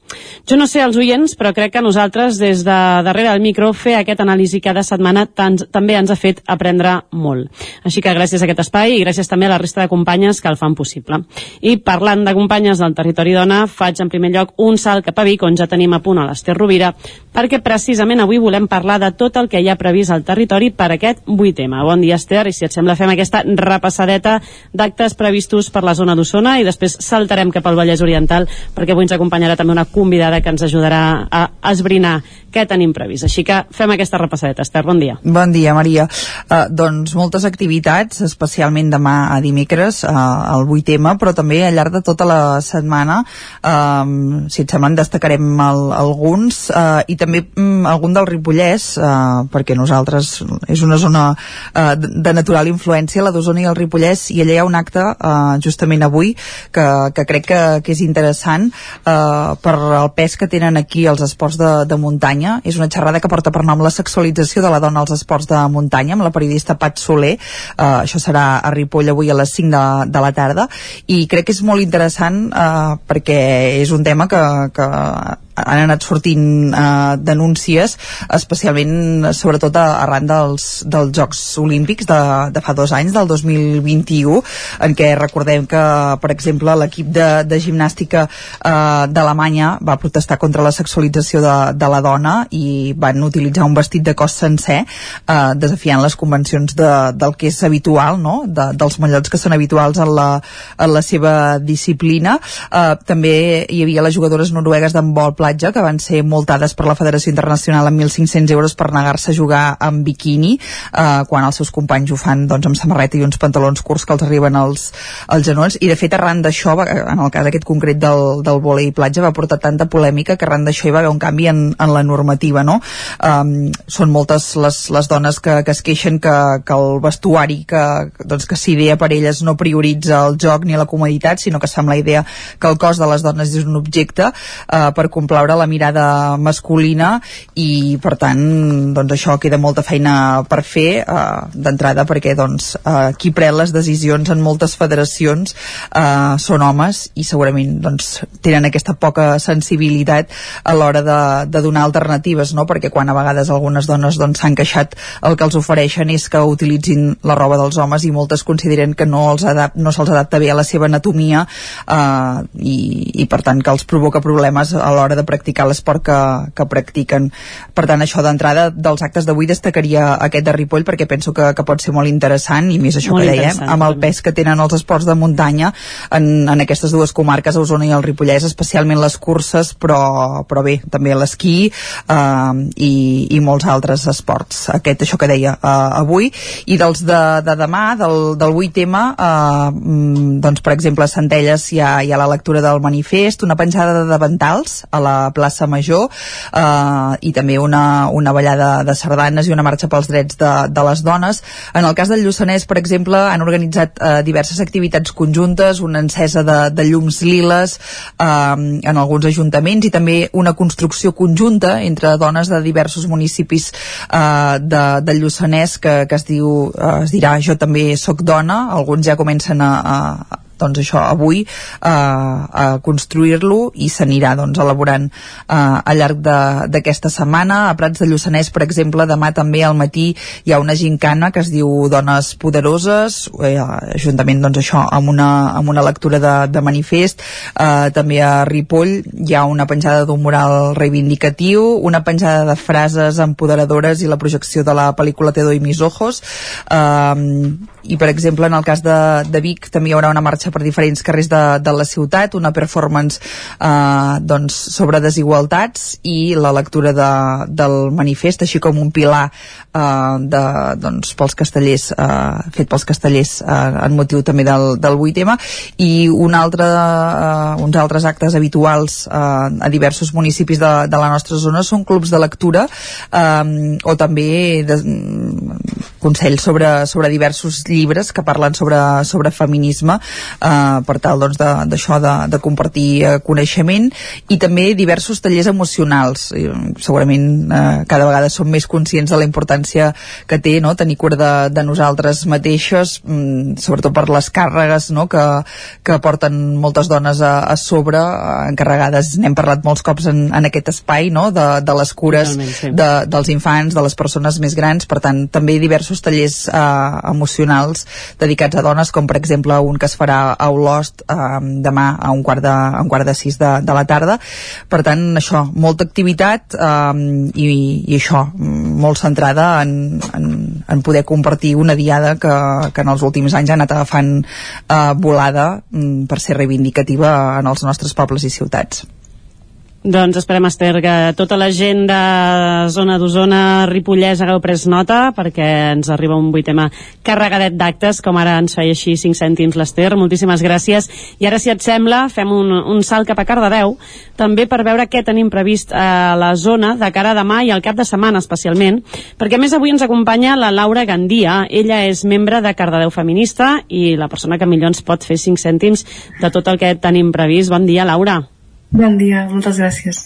Jo no sé els oients, però crec que nosaltres, des de darrere del micro, fer aquest anàlisi cada setmana tan, també ens ha fet aprendre molt. Així que gràcies a aquest espai i gràcies també a la resta de companyes que el fan possible. I parlant de companyes del territori dona, faig en primer lloc un salt cap a Vic, on ja tenim a punt a l'Ester Rovira, perquè precisament avui volem parlar de tot el que hi ha previst al territori per aquest 8M. Bon dia, Ester, i si et sembla fem aquesta repassadeta d'actes previstos per la zona d'Osona i després saltarem cap al Vallès Oriental perquè avui ens acompanyarà també una convidada que ens ajudarà a esbrinar què tenim previst. Així que fem aquesta repassadeta. Ester, bon dia. Bon Bon dia, Maria. Uh, doncs moltes activitats, especialment demà a dimecres, uh, el 8M, però també al llarg de tota la setmana, uh, si et sembla, en destacarem el, alguns, uh, i també um, algun del Ripollès, uh, perquè nosaltres és una zona uh, de natural influència, la d'Osona i el Ripollès, i allà hi ha un acte, uh, justament avui, que, que crec que, que és interessant uh, per el pes que tenen aquí els esports de, de muntanya. És una xerrada que porta per nom la sexualització de la dona als esports de muntanya amb la periodista Pat Soler. Uh, això serà a Ripoll avui a les 5 de, de la tarda. I crec que és molt interessant uh, perquè és un tema que, que han anat sortint eh, denúncies especialment sobretot arran dels, dels Jocs Olímpics de, de fa dos anys, del 2021 en què recordem que per exemple l'equip de, de gimnàstica eh, d'Alemanya va protestar contra la sexualització de, de la dona i van utilitzar un vestit de cos sencer eh, desafiant les convencions de, del que és habitual no? de, dels mallots que són habituals en la, en la seva disciplina eh, també hi havia les jugadores noruegues d'handbol platja que van ser multades per la Federació Internacional amb 1.500 euros per negar-se a jugar amb biquini eh, quan els seus companys ho fan doncs, amb samarreta i uns pantalons curts que els arriben als, als genolls i de fet arran d'això, en el cas aquest concret del, del volei platja va portar tanta polèmica que arran d'això hi va haver un canvi en, en la normativa no? um, són moltes les, les dones que, que es queixen que, que el vestuari que, doncs, que s'idea per elles no prioritza el joc ni la comoditat sinó que es fa amb la idea que el cos de les dones és un objecte eh, per complaure la mirada masculina i per tant doncs això queda molta feina per fer eh, d'entrada perquè doncs eh, qui pren les decisions en moltes federacions eh, són homes i segurament doncs tenen aquesta poca sensibilitat a l'hora de, de donar alternatives no? perquè quan a vegades algunes dones doncs s'han queixat el que els ofereixen és que utilitzin la roba dels homes i moltes consideren que no els adap no se'ls adapta bé a la seva anatomia eh, i, i per tant que els provoca problemes a l'hora de practicar l'esport que, que practiquen. Per tant, això d'entrada dels actes d'avui destacaria aquest de Ripoll perquè penso que, que pot ser molt interessant i més això Molt que dèiem, amb el pes que tenen els esports de muntanya en, en aquestes dues comarques, Osona i el Ripollès, especialment les curses, però, però bé, també l'esquí eh, i, i molts altres esports. Aquest, això que deia eh, avui. I dels de, de demà, del, del 8M, eh, mm, doncs, per exemple, a Centelles hi ha, hi ha la lectura del manifest, una penjada de davantals a la plaça Major eh, i també una, una ballada de sardanes i una marxa pels drets de, de les dones. En el cas del Lluçanès, per exemple, han organitzat eh, diverses activitats conjuntes, una encesa de, de llums liles eh, en alguns ajuntaments i també una construcció conjunta entre dones de diversos municipis eh, de, del Lluçanès que, que es diu, eh, es dirà Jo també sóc dona, alguns ja comencen a, a, doncs això, avui eh, a construir-lo i s'anirà doncs, elaborant eh, al llarg d'aquesta setmana. A Prats de Lluçanès, per exemple, demà també al matí hi ha una gincana que es diu Dones Poderoses, eh, juntament doncs, això amb una, amb una lectura de, de manifest. Eh, també a Ripoll hi ha una penjada d'un mural reivindicatiu, una penjada de frases empoderadores i la projecció de la pel·lícula Te doy mis ojos. Eh, i per exemple en el cas de, de Vic també hi haurà una marxa per diferents carrers de, de la ciutat, una performance eh, doncs, sobre desigualtats i la lectura de, del manifest, així com un pilar eh, de, doncs, pels castellers eh, fet pels castellers eh, en motiu també del, del 8M i un altre, eh, uns altres actes habituals eh, a diversos municipis de, de la nostra zona són clubs de lectura eh, o també de, consells sobre, sobre diversos llibres que parlen sobre, sobre feminisme eh, per tal doncs, d'això de, de, de compartir eh, coneixement i també diversos tallers emocionals segurament eh, cada vegada som més conscients de la importància que té no? tenir cura de, de nosaltres mateixes mm, sobretot per les càrregues no? que, que porten moltes dones a, a sobre eh, encarregades, n'hem parlat molts cops en, en aquest espai no? de, de les cures sí. de, dels infants, de les persones més grans per tant també diversos tallers eh, emocionals dedicats a dones com per exemple un que es farà a Olost eh, demà a un quart de, a un quart de sis de, de la tarda. Per tant això, molta activitat eh, i, i això molt centrada en, en, en poder compartir una diada que, que en els últims anys ha anat agafant eh, volada mm, per ser reivindicativa en els nostres pobles i ciutats Doncs esperem, Esther, que tota la gent de zona d'Osona, Ripollès, hagueu pres nota, perquè ens arriba un vuitema carregadet d'actes, com ara ens feia així 5 cèntims l'Esther. Moltíssimes gràcies. I ara, si et sembla, fem un, un salt cap a Cardedeu, també per veure què tenim previst a la zona de cara a demà i al cap de setmana, especialment, perquè més avui ens acompanya la Laura Gandia. Ella és membre de Cardedeu Feminista i la persona que millor ens pot fer 5 cèntims de tot el que tenim previst. Bon dia, Laura. Bon dia, moltes gràcies.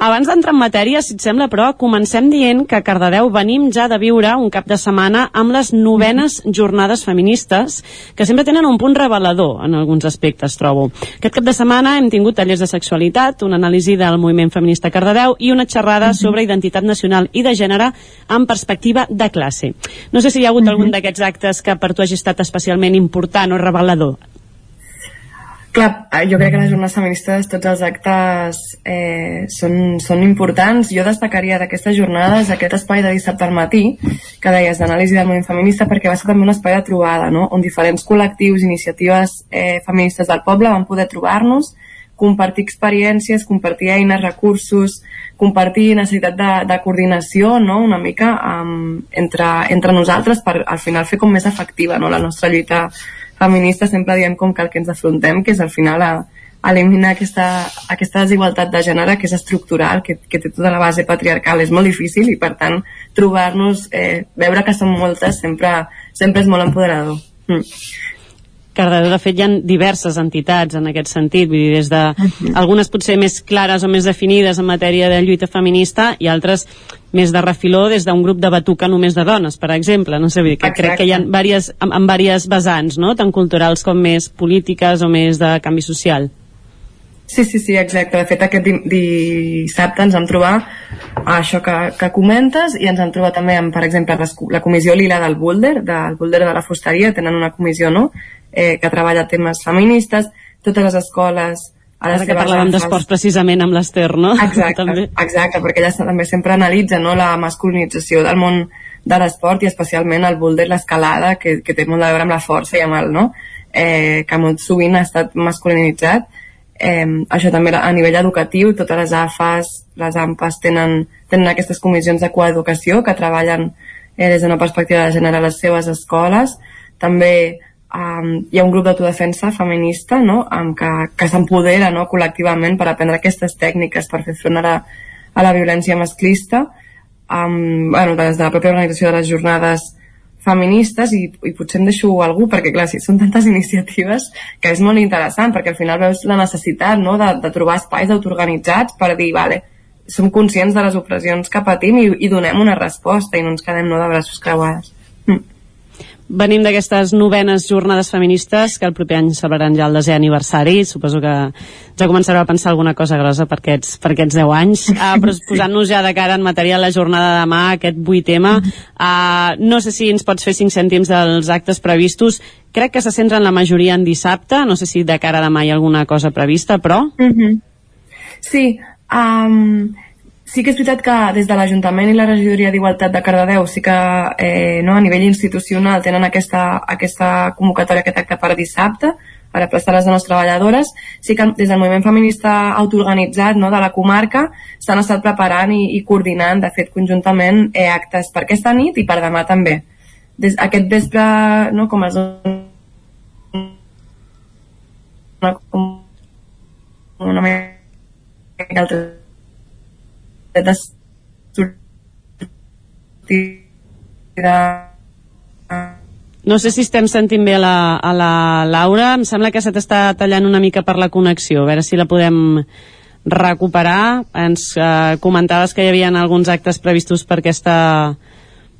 Abans d'entrar en matèria, si et sembla, però, comencem dient que a Cardedeu venim ja de viure un cap de setmana amb les novenes jornades feministes, que sempre tenen un punt revelador en alguns aspectes, trobo. Aquest cap de setmana hem tingut tallers de sexualitat, una anàlisi del moviment feminista a Cardedeu i una xerrada sobre identitat nacional i de gènere en perspectiva de classe. No sé si hi ha hagut algun d'aquests actes que per tu hagi estat especialment important o revelador. Clar, eh, jo crec que les jornades feministes, tots els actes eh, són, són importants. Jo destacaria d'aquestes jornades aquest espai de dissabte al matí, que deies d'anàlisi del moviment feminista, perquè va ser també un espai de trobada, no? on diferents col·lectius, iniciatives eh, feministes del poble van poder trobar-nos, compartir experiències, compartir eines, recursos, compartir necessitat de, de coordinació no? una mica um, entre, entre nosaltres per al final fer com més efectiva no? la nostra lluita feministes sempre diem com que el que ens afrontem, que és al final a, a eliminar aquesta, aquesta desigualtat de gènere que és estructural, que, que té tota la base patriarcal, és molt difícil i per tant trobar-nos, eh, veure que som moltes sempre, sempre és molt empoderador. Mm. Cardedeu, de fet, hi ha diverses entitats en aquest sentit, vull dir, des de algunes potser més clares o més definides en matèria de lluita feminista i altres més de refiló des d'un grup de batuca només de dones, per exemple. No sé, vull dir, que Exacte. crec que hi ha diverses, amb, amb diverses vessants, no? tant culturals com més polítiques o més de canvi social. Sí, sí, sí, exacte. De fet, aquest di- dissabte ens vam trobar això que, que comentes i ens vam trobar també amb, per exemple, les la comissió lila del Boulder, del Boulder de la fusteria, tenen una comissió, no?, eh, que treballa temes feministes, totes les escoles... Ara que parlàvem d'esports precisament amb l'Ester, no? Exacte, també. exacte, perquè ella també sempre analitza no, la masculinització del món de l'esport i especialment el boulder, l'escalada, que, que té molt a veure amb la força i amb el, no? eh, que molt sovint ha estat masculinitzat. Eh, això també a nivell educatiu, totes les AFAs, les AMPAs tenen, tenen aquestes comissions de coeducació que treballen eh, des d'una perspectiva de gènere a les seves escoles. També um, hi ha un grup d'autodefensa feminista no? um, que, que s'empodera no? col·lectivament per aprendre aquestes tècniques per fer front a la, a la violència masclista um, bueno, des de la pròpia organització de les jornades feministes i, i potser em deixo algú perquè clar, sí, són tantes iniciatives que és molt interessant perquè al final veus la necessitat no? de, de trobar espais autoorganitzats per dir, vale, som conscients de les opressions que patim i, i donem una resposta i no ens quedem no, de braços creuades. Venim d'aquestes novenes jornades feministes que el proper any celebraran ja el desè aniversari. Suposo que ja començareu a pensar alguna cosa grossa per aquests, per aquests 10 anys. Uh, però posant-nos ja de cara en material la jornada de demà, aquest 8 tema, uh, no sé si ens pots fer 5 cèntims dels actes previstos. Crec que se centren la majoria en dissabte. No sé si de cara a demà hi ha alguna cosa prevista, però... Mm -hmm. Sí, um, sí que és veritat que des de l'Ajuntament i la Regidoria d'Igualtat de Cardedeu sí que eh, no, a nivell institucional tenen aquesta, aquesta convocatòria, aquest acte per dissabte per aplaçar les dones treballadores. Sí que des del moviment feminista autoorganitzat no, de la comarca s'han estat preparant i, i coordinant, de fet, conjuntament eh, actes per aquesta nit i per demà també. Des, aquest vespre, no, com es una, com una mica altra de de... No sé si estem sentint bé a la, a la Laura. Em sembla que se t'està tallant una mica per la connexió. A veure si la podem recuperar. Ens eh, comentaves que hi havia alguns actes previstos per aquesta,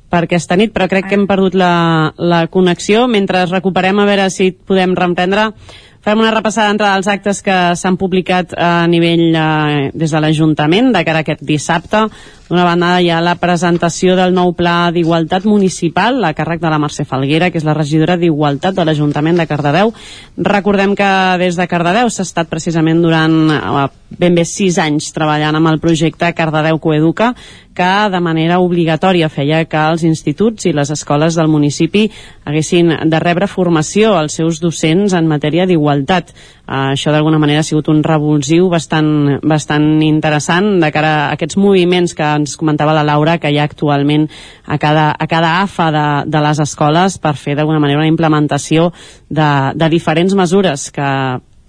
per aquesta nit, però crec que hem perdut la, la connexió. Mentre recuperem, a veure si podem reemprendre, Fem una repassada entre els actes que s'han publicat a nivell eh, des de l'Ajuntament de cara a aquest dissabte. D'una banda hi ha la presentació del nou pla d'igualtat municipal a càrrec de la Mercè Falguera, que és la regidora d'Igualtat de l'Ajuntament de Cardedeu. Recordem que des de Cardedeu s'ha estat precisament durant eh, ben bé sis anys treballant amb el projecte Cardedeu Coeduca, que de manera obligatòria feia que els instituts i les escoles del municipi haguessin de rebre formació als seus docents en matèria d'igualtat. Uh, això d'alguna manera ha sigut un revulsiu bastant, bastant interessant de cara a aquests moviments que ens comentava la Laura que hi ha actualment a cada, a cada AFA de, de les escoles per fer d'alguna manera una implementació de, de diferents mesures que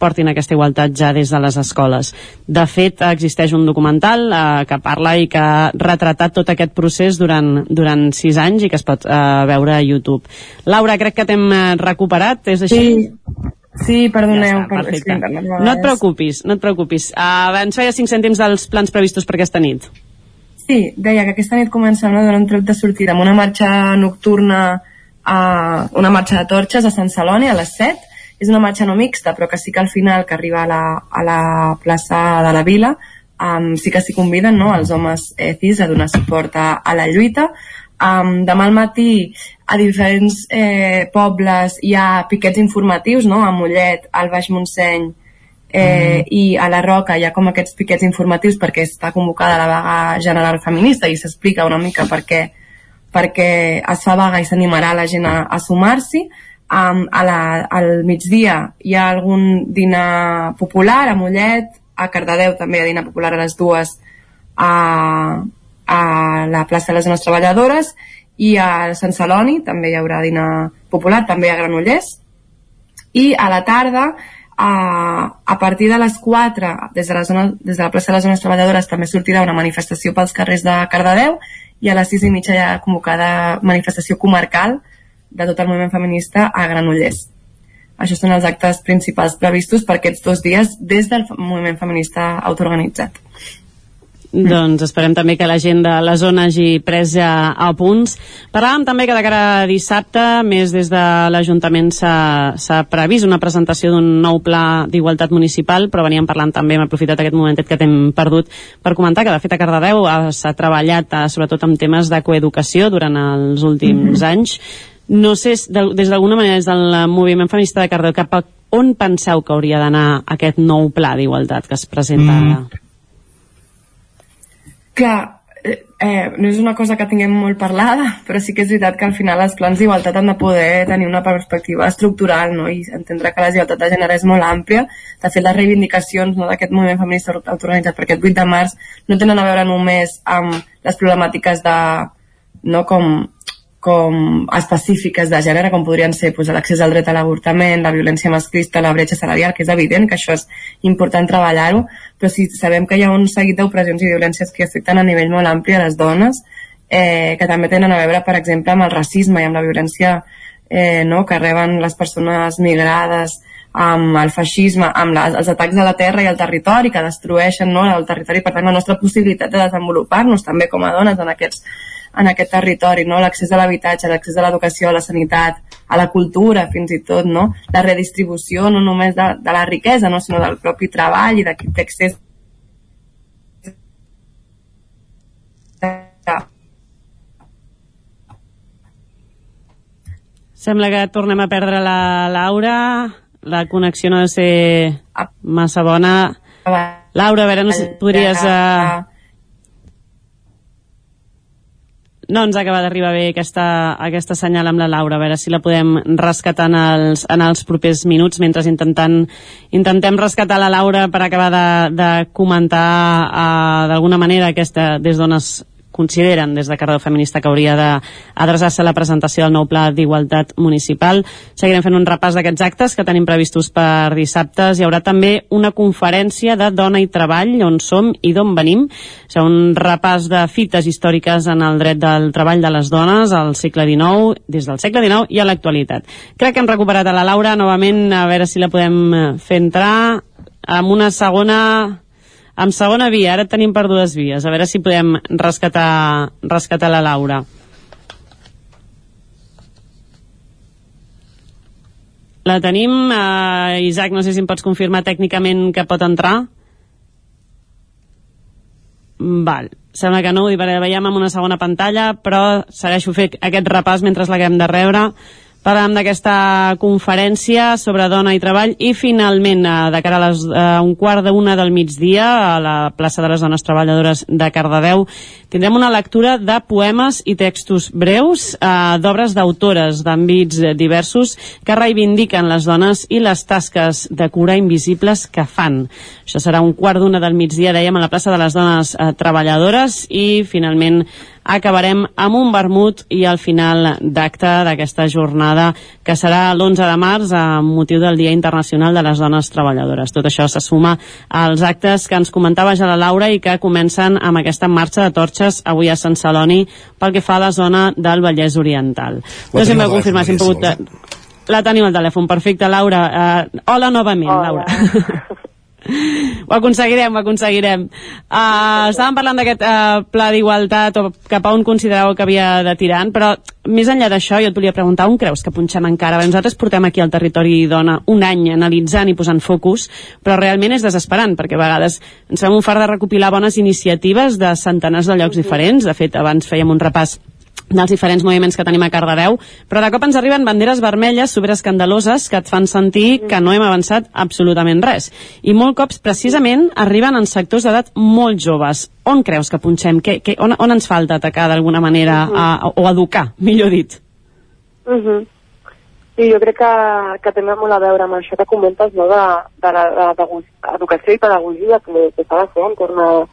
portin aquesta igualtat ja des de les escoles. De fet, existeix un documental eh, que parla i que ha retratat tot aquest procés durant, durant sis anys i que es pot eh, veure a YouTube. Laura, crec que t'hem eh, recuperat, és així? Sí. Sí, perdoneu. Ja està, perfecte. Per, no et preocupis, no et preocupis. Uh, ens feia 5 cèntims dels plans previstos per aquesta nit. Sí, deia que aquesta nit comencem a donar un tret de sortida amb una marxa nocturna a una marxa de torxes a Sant Celoni a les 7 és una marxa no mixta però que sí que al final que arriba a la, a la plaça de la Vila um, sí que s'hi conviden no, els homes eh, cis a donar suport a, a la lluita um, demà al matí a diferents eh, pobles hi ha piquets informatius, no? a Mollet, al Baix Montseny eh, mm. i a la Roca hi ha com aquests piquets informatius perquè està convocada la vaga general feminista i s'explica una mica per què, perquè es fa vaga i s'animarà la gent a, a sumar-s'hi. Um, a la, al migdia hi ha algun dinar popular a Mollet, a Cardedeu també hi ha dinar popular a les dues a, a la plaça de les Dones Treballadores i a Sant Celoni també hi haurà dinar popular, també a Granollers i a la tarda a, a partir de les 4 des de, la zona, des de la plaça de les Dones Treballadores també sortirà una manifestació pels carrers de Cardedeu i a les 6 i mitja hi ha convocada manifestació comarcal de tot el moviment feminista a Granollers. Això són els actes principals previstos per aquests dos dies des del moviment feminista autoorganitzat. Mm. Doncs esperem també que la gent de la zona hagi pres ja a punts. Parlàvem també que de cara a dissabte, més des de l'Ajuntament s'ha previst una presentació d'un nou pla d'igualtat municipal, però veníem parlant també, hem aprofitat aquest momentet que t'hem perdut per comentar que de fet a Cardedeu s'ha treballat eh, sobretot amb temes de coeducació durant els últims mm -hmm. anys. No sé, des d'alguna manera, des del moviment feminista de Cardedeu, cap a on penseu que hauria d'anar aquest nou pla d'igualtat que es presenta mm. ara? Clar, eh, eh, no és una cosa que tinguem molt parlada, però sí que és veritat que al final els plans d'igualtat han de poder tenir una perspectiva estructural no? i entendre que la desigualtat de gènere és molt àmplia. De fet, les reivindicacions no, d'aquest moviment feminista autoorganitzat per aquest 8 de març no tenen a veure només amb les problemàtiques de no, com com específiques de gènere, com podrien ser doncs, l'accés al dret a l'avortament, la violència masclista, la bretxa salarial, que és evident que això és important treballar-ho, però si sabem que hi ha un seguit d'opressions i violències que afecten a nivell molt ampli a les dones, eh, que també tenen a veure, per exemple, amb el racisme i amb la violència eh, no, que reben les persones migrades, amb el feixisme, amb les, els atacs a la terra i al territori que destrueixen no, el territori, per tant la nostra possibilitat de desenvolupar-nos també com a dones en aquests en aquest territori, no? l'accés a l'habitatge, l'accés a l'educació, a la sanitat, a la cultura fins i tot, no? la redistribució no només de, de la riquesa, no? sinó del propi treball i d'accés Sembla que tornem a perdre la Laura. La connexió no ha de ser massa bona. Laura, a veure, no sé, podries... Uh, no ens acaba d'arribar bé aquesta, aquesta senyal amb la Laura, a veure si la podem rescatar en els, en els propers minuts, mentre intentant, intentem rescatar la Laura per acabar de, de comentar uh, d'alguna manera aquesta, des d'on es consideren des de Cardeu Feminista que hauria d'adreçar-se a la presentació del nou pla d'igualtat municipal. Seguirem fent un repàs d'aquests actes que tenim previstos per dissabtes. Hi haurà també una conferència de dona i treball, on som i d'on venim. Sigui, un repàs de fites històriques en el dret del treball de les dones al segle XIX, des del segle XIX i a l'actualitat. Crec que hem recuperat a la Laura novament, a veure si la podem fer entrar amb una segona amb segona via, ara tenim per dues vies. A veure si podem rescatar, rescatar la Laura. La tenim, uh, Isaac, no sé si em pots confirmar tècnicament que pot entrar. Val, sembla que no, ho veiem amb una segona pantalla, però segueixo fent aquest repàs mentre l'haguem de rebre Parlàvem d'aquesta conferència sobre dona i treball i finalment, eh, de cara a, les, a un quart d'una del migdia, a la plaça de les Dones Treballadores de Cardedeu, tindrem una lectura de poemes i textos breus eh, d'obres d'autores d'àmbits diversos que reivindiquen les dones i les tasques de cura invisibles que fan. Això serà un quart d'una del migdia, dèiem, a la plaça de les Dones eh, Treballadores i finalment acabarem amb un vermut i al final d'acte d'aquesta jornada que serà l'11 de març amb motiu del Dia Internacional de les Dones Treballadores. Tot això se suma als actes que ens comentava ja la Laura i que comencen amb aquesta marxa de torxes avui a Sant Celoni pel que fa a la zona del Vallès Oriental. No sé si m'heu confirmat si hem pogut... La tenim al telèfon, perfecte, Laura. Uh, hola novament, hola. Laura. ho aconseguirem, ho aconseguirem. Uh, estàvem parlant d'aquest uh, pla d'igualtat o cap a on considereu que havia de tirar, però més enllà d'això jo et volia preguntar on creus que punxem encara? Bé, nosaltres portem aquí al territori dona un any analitzant i posant focus, però realment és desesperant, perquè a vegades ens fem un far de recopilar bones iniciatives de centenars de llocs diferents. De fet, abans fèiem un repàs dels diferents moviments que tenim a Cardedeu, però de cop ens arriben banderes vermelles superescandaloses que et fan sentir que no hem avançat absolutament res. I molt cops, precisament, arriben en sectors d'edat molt joves. On creus que punxem? Que, que, on, on ens falta atacar d'alguna manera uh -huh. a, o educar, millor dit? Uh -huh. Sí, jo crec que, que té molt a veure amb això que comentes no, de, de l'educació i pedagogia que, que s'ha de fer en torn a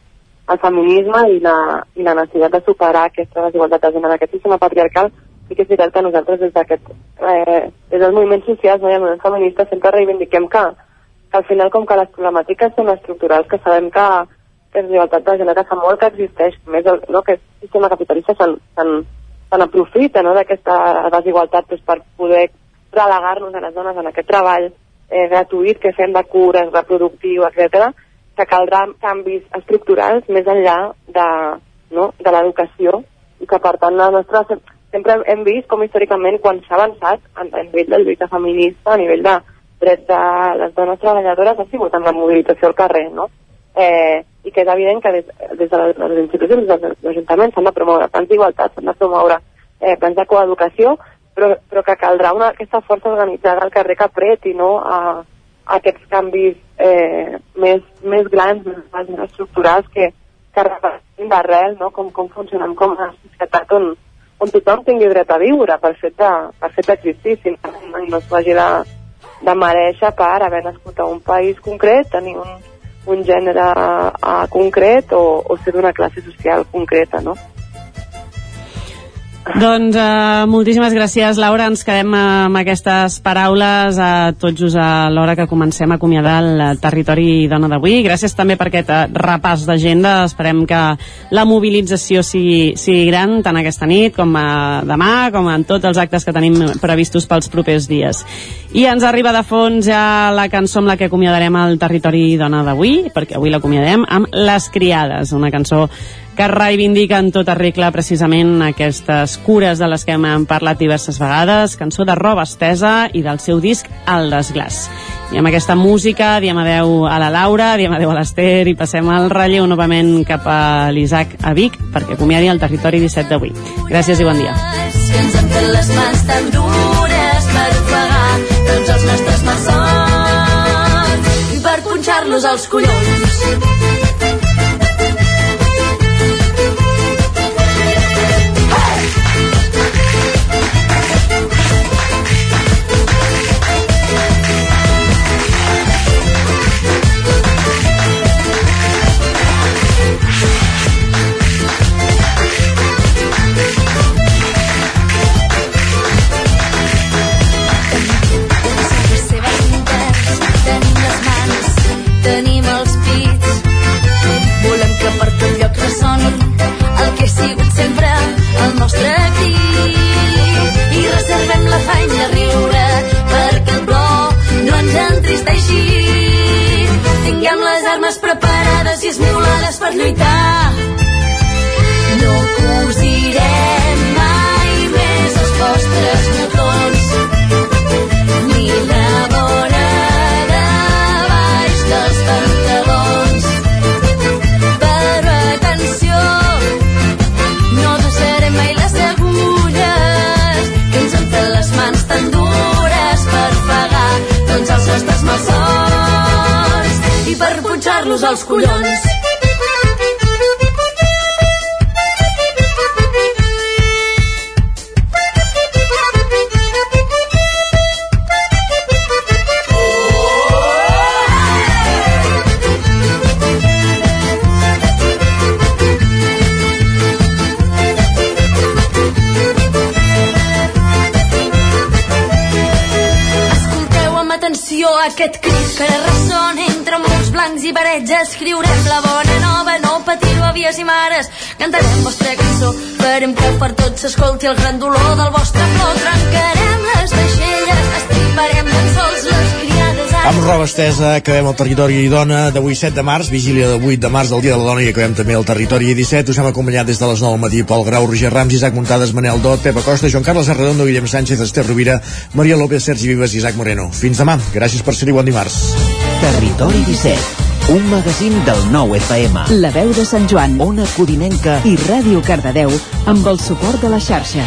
el feminisme i la, i la necessitat de superar aquesta desigualtat de gènere, aquest sistema patriarcal, i que és veritat que nosaltres des d'aquest, eh, des dels moviments socials no, i els moviments feministes sempre reivindiquem que, que al final com que les problemàtiques són estructurals, que sabem que, que la desigualtat de gènere fa molt que existeix, més el, no, que el sistema capitalista se'n aprofita no, d'aquesta desigualtat doncs, per poder relegar-nos a les dones en aquest treball eh, gratuït que fem de cures, reproductiu, etc que caldrà canvis estructurals més enllà de, no, de l'educació i que per tant la nostra, sempre hem vist com històricament quan s'ha avançat a, a nivell de lluita feminista, a nivell de drets de les dones treballadores ha sigut amb la mobilització al carrer, no? Eh, i que és evident que des, des de les institucions, des dels ajuntaments s'han de promoure plans d'igualtat, s'han de promoure eh, plans de coeducació, però, però que caldrà una, aquesta força organitzada al carrer que apreti no, a, aquests canvis eh, més, més grans, més, més estructurals que, que representin d'arrel no? com, com funcionem com a societat on, on tothom tingui dret a viure per fet de, per fet d'existir, si no, no s'hagi de, de mereixer per haver nascut a un país concret, tenir un, un gènere uh, concret o, o ser d'una classe social concreta, no? Doncs uh, moltíssimes gràcies, Laura. Ens quedem amb aquestes paraules a tots just a l'hora que comencem a acomiadar el territori dona d'avui. Gràcies també per aquest uh, repàs d'agenda. Esperem que la mobilització sigui, sigui gran tant aquesta nit com uh, demà, com en tots els actes que tenim previstos pels propers dies. I ens arriba de fons ja la cançó amb la que acomiadarem el territori dona d'avui, perquè avui l'acomiadem amb Les Criades, una cançó que reivindica en tota regla precisament aquestes cures de les que hem parlat diverses vegades, cançó de roba estesa i del seu disc El desglàs. I amb aquesta música diem adeu a la Laura, diem adeu a l'Ester i passem al relleu novament cap a l'Isaac a Vic perquè acomiadi el territori 17 d'avui. Gràcies i bon dia. Si ens han fet les mans tan dures per ofegar tots els nostres malsons i per punxar-los als collons. Nostre crit i reservem l'afany de riure perquè el plor no ens entristeixi. Tinguem les armes preparades i esmolades per lluitar. No cosirem mai més els vostres motors ni la vora massars i per punxar-los als collons. Aquest crit que ressona entre molts blancs i verets. Escriurem la bona nova, no patir-ho avies i mares. Cantarem vostra cançó, farem que per tots s'escolti el gran dolor del vostre plor. Trencarem les deixelles, estimarem tan sols les. Amb roba estesa, acabem el territori dona d'avui 7 de març, vigília de 8 de març del Dia de la Dona i acabem també el territori 17. Us hem acompanyat des de les 9 del matí Pol Grau, Roger Rams, Isaac Muntades, Manel Dot, Pepa Costa, Joan Carles Arredondo, Guillem Sánchez, Esther Rovira, Maria López, Sergi Vives i Isaac Moreno. Fins demà. Gràcies per ser-hi. Bon dimarts. Territori 17, un magazín del nou FM. La veu de Sant Joan, Ona Codinenca i Ràdio Cardedeu amb el suport de la xarxa.